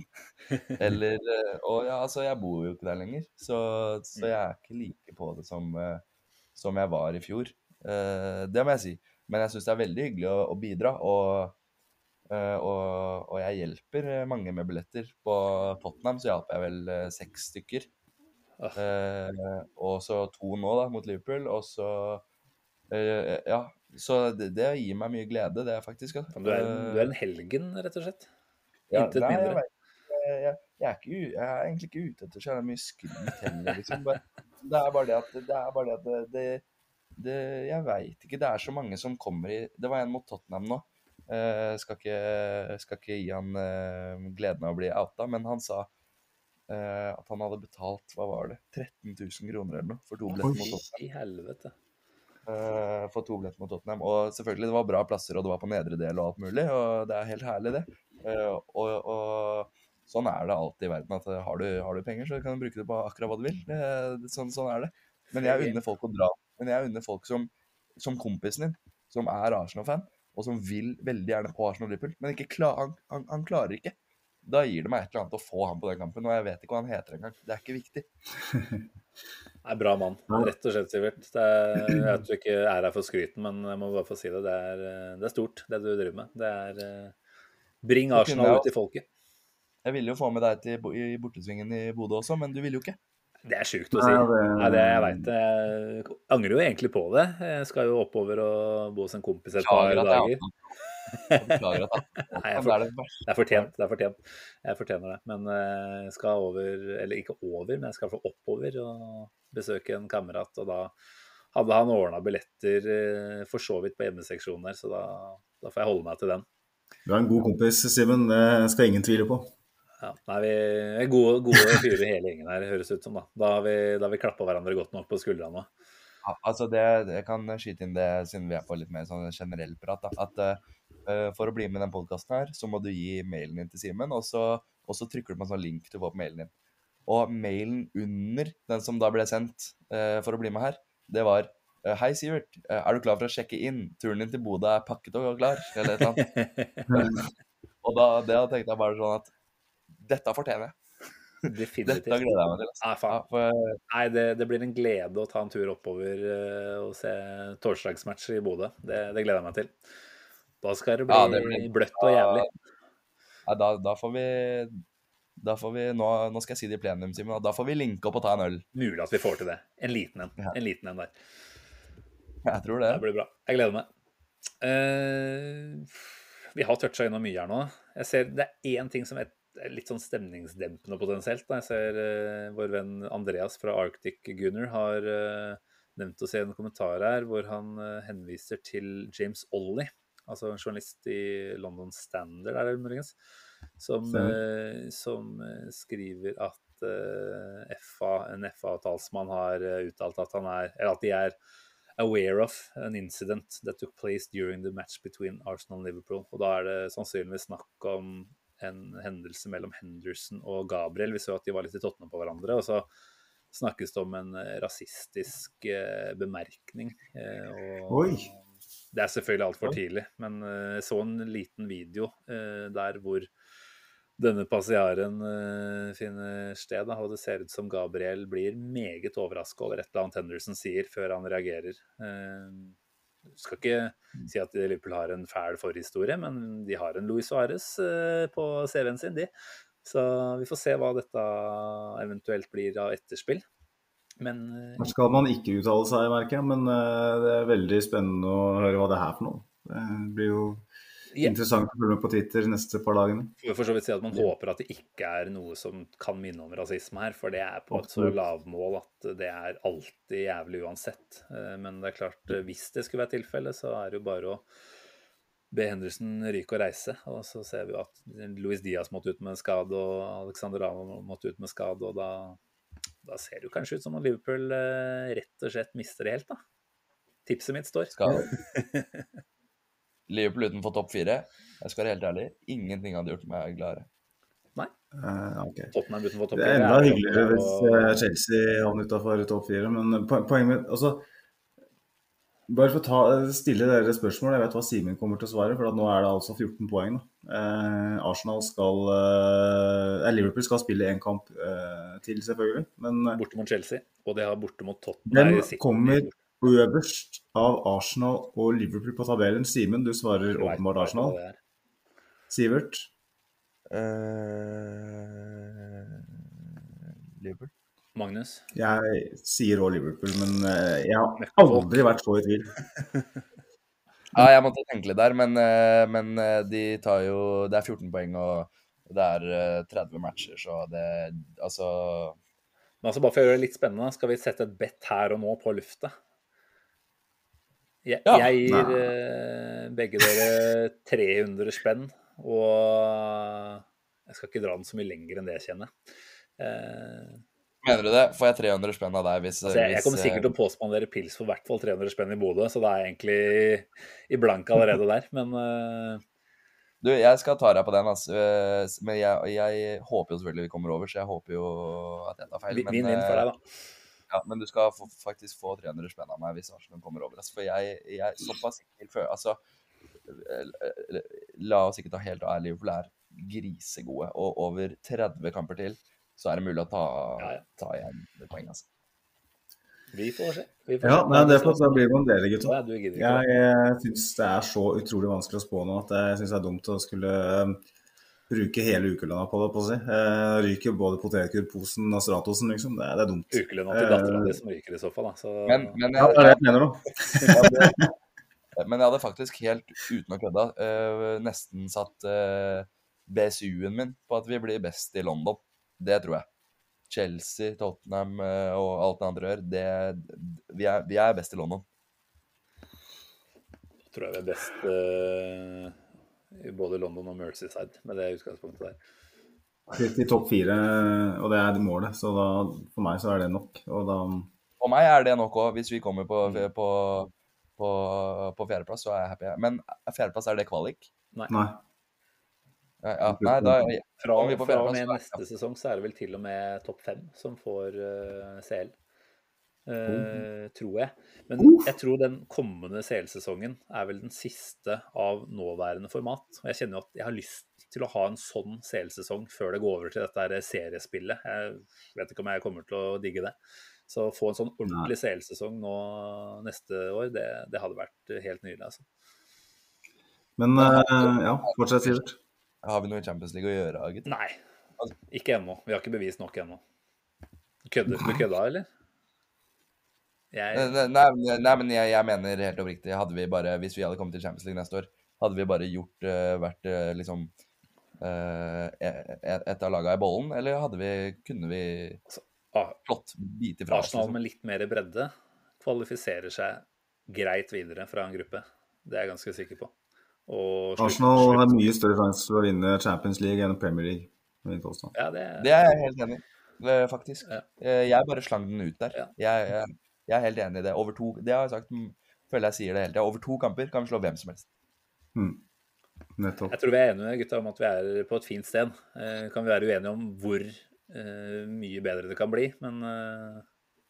Eller eh, Og ja, altså, jeg bor jo ikke der lenger, så, så jeg er ikke like på det som, eh, som jeg var i fjor. Eh, det må jeg si. Men jeg syns det er veldig hyggelig å, å bidra, og, eh, og, og jeg hjelper eh, mange med billetter. På Tottenham så hjalp jeg vel eh, seks stykker. Ah. Eh, og så to nå, da, mot Liverpool. Og så eh, Ja, så det, det gir meg mye glede, det faktisk. altså. du, er, du er en helgen, rett og slett. Ja, Intet nei, mindre. jeg, jeg, jeg, er ikke, jeg er egentlig ikke ute etter så jævla mye skryt heller, liksom. Det er bare det at det, er bare det, at det, det, det Jeg veit ikke. Det er så mange som kommer i Det var en mot Tottenham nå. Eh, skal, ikke, skal ikke gi han eh, gleden av å bli outa, men han sa eh, at han hadde betalt hva var det, 13 000 kroner eller noe for to billetter mot Tottenham. I helvete. Eh, for to billetter mot Tottenham. Og selvfølgelig, det var bra plasser, og det var på nedre del og alt mulig, og det er helt herlig, det. Uh, og, og sånn er det alltid i verden, at eh, har du, har du penger, så kan du bruke det på akkurat hva du vil. Det, sånn, sånn er det. Men jeg unner folk å dra. Men jeg unner folk som, som kompisen din, som er Arsenal-fan, og som vil veldig gjerne på Arsenal-Liverpool, men ikke klar, han, han, han klarer ikke. Da gir det meg et eller annet å få han på den kampen, og jeg vet ikke hva han heter engang. Det er ikke viktig. Nei, bra mann. Rett og slett, Sivert. Det er, jeg vet du ikke er her for skryten, men jeg må bare få si det. Det er, eh, det er stort, det du driver med. Det er eh, Bring Arsenal jeg- ut til folket. Jeg ville jo få med deg til, i bortesvingen i Bodø også, men du ville jo ikke. Det er sjukt å si. Nei, det- Nei, det, jeg veit det. Jeg angrer jo egentlig på det. Jeg skal jo oppover og bo hos en kompis et par dager. jeg Jeg Beklager at jeg Nei, Det er det verste. Det er fortjent. det er fortjent. Jeg fortjener det. Men eh, jeg skal over, eller ikke over, men jeg skal få oppover og besøke en kamerat. Og da hadde han ordna billetter eh, for så vidt på hjemmeseksjonen der, så da, da får jeg holde meg til den. Du er en god kompis, Simen. Det skal ingen tvile på. Ja, nei, vi er gode, gode fyrer hele gjengen her, høres ut som. Da Da har vi, da har vi klappa hverandre godt nok på skuldrene. Ja, altså det, Jeg kan skyte inn det siden vi er på litt mer sånn generell prat. Da, at eh, For å bli med i den podkasten her, så må du gi mailen din til Simen, og, så- og så trykker du på en sånn link du får på mailen din. Og mailen under den som da ble sendt uh, for å bli med her, det var eh, Hei, Sivert. Er du klar for å sjekke inn? Turen din til Bodø er pakket og klar? Eller et eller annet. og da, da tenkte jeg bare sånn at dette fortjener jeg. Definitivt. Dette gleder jeg meg til. altså. Nei, Ja, for, Nei, det, det blir en glede å ta en tur oppover og se torsdagsmatch i Bodø. Det, det gleder jeg meg til. Da skal det bli Ja, det blir- bløtt og jævlig. ja, da, da får vi da får vi, nå, nå skal jeg si det i plenum, Simen, da får vi linke opp og ta en øl. Mulig at vi får til det. En liten en. En liten en der. Jeg tror det. Det blir bra. Jeg gleder meg. Uh, vi har toucha innom mye her nå. Jeg ser Det er én ting som er litt sånn stemningsdempende potensielt. Da. Jeg ser uh, vår venn Andreas fra Arctic Gunner har uh, nevnt oss i en kommentar her hvor han uh, henviser til James Ollie, altså en journalist i London Standard, er det muligens, som, eh, som eh, skriver at eh, FA, en FA-talsmann har eh, uttalt at han er, eller at de er aware of an incident that took place during the match between Arsenal and Liverpool. Og da er det sannsynligvis snakk om en hendelse mellom Henderson og Gabriel. Vi så at de var litt i tottene på hverandre. Og så snakkes det om en rasistisk eh, bemerkning. eh, og Oi. Det er selvfølgelig altfor tidlig, men eh, jeg så en liten video eh, der hvor denne passiaren eh, finner sted, og det ser ut som Gabriel blir meget overraska over et eller annet Henderson sier, før han reagerer. Eh, skal ikke si at Liverpool har en fæl forhistorie, men de har en Luis Suárez på CV-en sin, de. Så vi får se hva dette eventuelt blir av etterspill. Men Her skal man ikke uttale seg, merker jeg, men eh, det er veldig spennende å høre hva det er her for noe. Det blir jo Ja. interessant å følge med på Twitter de neste par dagene. får for så vidt si at man håper at det ikke er noe som kan minne om rasisme her, for det er på et så lavmål at det er alltid jævlig uansett. Eh, Men det er klart, eh, hvis det skulle være tilfelle, så er det jo bare å be Henderson ryke og reise. Og så ser vi jo at Luis Diaz måtte ut med skade, og Alexander Arnold måtte ut med skade, og da, da ser det jo kanskje ut som om Liverpool eh, rett og slett mister det helt, da. Tipset mitt står. Skal Liverpool utenfor topp fire. Jeg skal være helt ærlig, ingenting hadde gjort meg gladere. Nei. Uh, okay. Tottenham utenfor topp Det er enda hyggeligere hvis og... Chelsea havner utafor topp fire, men poenget mitt altså, Bare for å ta, stille dere spørsmål. Jeg vet hva Simen kommer til å svare, for at nå er det altså 14 poeng. Da. Eh, Arsenal skal eh, Liverpool skal spille én kamp eh, til, selvfølgelig. Men eh, borte mot Chelsea, og det har borte mot Tottenham. hvem kommer øverst av Arsenal og Liverpool på tabellen? Simen, du svarer vet åpenbart Arsenal. er. Sivert? Uh, Liverpool. Magnus. Jeg sier òg Liverpool, men eh, jeg har aldri vært så i tvil. Ja, jeg måtte tenke litt der, men, eh, men eh, de tar jo Det er 14 poeng, og det er eh, 30 matcher, så det Altså Men altså, bare for å gjøre det litt spennende, skal vi sette et bet her og nå på lufta? Jeg, Ja. jeg gir Nei. begge dere 300 spenn, og jeg skal ikke dra den så mye lenger enn det, jeg kjenner jeg. Eh, Mener du det? Får jeg 300 spenn av deg hvis, altså jeg, jeg kommer sikkert til å påspandere pils for i hvert fall 300 spenn i Bodø, så det er egentlig i blank allerede der. Men uh... Du, jeg skal ta deg på den, altså. Eh, Men jeg, jeg håper jo selvfølgelig vi kommer over, så jeg håper jo at jeg tar feil. Men, vinn-vinn for deg, da. Ja, men du skal få, faktisk få 300 spenn av meg hvis Arsenal kommer over. Altså, for jeg, jeg såpass ikke før Altså, eh, la oss ikke ta helt av, Liverpool er grisegode. Og over 30 kamper til så er det mulig å ta, Ja, ja. ta igjen det poenget. Altså. Vi får se. Vi får Ja, se. nei, det får da blir noen deler, dere, gutta. Jeg, jeg syns det er så utrolig vanskelig å spå nå at jeg syns det er dumt å skulle eh, bruke hele ukelønna på det, på å si. Eh, ryker både potetgullposen og Stratosen, liksom. Det, er- det er dumt. Ukelønna til dattera di som ryker i så fall, da. Så Men, men, Ja, det er det jeg mener nå. men jeg hadde faktisk helt uten å kødde eh, nesten satt eh, BSU-en min på at vi blir best i London. Det tror jeg. Chelsea, Tottenham eh, og alt det andre gjør, det, vi, er, vi er best i London. tror jeg vi er best uh, i både London og Mercyside med det utgangspunktet der. Litt i topp fire, og det er målet. Så da, for meg så er det nok. Og da For meg er det nok òg. Hvis vi kommer på, på, på, på fjerdeplass, så er jeg happy. Men fjerdeplass, er det kvalik? Nei. Ja, ja. Nei, da Fra, er på fra og med neste sesong så er det vel til og med topp fem som får uh, CL. Eh, tror jeg. Men jeg tror den kommende CL-sesongen er vel den siste av nåværende format. Og jeg kjenner jo at jeg har lyst til å ha en sånn CL-sesong før det går over til dette her seriespillet. Jeg vet ikke om jeg kommer til å digge det. Så å få en sånn ordentlig CL-sesong nå neste år, det, det hadde vært helt nydelig. altså. Men uh, ja, fortsett, Sivert. Har vi noe i Champions League å gjøre, gutt? Nei, ikke ennå. Vi har ikke bevist nok ennå. Kødder du kødda, eller? Jeg, Nei, nei, nei, men jeg, jeg mener helt oppriktig, hadde vi bare, hvis vi hadde kommet til Champions League neste år, hadde vi bare gjort, uh, vært uh, liksom uh, et, av laga i bollen, eller hadde vi, kunne vi Ah, flott bite fra oss? Arsenal Liksom? med litt mer bredde kvalifiserer seg greit videre fra en gruppe. Det er jeg ganske sikker på. Og slutt- Arsenal slutt- har mye større sjanse til å vinne Champions League enn Premier League. Ja, det, Det er jeg helt enig i, eh, faktisk. Ja. Eh, Jeg bare slang den ut der. Ja. Jeg, jeg, jeg er helt enig i det. Over to Det har jeg sagt, mm, føler jeg sier det hele tida. Over to kamper kan vi slå hvem som helst. Mm. Nettopp. Jeg tror vi er enige gutta, om at vi er på et fint sted. Eh, kan vi være uenige om hvor eh, mye bedre det kan bli, men eh,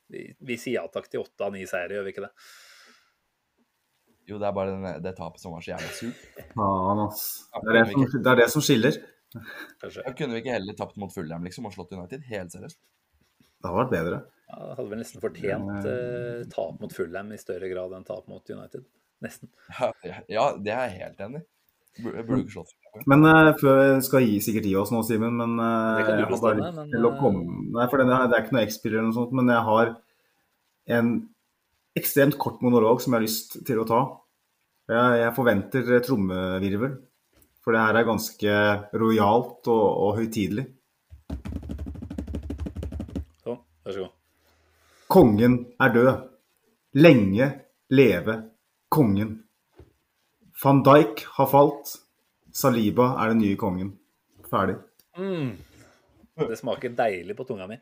vi, vi sier ja takk til åtte av ni seire, gjør vi ikke det? Jo, det er bare den, det tapet som var så jævlig surt. Faen, ass. Det er det, som, det er det som skiller. Kanskje. Da kunne vi ikke heller tapt mot Fulham liksom, og slått United? Helt seriøst. Det hadde vært bedre. Ja, hadde vel nesten fortjent eh, tap mot Fulham i større grad enn tap mot United. Nesten. Ja, ja, det er jeg helt enig i. Burde burde ikke slått Fulham. Men uh, før skal gi, sikkert gi oss nå, Simen, men uh, Det bestemme, men, eh, komme Nei, for det er, det er ikke noe X-spiller eller noe sånt, men jeg har en ekstremt kort monolog som jeg har lyst til å ta. Jeg, forventer trommevirvel, for det her er ganske rojalt og, og høytidelig. Sånn, vær så god. Kongen er død. Lenge leve kongen. Van Dijk har falt. Saliba er den nye kongen. Ferdig. Mm. Det smaker deilig på tunga mi.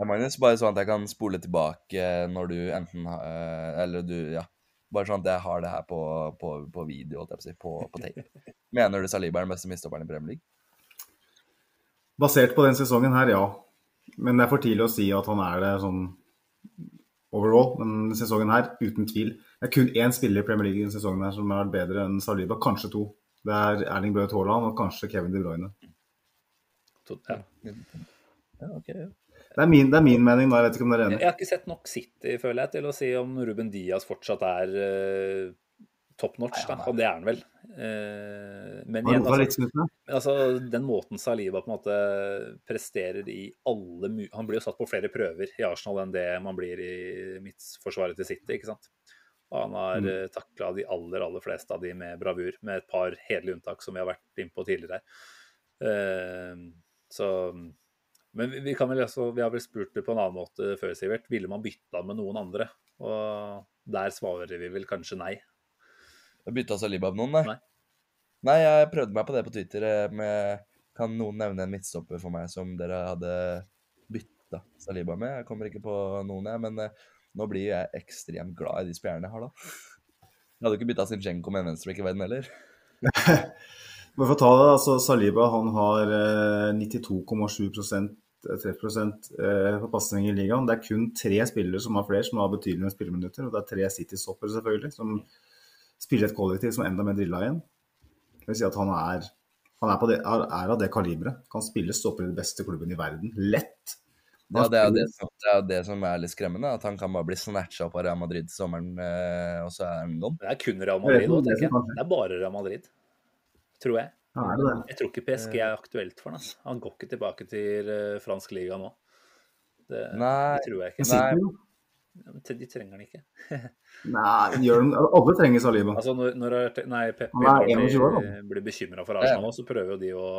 Ja, Magnus, bare sånn at jeg kan spole tilbake når du enten har eh, Eller du, ja. Bare sånn at jeg har det her på, på, på video, holdt jeg på å si, på, på tape. Mener du Saliba er den beste midtstopperen i Premier League? Basert på den sesongen her, ja. Men det er for tidlig å si at han er det sånn overall. Men sesongen her, uten tvil. Det er kun én spiller i Premier League i denne sesongen her som har vært bedre enn Saliba. Kanskje to. Det er Erling Braut Haaland og kanskje Kevin De Bruyne. To- Ja. Ja. Det er min, det er min mening, da. Jeg vet ikke om dere er enig. Jeg har ikke sett nok City, føler jeg, til å si om Ruben Diaz fortsatt er uh, top notch, da. Og det er han vel. Uh, men igjen, altså, altså, den måten Saliba på en måte presterer i alle Han blir jo satt på flere prøver i Arsenal enn det man blir i midtforsvaret til City, ikke sant. Og han har Mm. Uh, takla de aller, aller fleste av de med bravur, med et par hederlige unntak som vi har vært innpå tidligere. Eh, så men vi, vi kan vel også, vi har vel spurt det på en annen måte før, Sivert. Ville man bytta med noen andre? Og der svarer vi vel kanskje nei. Bytta Saliba med noen, nei? Nei. Nei, jeg prøvde meg på det på Twitter eh, med Kan noen nevne en midtstopper for meg som dere hadde bytta Saliba med? Jeg kommer ikke på noen, jeg, men eh, nå blir jeg ekstremt glad i de spjærene jeg har, da. Jeg hadde ikke bytta Zinchenko med en venstreback i verden heller. Men for å ta det, altså Saliba han har eh, 92,7 treffprosent eh, på pasning i ligaen. Det er kun tre spillere som har flere som har betydelige spilleminutter. Og det er tre City-stoppere, selvfølgelig, som spiller et kollektiv som er enda mer drilla igjen. Det vil si at han er, han er, på det, er, er av det kaliberet. Kan spille stopper i den beste klubben i verden. Lett. Ja, det er jo det, som- det, er det som er litt skremmende, at han kan bare bli snatcha opp av Real Madrid til sommeren, eh, og så er han gone. Det er kun Real Madrid nå, Det er. Det er bare Real Madrid, tror jeg. Ja, er det det? Jeg tror ikke PSG er aktuelt for han. Altså. Han går ikke tilbake til eh, fransk liga nå. Det, Nei. det tror jeg ikke. Nei. Ja, De trenger han ikke. Nei, gjør den, alle trenger Saliba. Altså når, når nei, Peppi blir, 21 år, blir, bekymra for Arsenal nå, så prøver jo de å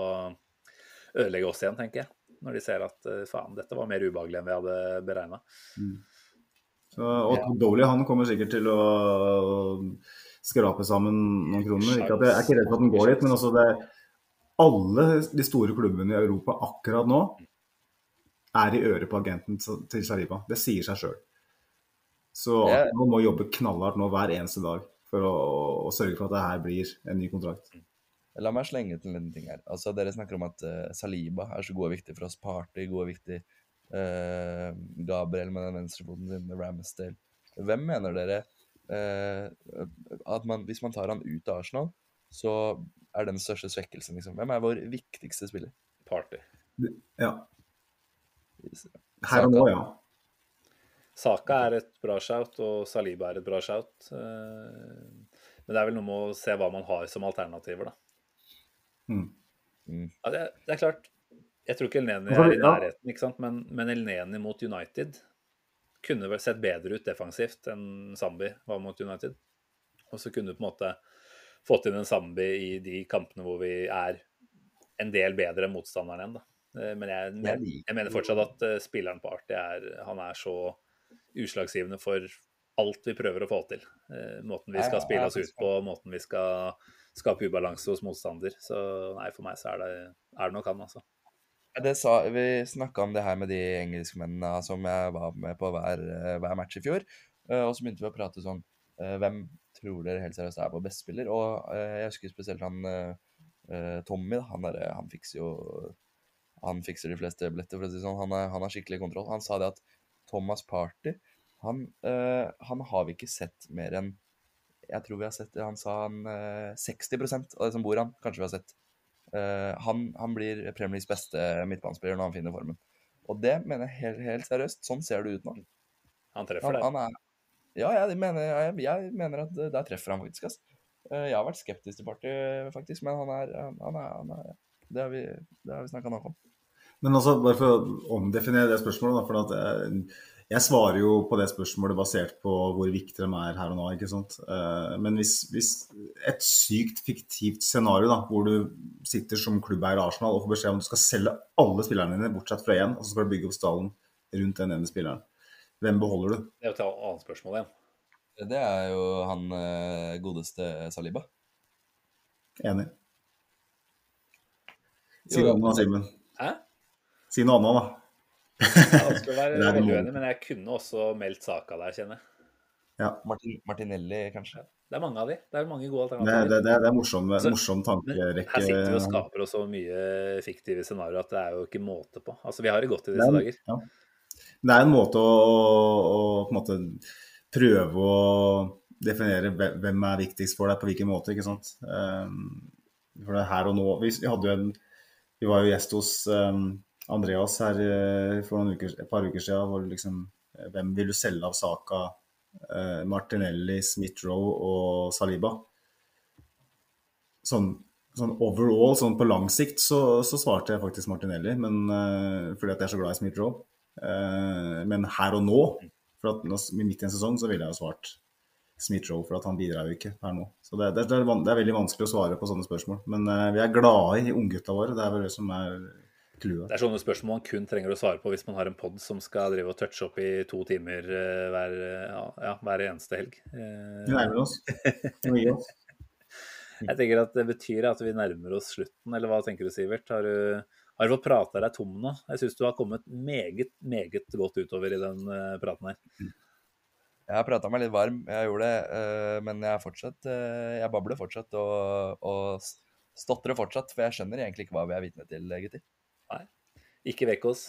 ødelegge oss igjen, tenker jeg. Når de ser at eh, faen, dette var mer ubehagelig enn vi hadde beregna. Mm. og Dolly han kommer sikkert til å skrape sammen noen kroner. Ikke at jeg er ikke redd for at den går dit, men altså det alle de store klubbene i Europa akkurat nå er i øret på agenten til Saliba. Det sier seg sjøl. Så man må jobbe knallhardt nå hver eneste dag for å, å sørge for at det her blir en ny kontrakt. La meg slenge til en ting her. Altså, Dere snakker om at uh, Saliba er så god og viktig for oss. Party god og viktig. Uh, Gabriel med den venstrefoten sin, Ramsdale. Hvem mener dere at man, hvis man tar han ut av Arsenal, så er den største svekkelsen? liksom? Hvem er vår viktigste spiller? Party. Ja. Her og nå, ja. Saka er et bra shout, og Saliba er et bra shout. Eh, Men det er vel noe med å se hva man har som alternativer, da. Mm. Ja, det, det er klart. Jeg tror ikke Elneni Altså, er i nærheten, ikke sant? men, men Elneni mot United kunne vel sett bedre ut defensivt enn Zambi var mot United. Og så kunne du på en måte fått inn en Zambi i de kampene hvor vi er en del bedre enn motstanderen igjen, da. Eh, Men jeg, jeg mener fortsatt at eh, spilleren på Arti er, han er så utslagsgivende for alt vi prøver å få til. Eh, Måten vi skal spille oss ut på, måten vi skal skape ubalanse hos motstander. Så nei, for meg så er det, er det nok han, altså. Det sa, vi snakka om det her med de engelskmennene som jeg var med på hver, eh, hver match i fjor. eh, Og så begynte vi å prate sånn eh, Hvem tror dere helt seriøst er vår beste spiller? Og jeg husker spesielt han Tommy. Han, er, han fikser jo Han fikser de fleste billetter, for å si det sånn. Han, er, han har skikkelig kontroll. Han sa det at Thomas Party han, han har vi ikke sett mer enn Jeg tror vi har sett Han sa han eh, 60 av det som bor han, kanskje vi har sett. Eh, han, han blir Premier Leagues beste midtbanespiller når han finner formen. Og det mener jeg helt, helt seriøst. Sånn ser det ut nå. Han treffer Han, det. han er, ja, jeg mener, jeg, jeg mener at der treffer han faktisk. ass. Eh, Jeg har vært skeptisk til Party, faktisk, men han er, han han er, han er Det har vi, det har vi snakka nok om. Men altså, bare for å omdefinere det spørsmålet, da, for at jeg, jeg svarer jo på det spørsmålet basert på hvor viktig de er her og nå. ikke sant? Eh, Men hvis, hvis et sykt fiktivt scenario da, hvor du sitter som klubbeier i Arsenal og får beskjed om at du skal selge alle spillerne dine bortsett fra én, og så skal du bygge opp stallen rundt den ene spilleren, hvem beholder du? Det er jo et annet spørsmål igjen. Det er jo han eh, godeste Saliba. Enig. Si noe annet, Simen. Hæ? Si noe annet, da. Det ønsker å være er uenig, men jeg kunne også meldt saka der, kjenner jeg. Martin, Martinelli, kanskje. Det er mange av de. Det er mange gode alternativer. det, det, det er morsom, altså, morsom tankerekke. her sitter vi og skaper oss så mye fiktive scenarioer at det er jo ikke måte på. Altså, vi har det godt i disse er, dager. ja. det er en måte å, å på en måte prøve å definere hvem er viktigst for deg på hvilken måte, ikke sant. Um, for det er her og nå Vi, vi hadde jo en Vi var jo gjest hos um, Andreas her eh, for uker, et par uker siden. Hvor liksom, eh, hvem vil du selge av Saka, eh, Martinelli, Smith-Roe og Saliba? Sånn, sånn overall, sånn på lang sikt, så, så svarte jeg faktisk Martinelli, men, fordi at jeg er så glad i Smith-Roe. Men her og nå, for at midt i en sesong, så ville jeg jo svart Smith-Roe, for at han bidrar jo ikke her nå. Så det, det, er, det er veldig vanskelig å svare på sånne spørsmål. Men vi er glade i unggutta våre, det er vel det som er clouet. Det er sånne spørsmål man kun trenger å svare på hvis man har en pod som skal drive og touche opp i to timer eh, hver, ja, ja, hver eneste helg. Eh, Vi nærmer oss. Vi oss. Jeg tenker at det betyr at vi nærmer oss slutten, eller hva tenker du, Sivert? Har du, har du fått prata deg tom nå? Jeg syns du har kommet meget, meget godt utover i den eh, praten her. Jeg har prata meg litt varm, jeg gjorde det, eh, men jeg er fortsatt eh, Jeg babler fortsatt og, og stotrer fortsatt, for jeg skjønner egentlig ikke hva vi er vitne til, gutter. Ikke vekk oss.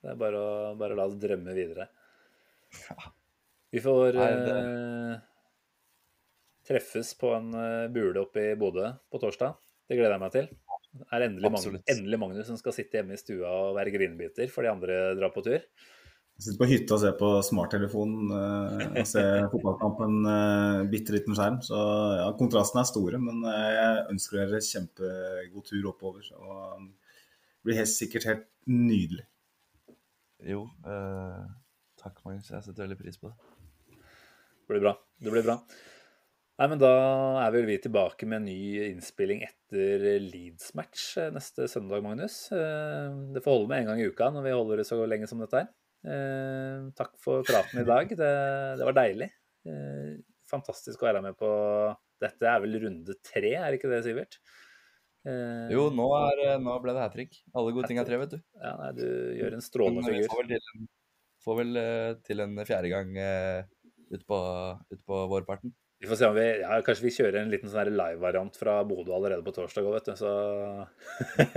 Det er bare å bare la oss drømme videre. Vi får Nei, det- eh, treffes på en eh, bule oppe i Bodø på torsdag. Det gleder jeg meg til. Det er endelig, Magnus, endelig Magnus som skal sitte hjemme i stua og være grinebiter for de andre drar på tur. Jeg sitter på hytta og ser på smarttelefonen uh, og ser fotballkampen eh, bitte liten skjerm. Så ja, kontrastene er store, men jeg ønsker dere kjempegod tur oppover. Og blir helt sikkert helt nydelig. Jo, eh, takk, Magnus. Jeg setter veldig pris på det. Det blir bra. Det blir bra. Nei, men Da er vel vi tilbake med en ny innspilling etter Leeds-match eh, neste søndag, Magnus. Eh, Det får holde med en gang i uka når vi holder det så lenge som dette her. Eh, Takk for praten i dag. Det, det var deilig. Eh, Fantastisk å være med på Dette er vel runde tre, er ikke det, Sivert? Eh, Jo, nå, er, eh, nå ble det hat trick. Alle gode ting er tre, vet du. Ja, nei, du gjør en strålende figur. får vel til en, får vel, uh, til en fjerde gang uh, utpå ut på vårparten. Vi får se om vi ja, Kanskje vi kjører en liten sånn live-variant fra Bodø allerede på torsdag òg, vet du. Så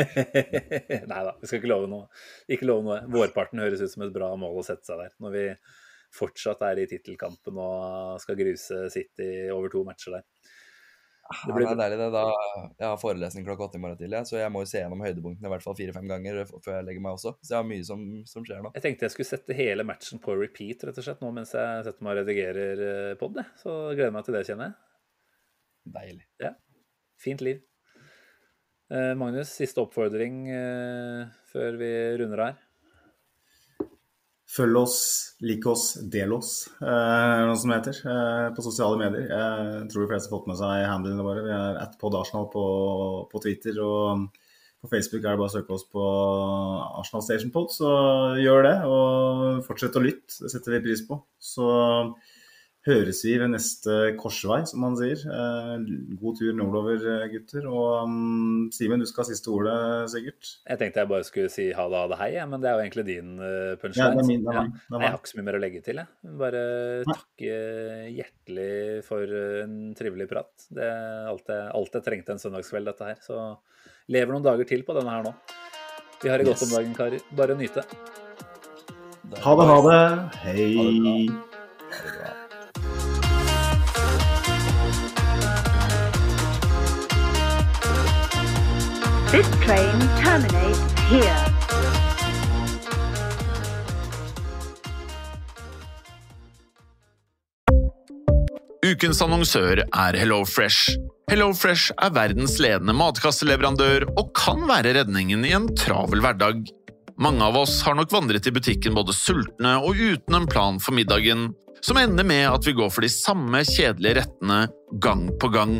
Nei da, vi skal ikke love noe. Ikke love noe. Vårparten høres ut som et bra mål å sette seg der. Når vi fortsatt er i tittelkampen og skal gruse City over to matcher der. Det, Det blir- er deilig, det. Da, jeg har forelesning klokka åtte i morgen tidlig, så jeg må jo se gjennom høydepunktene i hvert fall fire-fem ganger før jeg legger meg også. Så jeg har mye som, som skjer nå. Jeg tenkte jeg skulle sette hele matchen på repeat rett og slett nå mens jeg setter meg og redigerer eh, pod. Så gleder jeg meg til det, kjenner jeg. Deilig. Fint liv. Eh, Magnus, siste oppfordring eh, før vi runder her. Følg oss, lik oss, del oss, eh, noe som heter, eh, på sosiale medier. Jeg tror de fleste har fått med seg handlene våre. Vi er at podarsenal på, på Twitter og På Facebook er det bare å søke oss på Arsenal Station Pod, så gjør det. Og fortsett å lytte, det setter vi pris på. Så høres vi ved neste korsvei, som man sier. Eh, god tur nordover, eh, gutter. Og um, Simen, du skal ha siste ordet, sikkert. Jeg tenkte jeg bare skulle si ha det, ha det, hei, ja, men det er jo egentlig din punchline. Ja, det er min, det er Ja. det er. Jeg har ikke så mye mer å legge til. Jeg. Bare Nei. takke hjertelig for en trivelig prat. Det er alt jeg, alt jeg trengte en søndagskveld, dette her. Så lever noen dager til på denne her nå. Vi har det godt Yes. om dagen, karer. Bare nyte. Ha det, ha det. Hei. Ha det This train terminates here. Ukens annonsør er HelloFresh. HelloFresh er verdens ledende matkasseleverandør og kan være redningen i en travel hverdag. Mange av oss har nok vandret i butikken både sultne og uten en plan for middagen, som ender med at vi går for de samme kjedelige rettene gang på gang.